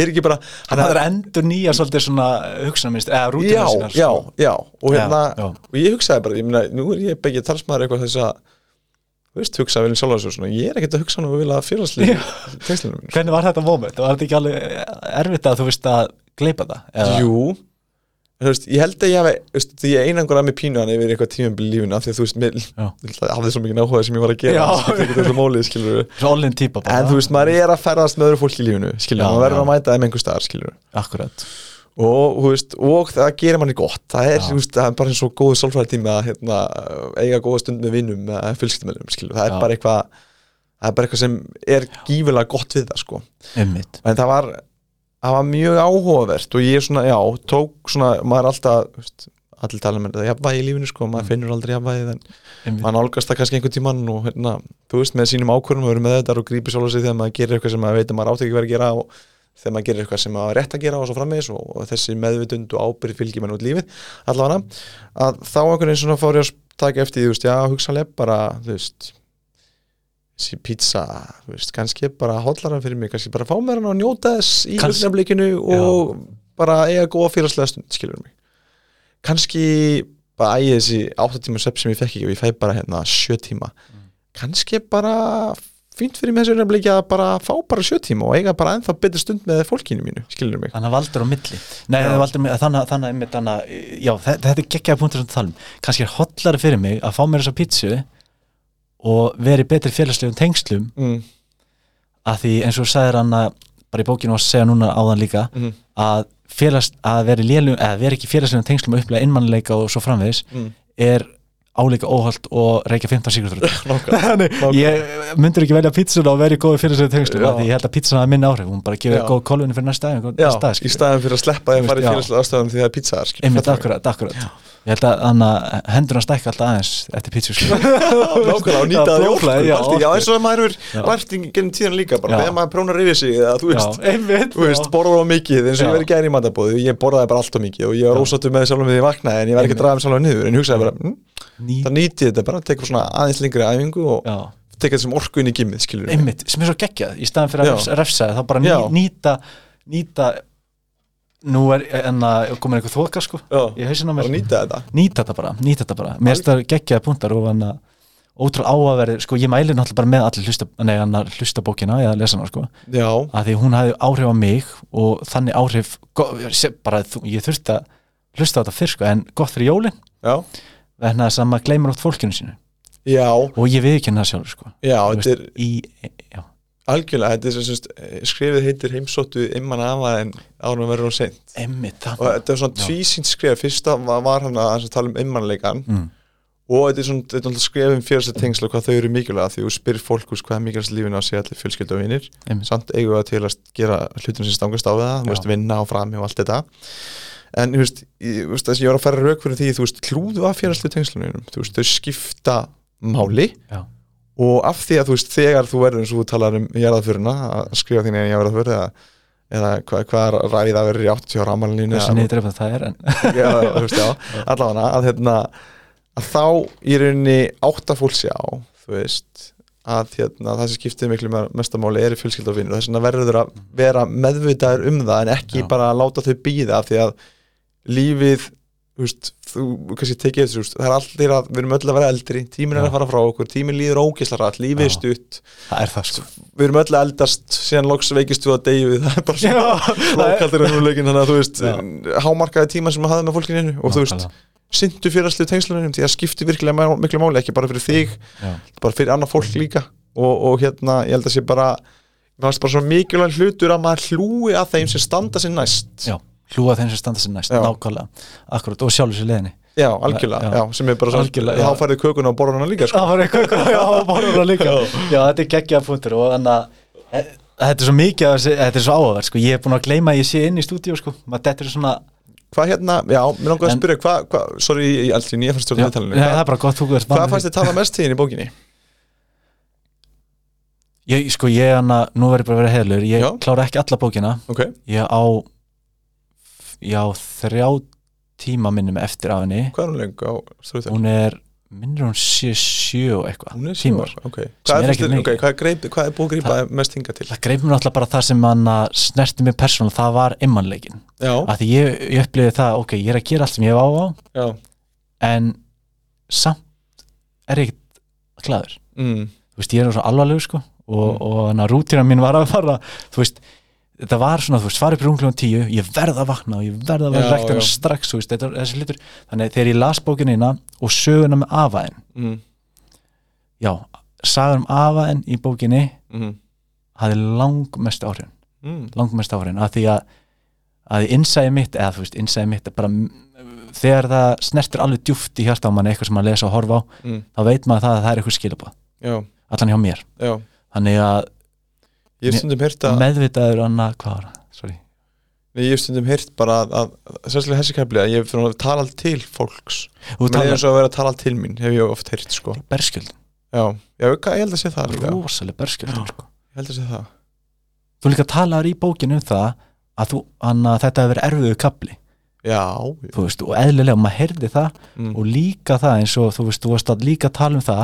er bara að það er endur nýja svolítið svona hugsanamist, eða rútina sínar já, sko. já og hérna, Já, já. og ég hugsaði bara ég meina, nú er ég begið talsmaður eitthvað þess að þú veist, hugsaði viljum sjálf þessu svona, ég er ekkert að hugsa nú að vilja félagslega tengslunum. Hvernig var þetta moment? Var þetta ekki alveg erfitt að þú veist að gleipa það? Eða? Jú veist, ég held að ég því ég einangur að mig pínu hann yfir eitthvað tímabili í lífinu af því að þú veist, mér hafði svo mikið áhuga sem ég var að gera skilur ekki þetta mólið, skilur Svo en þú veist, maður er að ferðast með öðru fólki í lífinu skilur, maður verður að mæta þeim einhver staðar, skilur Akkurat. Og, veist, og það gerir manni gott það er, veist, það er bara eins og góðu sálfræði tíma að hérna, eiga góða stund með vinnum með fjölskyldumælum, skilur, það er bara eitthvað það er bara eitthvað sem er gífilega gott við það, sko. En það var, það var mjög áhugavert og ég svona, já, tók svona maður er alltaf, allir tala með þetta jafnvægi í lífinu, sko, maður finnur aldrei jafnvægi en maður nálgast það kannski einhvern tímann og hérna, þú veist, með sínum ákvörðum og verið með þetta og grípið sjálf sig þegar maður gerir eitthvað sem maður veit að maður átti ekki verið að gera og þegar maður gerir eitthvað sem maður er rétt að gera og svo framvegis og, og þessi meðvitund og ábyrð fylgir mann út lífið, allavega að þá einhvern veginn svona fór ég að taka eftir þú veist, já, hugsanlega bara, þú veist pizza, veist, kannski bara hóllara fyrir mig, kannski bara fá mér hann og njóta þess í augnablikinu og bara eiga góða félagslega stund, skilur mig. Kannski bara ægið þessi 8 tíma svepp sem ég fekk ekki og ég fæ bara hérna 7 tíma. Kannski bara fínt fyrir mig þessu augnablikki að bara fá bara 7 tíma og eiga bara ennþá betur stund með fólkinu mínu, skilur mig. Þannig að valdur á milli. Nei, Já. valdur þannig, einmitt, þannig að- Já, þetta, er geggjaði punktur sem þú talum Kannski er hollari fyrir mig að fá mér þessa pítsu og veri betri félagslegum tengslum mm, að því eins og þú sagðir hann að bara í bókinu að segja núna áðan líka mm, að, félags, að veri, lélum, veri ekki félagslegum tengslum og upplega innmannleika og svo framvegis mm. er álíka óhald og reykja 15 síkurþrútt Nákvæmlega. Þannig, ég myndur ekki velja pítsuna og veri góði tengslum? Já. af því ég held að pítsuna hafa minni áhrif. Hún bara gefur góð kolunni fyrir næsta næsta í staðin fyrir að sleppa í Já. félagslega aðstæðan því það er pizzaðar einmitt akkurat, akkurat. Ég held að hann hendurna stækka alltaf aðeins eftir sko. Nákvæmlega og nýta það í orku blóðflæði, já, eins og að maður er lært í gennum tíðan líka bara þegar maður prónar yfir sig þú veist, borðar á mikið eins og ég verið gæri í Ný, það nýti þetta bara, tekur svona aðeins lengri æfingu og já, tekur þetta sem orku inn í gimmið, einmitt, sem er svo geggjað. Í staðan fyrir að refsa- þá bara ný, nýta nýta nú er komin eitthvað þoka sko Já, nýta þetta. Nýta þetta bara, nýta þetta bara. Mér finnst það geggjaði punktar og hann að ótrúlega áhugaverðir, sko ég mæli náttúrulega bara með allir hlusta, nei, hlusta bókina eða lesa hana sko, Já, að því hún hafði áhrif á mig og þannig áhrif bara, ég þurfti að hlusta á þetta fyrr sko, en gott fyrir jólin. Já, vegna þess að maður gleymur átt fólkinu sínu. Já, og ég viðkynna það sjálfur sko. Er algjörlega, þetta er sem sagt, skrifið heitir heimsóttu imman afa en ánum verður hún seint. Emmitt og þetta er svona Já. tvísýnt skrif fyrsta var, hann að tala um immannleikan mm, og þetta er svona, þetta er skrefum félagslega tengsla hvað þau eru mikilvæga því þú spyr fólk úr hvað er mikilvægast lífinu að sé allir fjölskyldu og vinir. Einmitt. samt eigum við að til að gera hlutum sem stangast á það, þú veist, vinna og frami og allt þetta en þú veist, þess að ég var að fara rauk fyrir því, þú veist, hlúðu af félagslega tengslunum, þú veist, þau skipta máli Já. og af því að þú veist, þegar þú verður eins og þú talar um jarðaföruna, að skrifa þín eða jarðaför eða, eða hvað, hvað ræði það verður í 80 ára amalinu Þessi niðurdreifað það er allavega að, hérna, að þá í rauninni átta fólk sjá, þú veist að hérna, það sem skiptir miklu me- mestamáli er í fjölskylda og vinnur, þess vegna verður að vera meðvitaður um það en ekki Já. bara að láta þau býða af því að lífið veist, þú kannski tekið veist, það er allir að, við erum öll að vera eldri tíminn er að fara frá okkur, tíminn líður ógislar allt, lífið er stutt. Það er það sko. Við erum öll að eldast, síðan loks veikist þú að deyju við, það er bara svona Lókaldir raunveruleikin, þannig að þú veist hámarkaði tíma sem maður hafði með fólkinu og þú veist, syndu félagslegu tengslunum því að skipti virkilega miklu máli ekki bara fyrir þig, Já. bara fyrir annað fólk líka. Og, og hérna, ég held að sé bara bara svona mikilvæg hlutur að maður hlúi að þeim sem standa sér næst. Já, hlúa þeim sem standa sér næst, Já. nákvæmlega Akkurat, og sjálfur sér leðinni já algjörlega, Já. sem er bara svona þá færið kökuna og borðuna líka sko. Það var eitthvað, já, borður líka Já, þetta er geggjað punktur og þannig að e- þetta er svo mikið, þetta er svo áhugaverð sko. ég er búin að gleyma að ég sé inn í stúdíu sko. maður þetta er svona hvað hérna, já, mér langar að spyrja hvað, hva, sorry, ég aldrei nýja fannst stjórn viðtalinu, hvað, er fannst þið tala mest tíðin í bókinni? ég, sko, ég hann að, nú verður bara að vera heilur ég klára ekki alla bókina ég á ég á þrjá tíma minnum eftir af henni. Hvað er hún lengur á stjórn hún er, minnur hún sé sjö og eitthvað Hún er sjö ok. Hvað er er, okay, hvað, greip, hvað er búið að grípa mest hinga til? það greip mér náttúrulega bara það sem hann snerti mig persónulega, það var immanleikin Já, að því ég, ég upplifði það, ok, ég er að gera allt sem ég hef á á já. en samt er ég ekkert glaður. Mm, þú veist, ég er svo alvarlegur sko og, Mm. og að rútina mín var að fara þú veist, þetta var svona, þú veist, farið í runglega tíu, ég verð að vakna og ég verð að vera já. strax, þú veist, þetta, þessi hlutur. Þannig þegar ég las bókinina og söguna með afaðin, mm, já, sagan um afaðin í bókinni mm, hafði langmest áhrifin. Mm, langmest áhrifin, að því að að innsæði mitt, eða þú veist, innsæði mitt bara, þegar það snertir alveg djúft í hjarta á manni, eitthvað sem maður lesa og horfa á mm, þá veit maður það að það er eitthvað skilabóð Já, allan hjá mér, já. Þannig að Ég hef stundum heyrt að meðvitaður annað, hvað var það? Ég hef stundum heyrt bara að, að sérstaklega þessi kefli að ég hef fyrir að tala til fólks. Eins og að vera að tala til mín hef ég oft heyrt sko. Berskjöld, Já, já ég held að sé það líka. Rosalega berskjöld Já. sko. Ég held að sé það. Þú líka talar í bókinu um það að, þú, anna, þetta hefur verið erfiðu kapli Já, þú veist, og eðlilega, maður heyrði það mm, og líka það eins og þú veist, þú varst að líka tala um það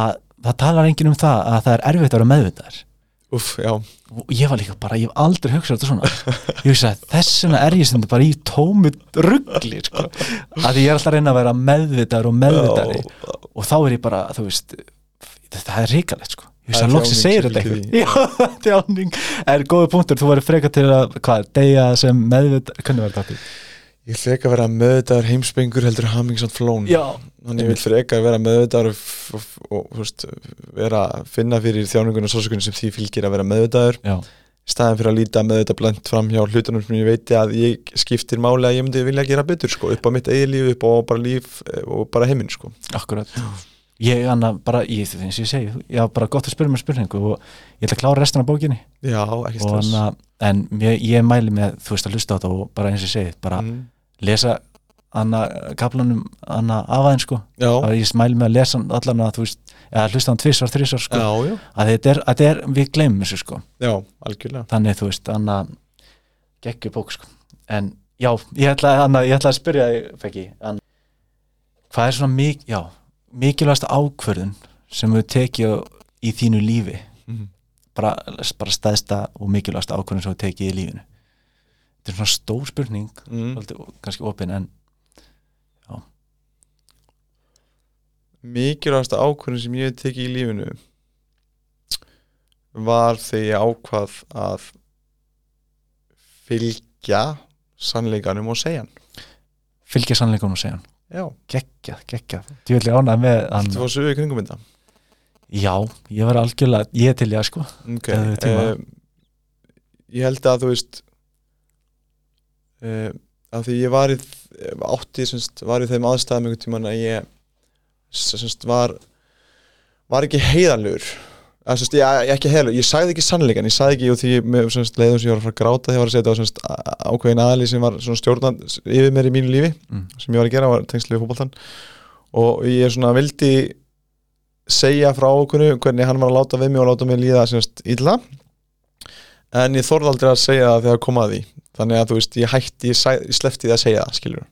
að það talar enginn um það að það er erfitt að vera meðvitaður Úff, já, og ég var líka bara, ég hef aldrei hugsað þetta svona. Ég hugsa að þess vegna er ég sem bara í tómu ruggli sko. að ég er alltaf að reyna að vera meðvitaður og meðvitaðri og þá er ég bara, þú veist það er ríkalegt sko. Ég er að loksi þjáning segir þetta eitthvað. já, þjáning, er góða punktur þú væri freka til að, hvað, deyja sem meðvita, hvernig var þetta? Ég vil freka vera meðvitaður heimspengur heldur hamingsamt flón Já, Þannig ég vil freka vera meðvitaður og, og, og, og veist, vera finna fyrir þjáningun og sásugunum sem því fylgir að vera í staðin fyrir að líta þetta blend fram hjá hlutunum sem ég veiti að ég skiptir máli að ég myndi vilja gera betur sko, upp á mitt eigin líf, upp á bara líf eh, og bara heiminn sko. akkurat. Ég, anna, bara, ég, eins og ég segi ég var bara gott að spyrja mér spurningu og ég ætla að klára restina af bókinni. Já, ekki og stress anna, en ég, ég mæli með, þú veist að hlusta á þetta og bara eins og ég segi, bara mm. Lesa anna, kaplanum anna, afaðin sko, að ég mæli með að lesa allan að þú veist, eða hlusta hann tvisvar, þrisvar sko, já, já, að þetta er, að þetta er við gleymum þessu sko, já, algjörlega. Þannig þú veist anna, geggjur bók sko. En já, ég ætla, anna, ég ætla að spyrja þig, Fekki, anna, hvað er svona mik já, mikilvægsta ákvörðun sem þú tekið í þínu lífi? Mm. bara, bara stæðsta og mikilvægsta ákvörðun sem þú tekið í lífinu þetta er svona stór spurning Mm. svolítið, kannski opin en Mikilvægasta ákvörðin sem ég hef tekið í lífinu var þegar ég ákvað að fylgja sannleikanum og segja hann. Fylgja sannleikunum og segja hann. Já, geggjað, geggjað, þú vil ég ánað með hann, þetta var sögu í kringum þetta já, ég var algjörlega ég til ég sko, Ok, Gefðu þér tíma. uh, ég held að þú veist uh, að því ég var í átti semst, var í þeim aðstæðum einhvern tímann að ég semst, var var ekki semst, ég, ég ekki heiðanlegur, ég sagði ekki sannleikan ég sagði ekki og því með leiðum sem ég var að fara að gráta þegar ég var að semst, á- ákveðin aðli sem var svona stjórnand yfir mér í mínu lífi Mm. sem ég var að gera, var tengsli við fótboltan og ég svona vildi segja frá okkur hvernig hann var að láta við mig og láta mig líða semst illa. En ég þorði aldrei að segja það þegar kom að því þannig að þú veist, ég hætti, ég, slefti því að segja það skilur,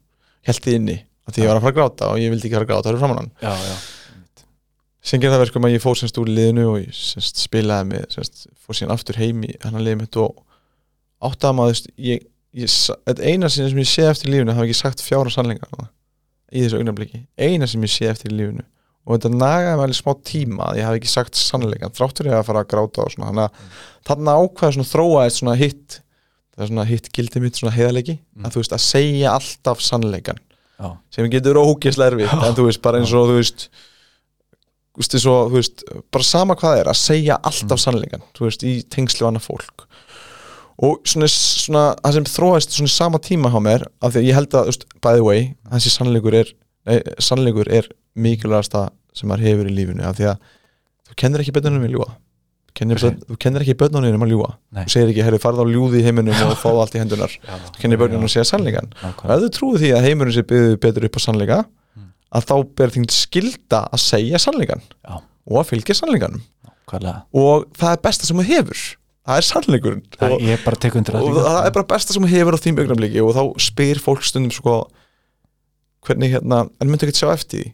held því inni að því ég var að fara að gráta og ég vildi ekki fara að gráta fyrir framann hann. Sem gerði það verkum að ég fór semst úr liðinu og ég semst spilaði með semst, fór síðan aftur heim í hann liðið mitt og áttaði maður þú veist, þetta eina sem ég sé eftir lífinu hafa ekki sagt fjára sannleika í þessu augnabliki, eina sem ég sé eftir lífinu. Og þetta nagaði mig alveg smá tíma að ég hafi ekki sagt sannleikan þráttur ég að fara að gráta og svona. Þannig að þarna ákveða svona þróaðist svona hitt það er svona hitt gildið mitt svona heiðalegi Mm. að þú veist að segja alltaf sannleikan já, sem getur ógeðslega erfitt en þú veist, bara eins og þú veist þú veist, og, þú veist bara sama hvað það er, að segja alltaf sannleikan þú veist, í tengslu annað fólk. Og svona, svona það sem þróast svona sama tíma hjá mér af því að ég held að, þú veist, by the way þessi sannleikur er, nei, sannleikur er mikilvægasta sem maður hefur í lífinu af því að þú kennir ekki börnunum við ljúga þú kennir, börn, þú kennir ekki börnunum að ljúga? Nei. þú segir ekki, herri, farð á ljúði í heiminum og fáðu allt í hendunar já þú kennir börnunum að segja sannleikan og ef þú trúið því að heimurinn sé betur upp á sannleika Mm. að þá ber þín skilda að segja sannleikan Já. og að fylgja sannleikanum. Og það er besta sem þú hefur. Það er sannleikurinn. Það, og, ég bara tek undir það og það er bara besta sem þú hefur á þým augnamliki og þá spyr fólk stundum sko hvernig hérna, en myndu ekki sjá eftir því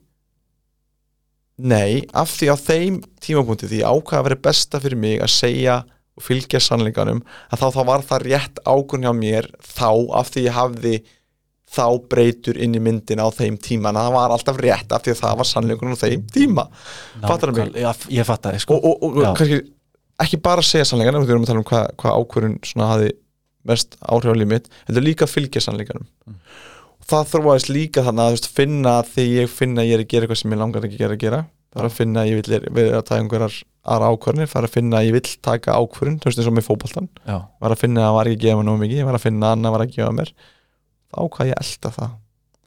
nei, af því á þeim tímapunkti því ákvað að vera besta fyrir mig að segja og fylgja sannleikanum að þá, þá var það rétt ákvörn hjá mér þá af því ég hafði þá breytur inn í myndina á þeim tíma en það var alltaf rétt af því að það var sannleikunum á þeim tíma fattarðu mig? Nákvæmlega, já, ég fatt það sko. og, og, og kannski ekki bara segja sannleikanum við erum að tala um hvað, ákvörun svona hafi mest áhrif á líf mitt heldur líka að fylgja sannleikanum Mm. Það þróaðist líka þannig að veist, finna því ég finna að ég er að gera eitthvað sem ég langar ekki að gera að gera. Það er að finna að ég vil er- vera að taka einhverjar aðra ákvörnir, það er að finna að ég vil taka ákvörun, þú veist eins og með fótboltan já, var að finna að það var ekki að gefa mér nóg mikið ég var að finna að annað var að gefa mér. Þá hvað ég elda það.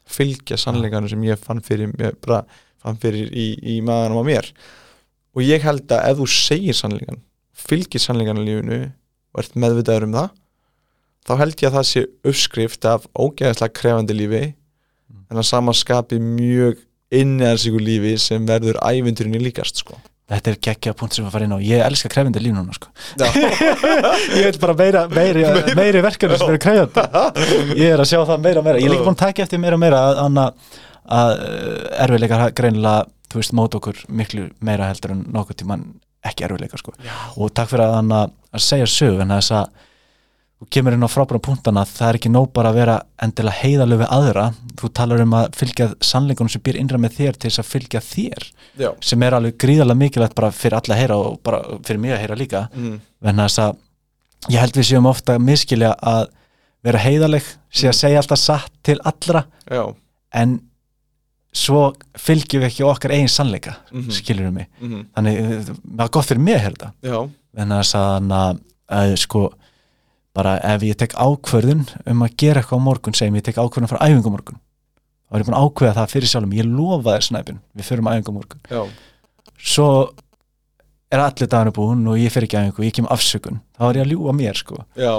Fylgja sannleikanum sem ég fann fyrir, ég bara fann fyrir í, í maðanum á mér. Og ég held að ef þú segir sannleikan fylgir sannleikan í lífinu og ert meðvitaður um það þá held ég að það sé uppskrift af ógeðslega krefandi lífi en að samanskapi mjög inniðarsíku lífi sem verður ævinturinni líkast sko. þetta er geggja punkt sem að fara inn á ég elska krefindi líf núna sko. Já. ég vil bara meira, meiri, meiri verkefni sem eru krefjandi ég er að sjá það meira og meira ég er líka búin að taka eftir meira og meira að, anna, að uh, erfiðleikar greinilega þú veist, mót okkur miklu meira heldur en nokkuð tíman ekki erfiðleikar sko. og takk fyrir að, anna, að segja sög en þess að þú kemur inn á frábæra punktana það er ekki nóg bara að vera endilega heiðalög við aðra þú talar um að fylgja sannleikunum sem býr innra með þér til þess að fylgja þér Já. sem er alveg gríðarlega mikilvægt bara fyrir alla að heyra og bara fyrir mig að heyra líka Mm. venna þess að ég held við séum ofta miskilja að vera heiðaleg sé að segja alltaf satt til allra Já. en svo fylgjum við ekki okkar eigin sannleika Mhm. skilur við mig Mm þannig eh, það er gott fyrir mig að heyra þetta venna þess að, að, að sko bara ef ég tek ákvörðun um að gera eitthvað á morgun segjum ég tek ákvörðun frá æfingu morgun þá er ég búin að ákveða það fyrir sjálfum. Ég lofa þér snæpin, við förum æfingu morgun Já. svo er allir daginu búin og ég fer ekki æfingu ég kem afsökun, þá er ég að ljúga mér sko. Já,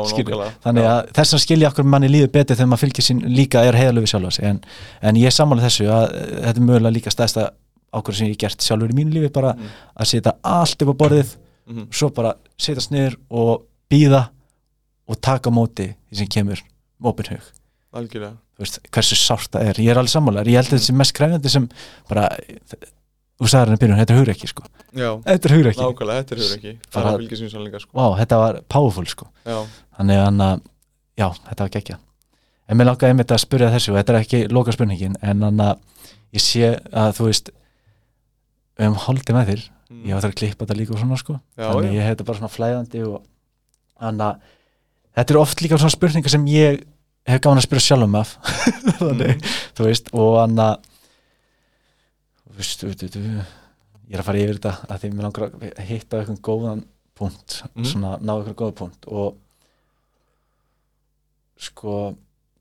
þannig að þess að skilja okkur manni líður betur þegar maður fylgir sín líka er heiðalöfi sjálfa sig. En, en ég sammála þessu að eh, þetta er mögulega líka stæðsta ákvörð sem ég gert sjálfur í mínu lífi bara Mm. að setja allt upp á borðið Mhm. svo bara setjast niður og býða og taka móti því sem kemur opin hug. Algjörlega. Veist, hversu sárt það er, ég er alveg sammálar ég held að þetta sé mest krefjandi sem bara þú sagði hann að byrjun, þetta er hugreiki sko. Þetta er hugreiki, Nákvæmlega, þetta er hugur ekki Það Bara- er fylgja sín sannleika sko. Vá, þetta var powerful sko. Þannig að já, þetta var geggja en mér langaði einmitt að spyrja þessu og þetta er ekki loka spurningin en hann að ég sé að þú veist um holdið með þér. Mm. ég var það að klippa þetta líka og svona sko. Þannig já. ég hef þetta bara svona flæðandi og þannig að þetta er oft líka svona spurningar sem ég hef gáðan að spyrja sjálfum af þannig, Mm. þú veist og hann að þú veist, þú, þú, ég er að fara yfir þetta að því mér langar að hitta eitthvað góðan punkt, Mm. svona ná eitthvað góða punkt og sko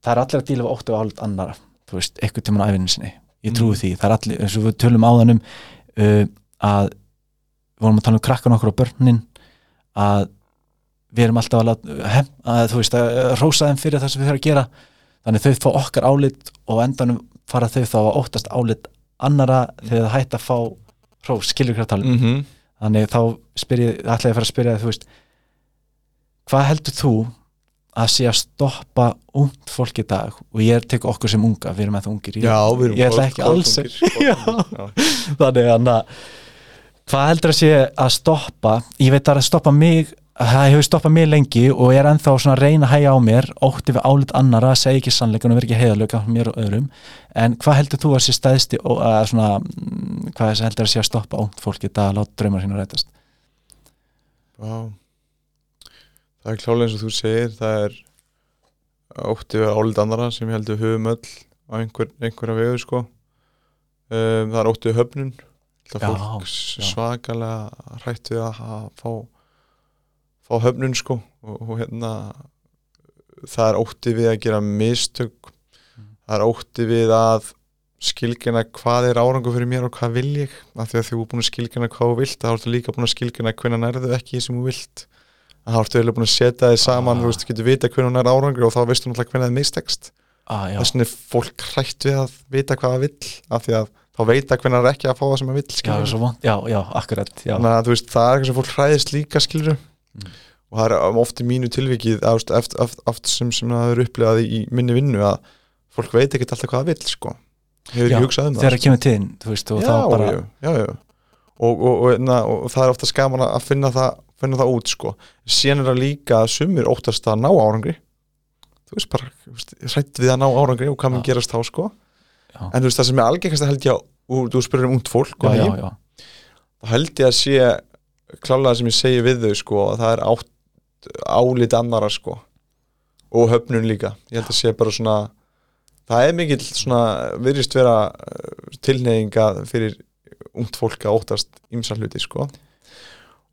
það er allir að díla við óttu og álut annara þú veist, eitthvað tímann á æfinni sinni ég trúi Mm. því, það er allir eins og við tölum áðanum uh, að við vorum að tala um krakkan okkur á börnin að við erum alltaf að, láta- hem, að veist að rósa þeim fyrir það sem við þurfum að gera. Þannig þau fá okkar álit og endanum fara þau þá að óttast álit annara þegar það hætt að fá rós, skilur hvað tala mm -hmm. þannig þá ætla ég að fara að spyrja þig, þú veist hvað heldur þú að sé að stoppa ungt fólk í dag? Og ég tek okkur sem unga, við erum eða ungir ég, Já, við erum ég ætla ekki alls þannig að hvað heldur að sé að stoppa? Ég veit að stoppa mig það hefur stoppað mig lengi og ég er ennþá svona að reyna að hægja á mér, ótti við álit annara segja ekki sannleikan og vera ekki heiðalöka mér og öðrum, en hvað heldur þú að sé stæðsti að svona mm, hvað heldur að sé að stoppa ungt fólk í dag að láta draumar sína rætast? Já Það er klálega eins og þú segir það er ótti við álið annara sem ég held við höfum öll á einhver, einhverja vegu sko. Um, það er ótti við höfnun. Það Já, fólk svakalega hrætt við að fá fá höfnun sko og, og hérna það er ótti við að gera mistök. Mm. það er ótti við að skilgjana hvað er árangur fyrir mér og hvað vil ég. Af því að þú er búin að skilgjana hvað þú vilt þá ertu líka búin að skilgjana hvernig nærðu ekki sem þú vilt. Að þá ertu eiginlega búin að setja þið saman Ah. þú veist, getur vita hvernig nær árangur og þá veistu náttúrulega hvernig það er mistekst. Ah, þess vegna er fólk hrætt við að vita hvað það vill af því að þá veita hvernig það er ekki að fá það sem það vill já, já, akkurat já, að þú veist, það er eitthvað sem fólk hræðist líka skilur Mm. og það er oft í mínu tilvikið veist, eftir, eftir, eftir sem, sem það er upplegað í minni vinnu að fólk veit ekki alltaf hvað það vill sko. hefur ekki hugsað um það þegar það kemur þú veist, og já, bara já, já, já. Og, og, og, na, og það er ofta skaman að finna það, finna það út sko. síðan er það líka að sumir óttast að ná árangri þú veist bara hrætt við að ná árangri og hvað Já. gerast þá sko. Já. en þú veist það sem er algengast að held ég að og þú spyrir um ungt fólk já, já, já, þá held ég að sé klálega sem ég segi við þau sko, að það er átt, álit annara sko. og höfnun líka ég held að sé bara svona það er mikill svona virðist vera uh, tilneyinga fyrir ungt fólk að óttast ymsa hluti sko.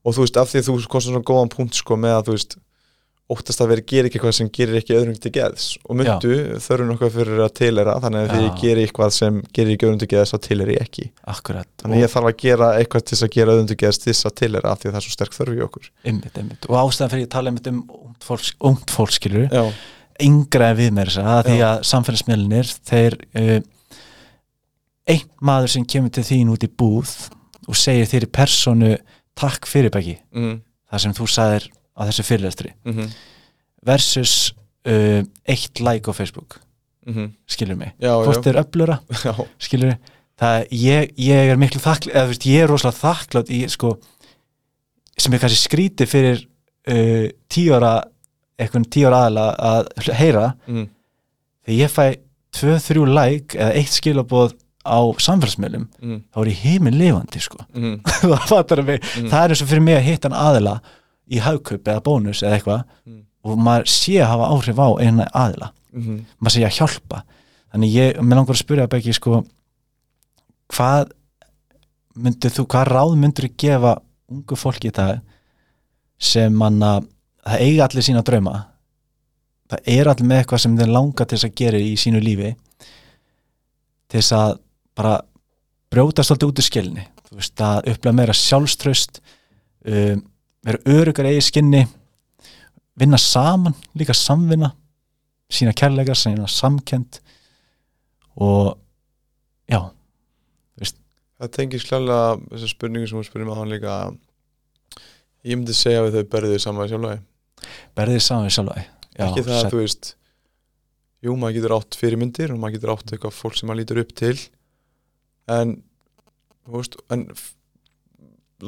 og þú veist af því að þú kostar svona góðan punkt sko, með að þú veist óttast að vera ekki eitthvað sem gerir ekki öðrum til geðs. Og myndu þörfum okkar fyrir að tilera þannig að því Já. ég geri eitthvað sem gerir ekki öðrum til geðs þá tilera ég ekki. Akkurat. Þannig að ég þarf að gera eitthvað til þess að gera öðrum til geðs til þess að tilera af því að það er svo sterk þörf í okkur. Einmitt, einmitt. og ástæðan fyrir ég tala einmitt um ungt fólk, ungt fólk skilur Já, yngra en við mér þess að því að samfélagsmiðlunir þeir uh, einn maður sem kemur til þín út í búð og segir þér í personu takk fyrir bæki, mm, það sem þú sagðir á þessu fyrirlestri. Mm versus uh, eitt like á Facebook. -hmm. skilur mig, já, hvort já, þeir öflura skilur það, ég, ég er miklu þakklátt eða þú veist, ég er rosalega þakklátt í sko, sem er kannski skrítið fyrir uh, tíu ára eitthvað tíu ára aðala að heyra. Mm, þegar ég fæ tvö, þrjú like eða eitt skilaboð á samfélagsmiðlum mm, þá er ég heiminn lifandi sko. Mm, það, mig, Mm. það er eins og fyrir mig að hitta hann aðila í hagkaup eða bónus eða eitthvað Mm. og maður sé að hafa áhrif á eina aðila. Mm, maður sé að hjálpa. Þannig ég, mér langar að spyrja Beggi sko, hvað myndir þú, hvað ráð myndir þú gefa ungu fólki í dag sem manna það eiga allir sína drauma? Það er allir með eitthvað sem þeir langa til þess að gera í sínu lífi til þess að bara brjóta svolítið út úr skilni þú veist að upplega meira sjálfströst um, vera örugar eigi skinni vinna saman, líka samvinna sína kærleika, sína samkend og já, það tengir sklálega þessar spurningu sem hún spurning með hann líka. Ég myndi segja við þau berðið saman sjálfagi berðið saman við sjálfa já, ekki það að þú veist jú, maður getur átt fyrirmyndir og maður getur átt eitthvað fólk sem maður lítur upp til. En þú veist, en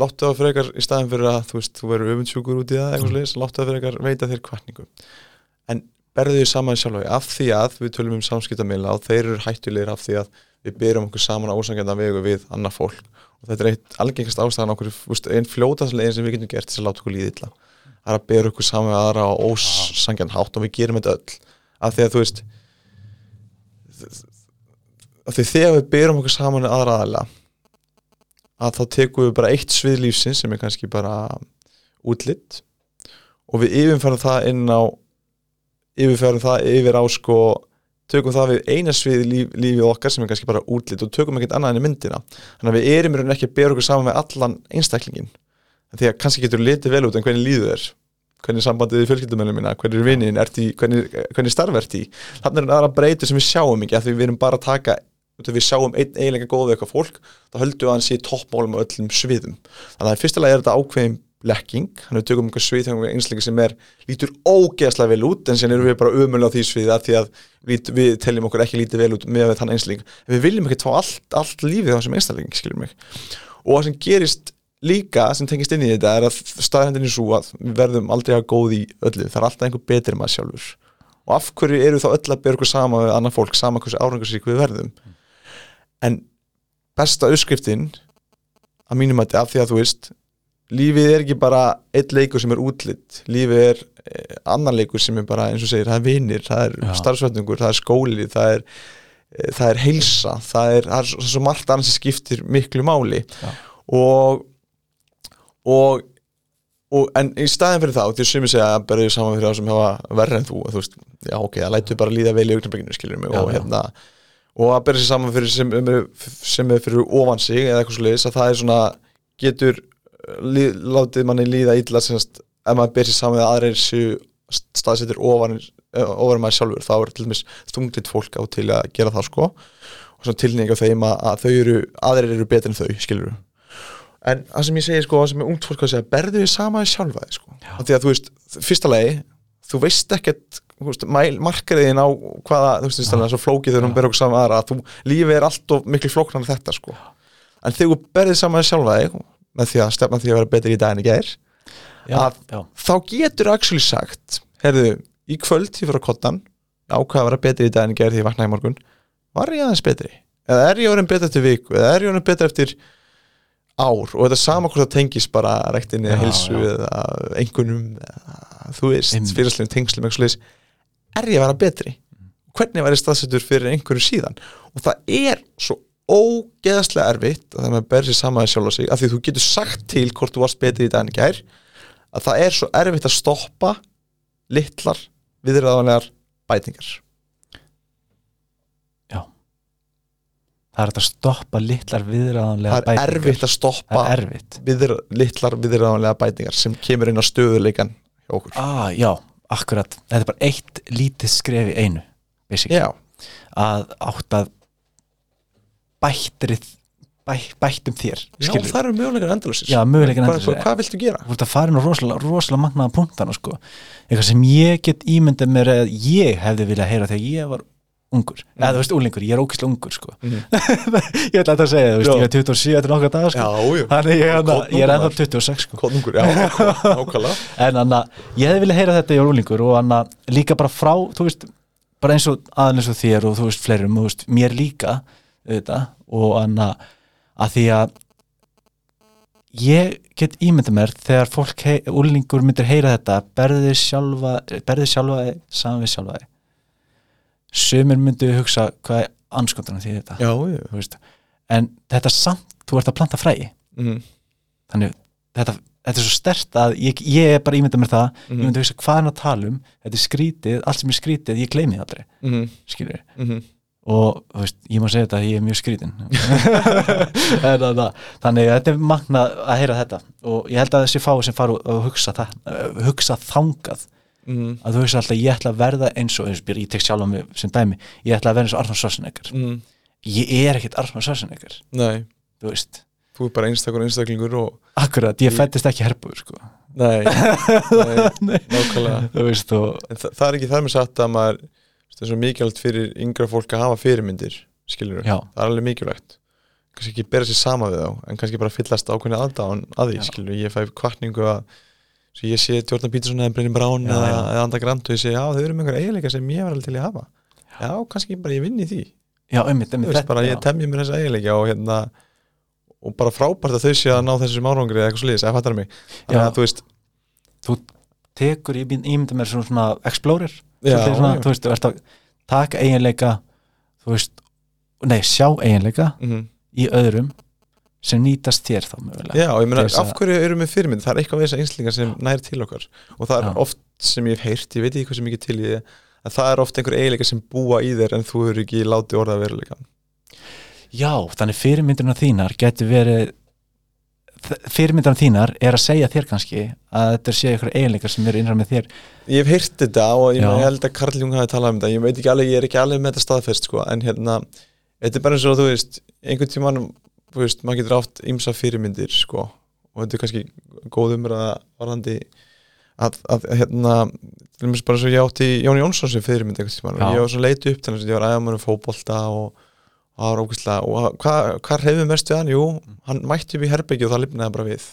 láttu það frekar í staðin fyrir að þú veist, þú verður öfundsjúkur út í það eitthvað sliðis, láttu það frekar veita þér kvartningu en berðu þau saman sjálfagi af því að við tölum um samskiptamila og þeir eru hættulegir af því að við byrjum okkur saman á ósangjönda vegu við annað fólk. Og þetta er eitt algengast ástæðan okkur einn fljótaslegin sem við getum gert til að láta okkur líða illa. Það er að byrja okkur saman við aðra á ósangjan hátt og við gerum þetta öll. Af því að þú veist af því þegar við byrjum okkur saman aðra aðla að þá tekum við bara eitt svið lífsins sem er kannski bara útlitt og við yfirfærum það inn á yfirfærum það yfir á sko tökum það við eina svið líf, lífið okkar sem er kannski bara útlit og tökum ekkert annað enn í myndina. Þannig að við erum í rauninni ekki að bera okkur saman með allan einstaklingin því að kannski getur litið vel út en hvernig líður þér hvernig er sambandið í fjölskyldumennum minna hvernig er vinnin, hvernig, hvernig starf ert í? Þannig er aðra breytu sem við sjáum ekki að við erum bara að taka við sjáum einn eiginlega góð við eitthvað fólk þá höldum við að hann sé toppmálum á öllum sviðum. Þannig að fyrstulega er þetta ákveðin blekking, hann er tökum einhver svið þegar einsleika sem er, lítur ógeðslega vel út en sen erum við bara umölu á því sviði að því að við, við teljum okkur ekki lítið vel út með þann einsleika, en við viljum ekki fá allt, allt lífið á þessum einsleika, skiljum mig. Og það sem gerist líka sem tengist inn í þetta er að staðhendin er svo að við verðum aldrei að góði í öllu, það er alltaf einhver betur maður sjálfur. Og af hverju eru þá öll að bera okkur sama með annar fólk, sama hversu árangarsík við verðum en besta uppskriftin að mínum að þetta af því að þú veist lífið er ekki bara eitt leikur sem er útlitt lífið er eh, annan leikur sem er bara eins og segir, það er vinnir, það er starfsvætningur, það er skóli það er, eh, það er heilsa það er, það er, er svo margt annars sem skiptir miklu máli. Og, og og en í staðin fyrir það, því að sumi segja að berðið saman fyrir það sem hefa verður en þú, þú veist, já ok, það lætu bara líða vel í augnabenginu, skiljur mig, já, og hérna og að berðið saman fyrir sem, sem er fyrir ofan sig eða eitthvað slúðis, að það er svona getur líð, látið manni líða illa semst, ef maður berðið saman með aðreir séu staðsettir ofan ofan maður sjálfur, þá er til dæmis stunglit fólk á til að gera það sko. Og svona tilninga þeim að, að þau eru aðreir eru betur en þau, skiljur en það sem ég segi sko, það sem er ungt fólk að segja berðu þið sama í sjálfa þig sko. Því að þú veist, fyrsta legi þú veist ekkert, markariðin á hvaða, þú veist, það er svo flókið þegar hún berður okkur saman aðra, að þú, lífið er alltof miklu flóknar en þetta sko. En þegar þú berðið sama í sjálfa þig með því að stefna því að vera betur í daginn í gær að já. þá getur actually sagt, herðu í kvöld ég fyrir að kottan, ákvaða að vera betur í daginn í gær því ég vaknaði morgun var ég aðeins betri, eða er ég orðin betur eftir viku, eða er ég orðin betur eftir ár? Og þetta er sama hvort það tengis bara rektinni að hilsu eða engunum eða, þú veist, fyrirslegum tengslum er ég að vera betri? Hvernig var ég staðsettur fyrir einhverju síðan? Og það er svo ógeðslega erfitt að það með sér saman sjálf á sig, af því þú getur sagt til hvort þú varst betri í daginn gær að það er svo erfitt að stoppa litlar viðræðanlegar bætingar. Það er að stoppa litlar viðræðanlega bætingar það er erfitt að stoppa viðr, litlar viðræðanlega bætingar sem kemur inn á stöðuleikan hjá okkur. Ah, já, akkurat, þetta er bara eitt lítið skref í einu að átt að bættrið bæ, bættum þér já, það eru möguleikar endurlössis hvað, hvað viltu gera? þú ert að fara inn á rosalega, rosalega magnaða punktana sko. eitthvað sem ég get ímyndið mér að ég hefði viljað heyra þegar ég var ungur, mm. eða þú veist úlingur, ég er ókysla ungur sko. Mm. ég ætla að segja, þú veist, já. ég er 27 eftir nokkað dag sko, þannig ég, hana, ég er ennþá 26 sko. Kotnungur, já, ákala en þannig að ég hefði viljað heyra þetta ég er úlingur og þannig að líka bara frá þú veist, bara eins og aðeins og þér og þú veist, fleirum, þú veist, mér líka þetta, og þannig að því að ég get ímynda mér þegar fólk, úlingur myndir heyra þetta berðið sjálfa, berðið sjálfa saman við sjálfa sömur myndu hugsa hvað er anskotana því þetta? Já, en þetta samt, þú ert að planta fræði mm. þannig þetta, þetta er svo stert að ég, ég er bara ímyndað mér það, mm. ég myndi að hugsa hvað er að tala um? Þetta er skrítið, allt sem er skrítið ég gleymi það aldrei, mm. skilur -hmm. og veist, ég má segja þetta ég er mjög skrítin þannig að þetta er magna að heyra þetta. Og ég held að þessi fái sem fara að hugsa, það, hugsa þangað mm. að þú veist alltaf ég ætla að verða eins og ég tek sjálf á mig sem dæmi ég ætla að verða eins og Arnald Svarsenegger mm. ég er ekkert Arnald Svarsenegger þú veist. Þú er bara einstakur einstaklingur og... akkurat, ég fættist ekki herbuður sko. nei, nei, nákvæmlega. Veist, og... Þa, það er ekki þar með satt að maður það er svo mikilvægt fyrir yngra fólk að hafa fyrirmyndir skilur, Já. það er alveg mikilvægt. Kannski ekki bera sér sama við þá en kannski bara fyllast ákveðni aðdáðan að því, skilur, ég fæ kvartningu að svo ég sé Jordan Peterson eða Brennan Brown já, eða, eða Anda Grant og ég sé já þau eru með einhverja eiginleika sem ég var alveg til að hafa. Já. Kannski bara ég vinn í því. Já einmitt, einmitt veist, bara ég temja mér þessa eiginleika og hérna og bara frábært að þau sé að ná þessum árangri eða eitthvað slíðis, eða fattar mig. Þannig að þú veist þú tekur, ég ímynda mér svona explorer já, svona, þú veist, þú ert að taka eiginleika þú veist, nei sjá eiginleika mm -hmm. í öðrum sem nýtast þér þá mögulega. Já, ég meina, af hverju eru við fyrirmynd? Það er eitthvað við þessar einslingar sem nær til okkar. Og það er Já. oft sem ég hef heyrt, ég veit ekki hvað sem ekki til ég en það er oft einhver eiginleika sem búa í þér en þú eru ekki látið orða veruleika Já, þannig fyrirmyndirna þínar getur verið fyrirmyndirna þínar er að segja þér kannski að þetta sé ykkur eiginleikar sem eru innræð með þér. Ég hef heyrt þetta og ég, ég held að Karl Jung hafi talað um þetta, ég veit ekki alveg, ég er ekki alveg með þetta staðfest sko, en hérna þetta er bara eins og þú veist, einhvern tímann þú veist, maður getur átt ymsa fyrirmyndir sko, og þetta er kannski góð umræða varðandi að, að hérna, til dæmis bara svo ég átti Jón Jónsson sem fyrirmynd Já. og ég var svo leiti upp til þess að ég var aðeins fótbolta og og það var ógæslega og hvað hva reyfum mest við hann? Jú, hann mætti upp í herbyggju og það lifnaði bara við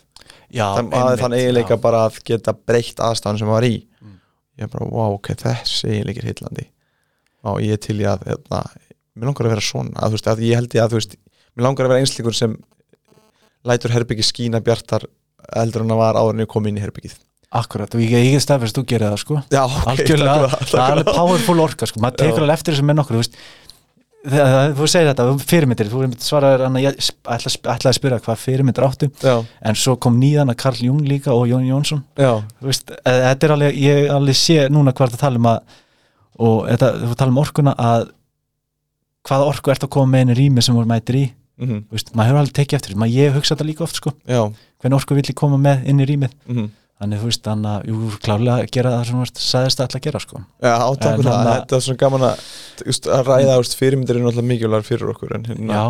Já, þann, að þann eiginleika bara að geta breytt aðstæðan sem hann var í Mm. ég bara, wow, ok, þessi eiginleiki er hillandi og ég til í að hérna, mér langar að vera svona að, þú veist, að ég held ég að, þú veist, mér langar að vera einsleikur sem lætur herbyggi skína bjartar eldur en að var áður en ég kom inn í herbyggið Akkurat, og ég er staðfest þú gerir það sko. Já, ok, algjörlega, takk fyrir það er alveg powerful orka sko, maður tekur alveg eftir þessu með nokkur þú veist, þegar þú segir þetta um fyrirmyndir, þú svaraður hann að ég ætla, ætlaði að spyrja hvað fyrirmyndir áttu. Já, en svo kom nýðan að Karl Jung líka og Jón Jónsson. Veist, eh, þetta er alveg, ég alveg sé núna hvað er að tala um að og þetta, þú tala um orkuna að hvaða orku ert að koma með einu rými sem voru mætir í, mhm, þú veist, maður hefur alveg tekið eftir maður ég hef hugsað þetta líka oft sko. Já. Hvernig orku vill ég koma með inn í rýmið? Mhm. þannig þú veist, þannig að, jú, klálega að gera það sem þú sagðist alltaf að gera sko. Já, það, hann að- þetta er svona gaman að, veist, að ræða fyrirmyndir er náttúrulega mikilvægur fyrir okkur en, hérna,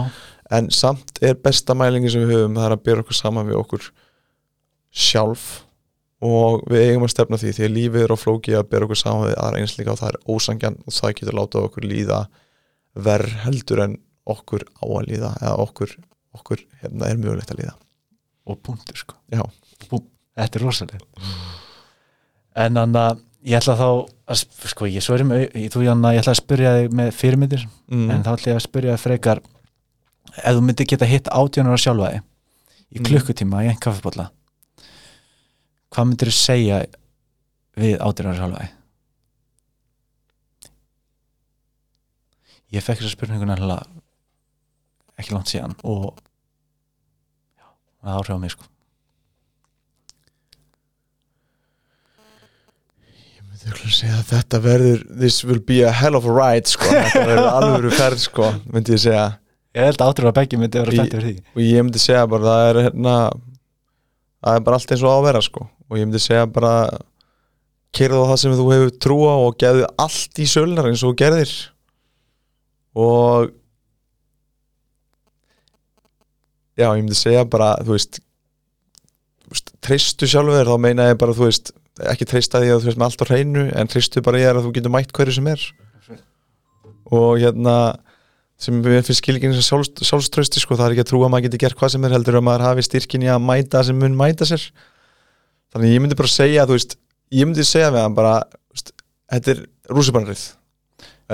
en samt er besta mælingi sem við höfum það er að byrja okkur saman við okkur sjálf og við eigum að stefna því því að lífið er á flóki að byrja okkur saman við aðra einsleika og það er ósangjan og það getur látað okkur líða verð heldur en okkur á að líða eða okkur, okkur hérna er mögulegt að líða og punktur sko Já. Bú, Þetta er rosalega En þannig að ég ætla þá að, sko, ég svörum þú Janna, ég ætla að spyrja þig með fyrirmyndir mm. en þá ætla ég að spyrja þig frekar ef þú myndir geta hitt átjónar á sjálfa þig í Mm. klukkutíma í einn kaffibólla hvað myndir þú segja við átjónar á sjálfa þig ég fekk þessa spurningu nefnilega ekki langt síðan og það áhrif á mig sko. Ég myndi að segja að þetta verður this will be a hell of a ride sko. þetta verður alvöru ferð sko, myndi ég segja. Ég held að átjónar að beggi myndi vera Í- fætt yfir því. og ég myndi segja bara það er hérna það er bara allt eins og á að vera sko. Og ég myndi segja bara kerðu á það sem þú hefur trú á og geðu allt í sölunar eins og gerðir. Og já, ég myndi segja bara þú veist, treystu sjálfur þá meina ég bara þú veist ekki treysta því að þú veist með allt á hreinu en treystu bara ég að þú getur mætt hverju sem er. Og hérna sem við finnst skilingin sem sjálfs, sjálfströsti sko, það er ekki að trúa að maður geti gert hvað sem er heldur að maður hafi styrkin í að mæta sem mun mæta sér. Þannig ég myndi bara segja þú veist, ég myndi segja við hann bara þetta er rússibanrið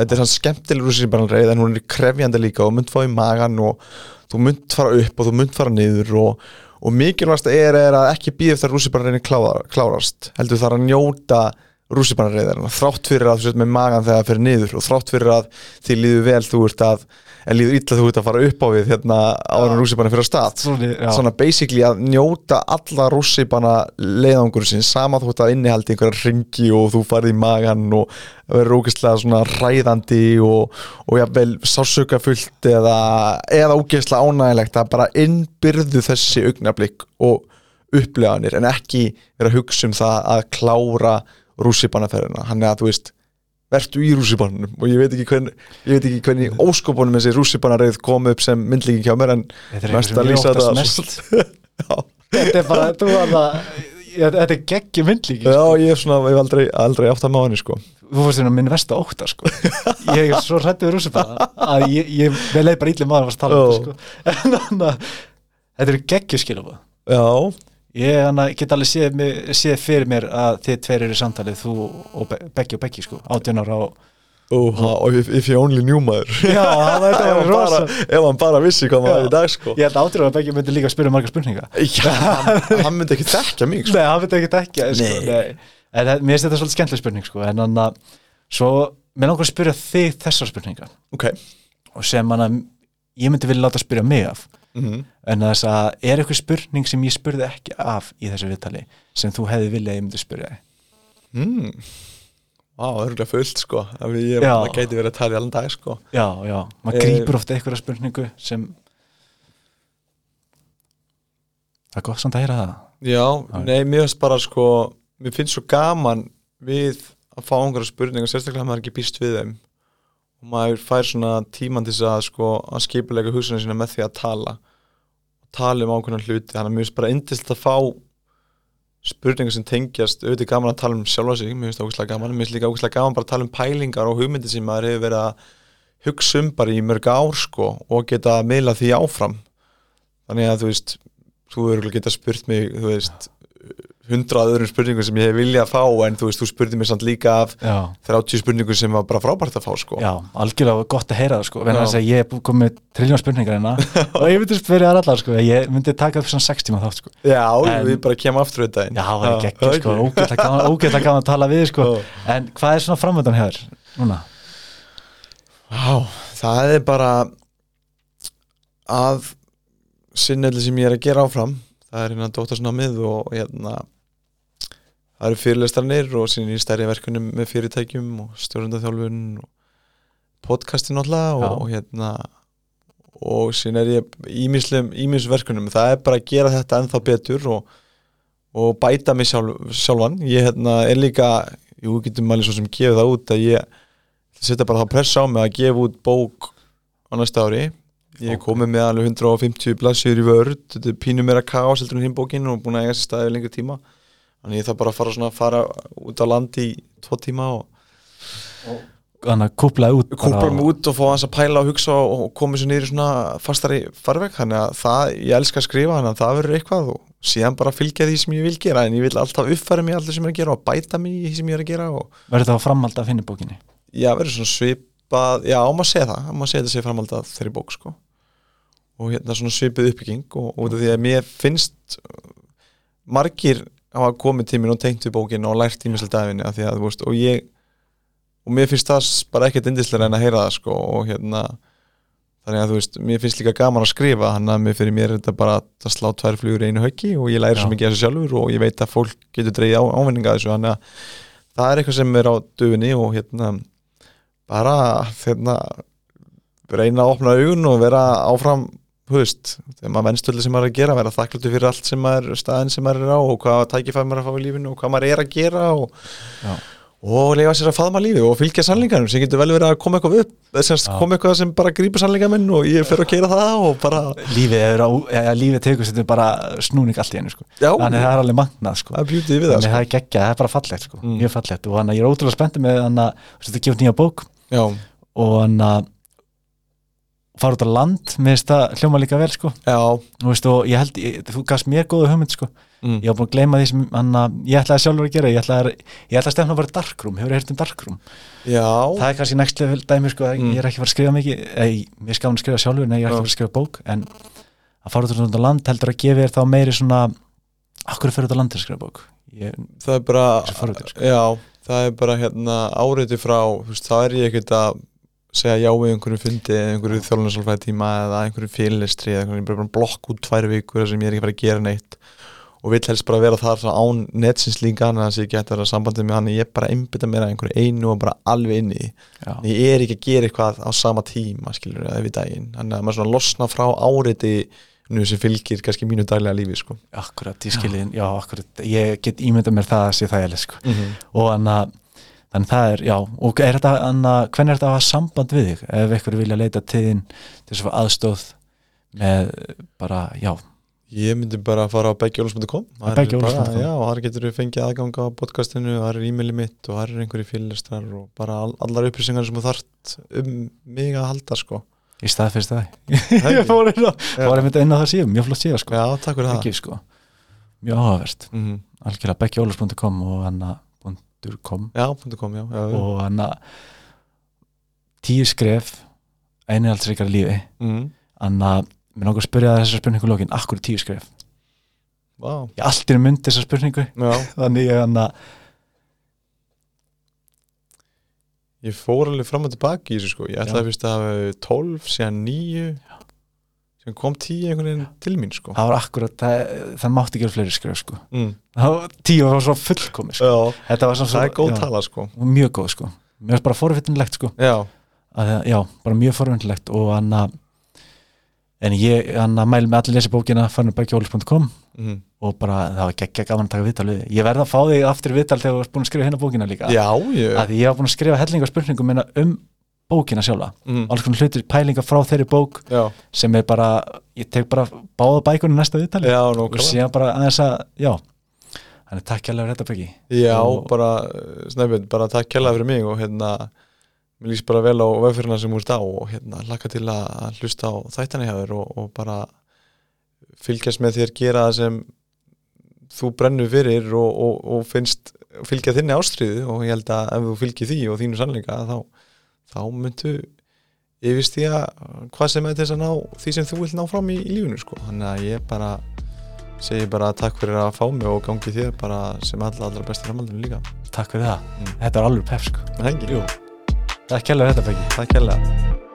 þetta er sann skemmtileg rússibanrið en hún er krefjandi líka og mynd í magan og þú mynd fara upp og þú mynd fara niður og, og mikilvægast er, er að ekki býða eftir að rússibanriðin klára, klárast. Heldur þar að njóta rússibanriðin þrátt fyrir að þú sett með magan þegar það fyrir niður og þrátt fyrir að því líður vel þú ert að en líður illa þú ert að fara upp á við hérna áður en rússibanna fyrir að stað. Svona, já. svona basically að njóta alla rússibanna leiðangur sin sama þú ert að innihaldi einhverja ringi og þú farið í magan og verður ógeðslega svona ræðandi og, og jafnvel sásökafullt eða, eða ógeðslega ánægilegt að bara innbyrðu þessi augnablík og uppleganir en ekki vera að hugsa um það að klára rússibannaferðina hann er að þú veist vertu í rússibannum og ég veit ekki hvernig, ég veit ekki hvernig óskopunum þessi rússibannareið kom upp sem myndlíking hjá mér en er Mest að lýsa óttast þetta mest. Já, Þetta er bara, þú var það Þetta er geggi myndlíki já ég er svona, ég hef aldrei, aldrei átt að má henni sko. Þú fórst hérna minn versta óta sko. Ég er svo hrættuð rúsi bara að ég, ég leið bara ítli maður að fara að tala um þetta sko. En þannig að þetta eru geggi skilum já, Ég get alveg séð, séð fyrir mér að þið tveir eru samtalið þú og Be Beggi og Beggi sko átján ára og og if, you only knew maður. Já, það er bara, rosa ef hann bara vissi hvað maður er í dag sko. Ég held átján ára Beggi myndi líka að spyrja margar spurninga. Já, hann, hann myndi ekki þekka mig sko. Nei, hann myndi ekki ekki sko, Nei. nei. En það- mér finnst þetta svolítið skemmtileg spurning sko en hann að svo, mér langar að spyrja þig þessar spurningar. Ok, og sem hann að ég myndi vilja láta spyrja mig af mm en þess að er eitthvað spurning sem ég spurði ekki af í þessu viðtali sem þú hefði viljað að ég myndi þig mm. Vá, örgulega fullt sko Það ég, Já. það gæti verið að tala í allan dag sko já, já, maður Eh, grýpur ofta einhverja spurningu sem það er gott samt að heyra það Já, Já. nei, mér finnst bara sko Mér finnst svo gaman við að fá einhverja spurningar sérstaklega að maður ekki býst við þeim og maður fær svona tíman til þess að sko að skipulega hugsunum sína með því að tala. Og tala um ákveðna hluti. Þannig að mér finnst bara indislegt að fá spurningar sem tengjast auðvitað gaman að tala um sjálfa sig, mér finnst það ógæslega gaman. Mér finnst líka ógæslega gaman bara að tala um pælingar og hugmyndir sem maður hefur verið að hugsa um bara í mörg ár sko og geta að miðla því áfram. Þannig að þú veist þú verður geta spurt mig þú veist hundrað öðrum spurningum sem ég hef viljað að fá en þú veist, þú spurði mér samt líka af já, 30 spurningum sem var bara frábært að fá sko. Já, algjörlega gott að heyra það sko, þess að ég búið komið triljón spurningar hérna. Og ég myndi spyrja þar allar sko, ég myndi taka upp svona 6 tíma þátt sko. Já, En- við bara kemum aftur þetta Já, það er ekki sko, ógeðlega gaman, að tala við sko. En hvað er svona framöndan hér núna? Já, það er bara að sinnelli sem ég er að gera áfram. Það er hérna dóttarsnámið og hérna það eru fyrirlestarnir og sinni í stærri verkunum með fyrirtækjum og stjórnundaþjálfun og podcastin náttúrulega og, og hérna og sinni er ég ímisverkunum, það er bara að gera þetta ennþá betur og, og bæta mig sjálf, sjálfan. Ég hérna er líka, jú, við getum alveg svo sem gefið það út að ég setja bara þá pressa á mig að gefa út bók á næsta ári. Ég er komið með alveg 150 blassjur í vörð þetta er pínu meira kaos heldur en hinn bókin og búin að eiga sér staðið lengur tíma þannig ég þarf bara að fara, svona, fara út á land í tvo tíma og Þannig að kúplaði út kúpla mig út og fá hans að pæla og hugsa og, og koma sér í svona fastari farveg. Þannig að það, ég elska að skrifa þannig að það verður eitthvað og síðan bara fylgja því sem ég vil gera. En ég vil alltaf uppfæra mig í allt sem ég er að gera og bæta mig í því sem ég er að gera og Verður það að framhalda að finna bókinni? já, verður svona svipað já, á maður að segja það, á maður að segja þetta sé framhald að þeirri bók sko. Og hérna svona svipið uppbygging og, og því að mér finnst margir hafa komið tímin og tengt við bókin og lært ímislega dæfinni að því að, veist, og ég og mér finnst það bara ekkert indislega en að heyra það sko og hérna þannig að þú veist, mér finnst líka gaman að skrifa þannig að mér fyrir mér er þetta bara að slá tvær flugur í einu höggi og ég læri svo mikið að þessu sjálfur og ég veit að fólk getur dreigið á, ávinninga þessu þannig að það er eitthvað sem er á döfunni og hérna bara hérna reyna að opna augun og vera áfram þú veist, þegar maður vennstöldið sem maður er að gera vera þakkláttu fyrir allt sem maður staðin sem maður er á og hvað tækifæð maður er að fá í lífinu og hvað maður er að gera og, Já. og lega sér að faðma lífi og fylgja sannleikanum sem getur vel verið að koma eitthvað upp semst Já. koma eitthvað sem bara grípur sannleikaminn og ég fer að gera það og bara Lífið er á, ja, lífið tekur sér bara snúning allt í einu sko. já, Þannig það er alveg magnað sko. það er það sko. það er geggjað, það er bara fallegt sko. Mm. Mjög fallegt og þannig að ég er ótrúlega spenntið með þannig að þetta gefur nýja bók já, og þannig að fara út á land með þetta hljóma líka vel sko. veist, og ég held, ég, þú gafst mér góða hugmynd sko. mm. ég var búin að gleyma því sem hann að ég ætlaði sjálfur að gera, ég ætlaði, ég ætlaði að stefna bara darkroom, hefur heyrt um darkroom já það er kannski next level dæmi sko, Mm. ég er ekki að fara að skrifa mikið ei, mér er skafan að skrifa sjálfur, nei ég er ekki að fara að skrifa bók en að fara út á land heldur að gefa þér þá meiri svona akkur fyrir út á land til að skrifa bók ég, það er bara sko. já, það er bara hérna áreiti frá, þú veist, þá er ég ekkert að segja já við einhverju fundi eða einhverju þjálfnarsálfæði tíma eða einhverju félistri eða einhverju blokk út tvær vikur sem ég er ekki að fara að gera neitt og vill helst bara vera þar án netsins líka þannig að ég geta vera sambandið með hann ég er bara að einbytta mér að einhverju einu og bara alveg inni já, ég er ekki að gera eitthvað á sama tíma skilur eða við daginn þannig að maður svona losna frá áreiti nú sem fylgir kannski mínu daglega lífi sko. akkurat, ég skilji já, akkurat, ég get ímyndað mér það að sé það er sko. mm -hmm. og hann að þannig það er, já, og er þetta hann að, hvernig er þetta að hafa samband við þig ef ykkur vilja leita þín til þess að aðstóð með bara, já, Ég myndi bara að fara á beggjólusm.com. Já, þar getur við fengið aðgang á podcastinu þar er e-maili mitt og þar er einhverju fyrirlestrar og bara all, allar upplýsingar sem þart um mig að halda sko. Í staðfyrst það. Það ég fór einmitt inn á það síðan, mjög flott síðan sko, Já, takk fyrir það. Sko. Mjög áhugavert, mm -hmm. algjörlega bekkjólus.com og hann að .com. Já, .com, já, já, já. og hann að tíu skref einirhaldsríkara lífi. Mm. hann að, mér að spyrja þessar spurningu lókin, akkur tíu skref? Vá, ég allt er mynd þessar spurningu. Þannig ég hann að, Ég fór alveg fram og tilbaki í þessu sko. Ég ætlaði Já. fyrst að hafa 12, síðan 9 sem kom tíu einhvern veginn til mín sko það var akkurat, það, það mátti ekki vera fleiri skrif sko. mm. var, tíu var svo fullkomi sko. Þetta var það er góð já, tala sko mjög góð sko mér finnst bara forvitinlegt sko bara mjög forvitinlegt og hann að en ég, hann að mæli með allir lesi bókina fannubækjólis.com mm. og bara það var geggja gaman að taka viðtal við ég verða að fá þig aftur viðtal þegar þú ert búin að skrifa hérna bókina líka já ég, að ég var búin að skrifa hellinga spurningum um bókina sjálfa. Mm. alls konar hlutir, pælingar frá þeirri bók já, sem er bara, ég tek bara báða bækunni næsta viðtali. Já, og síðan bara aðeins að, já. Þannig takk hérlega fyrir þetta byggi Já, Og- bara, snæfið, bara takk kjærlega fyrir mig og hérna, mér lýst bara vel á vefðfyrirna sem úr stá og hérna, laka til að hlusta á þættana hjá þér og, og bara fylgjast með þér gera það sem þú brennur fyrir og, og, og finnst fylgja þinni ástriðu og ég held að ef þú fylgir því og þínu sannleika þá, þá myndu yfirst því að hvað sem er til þess að ná því sem þú vilt ná fram í, í lífinu sko. þannig að ég bara segi bara takk fyrir að fá mig og gangi þér bara sem allra, allra besti framhaldinu líka takk fyrir það, Mm. þetta er alveg pef sko Það hengi, Jú. takk fyrir þetta byggi takk hérlega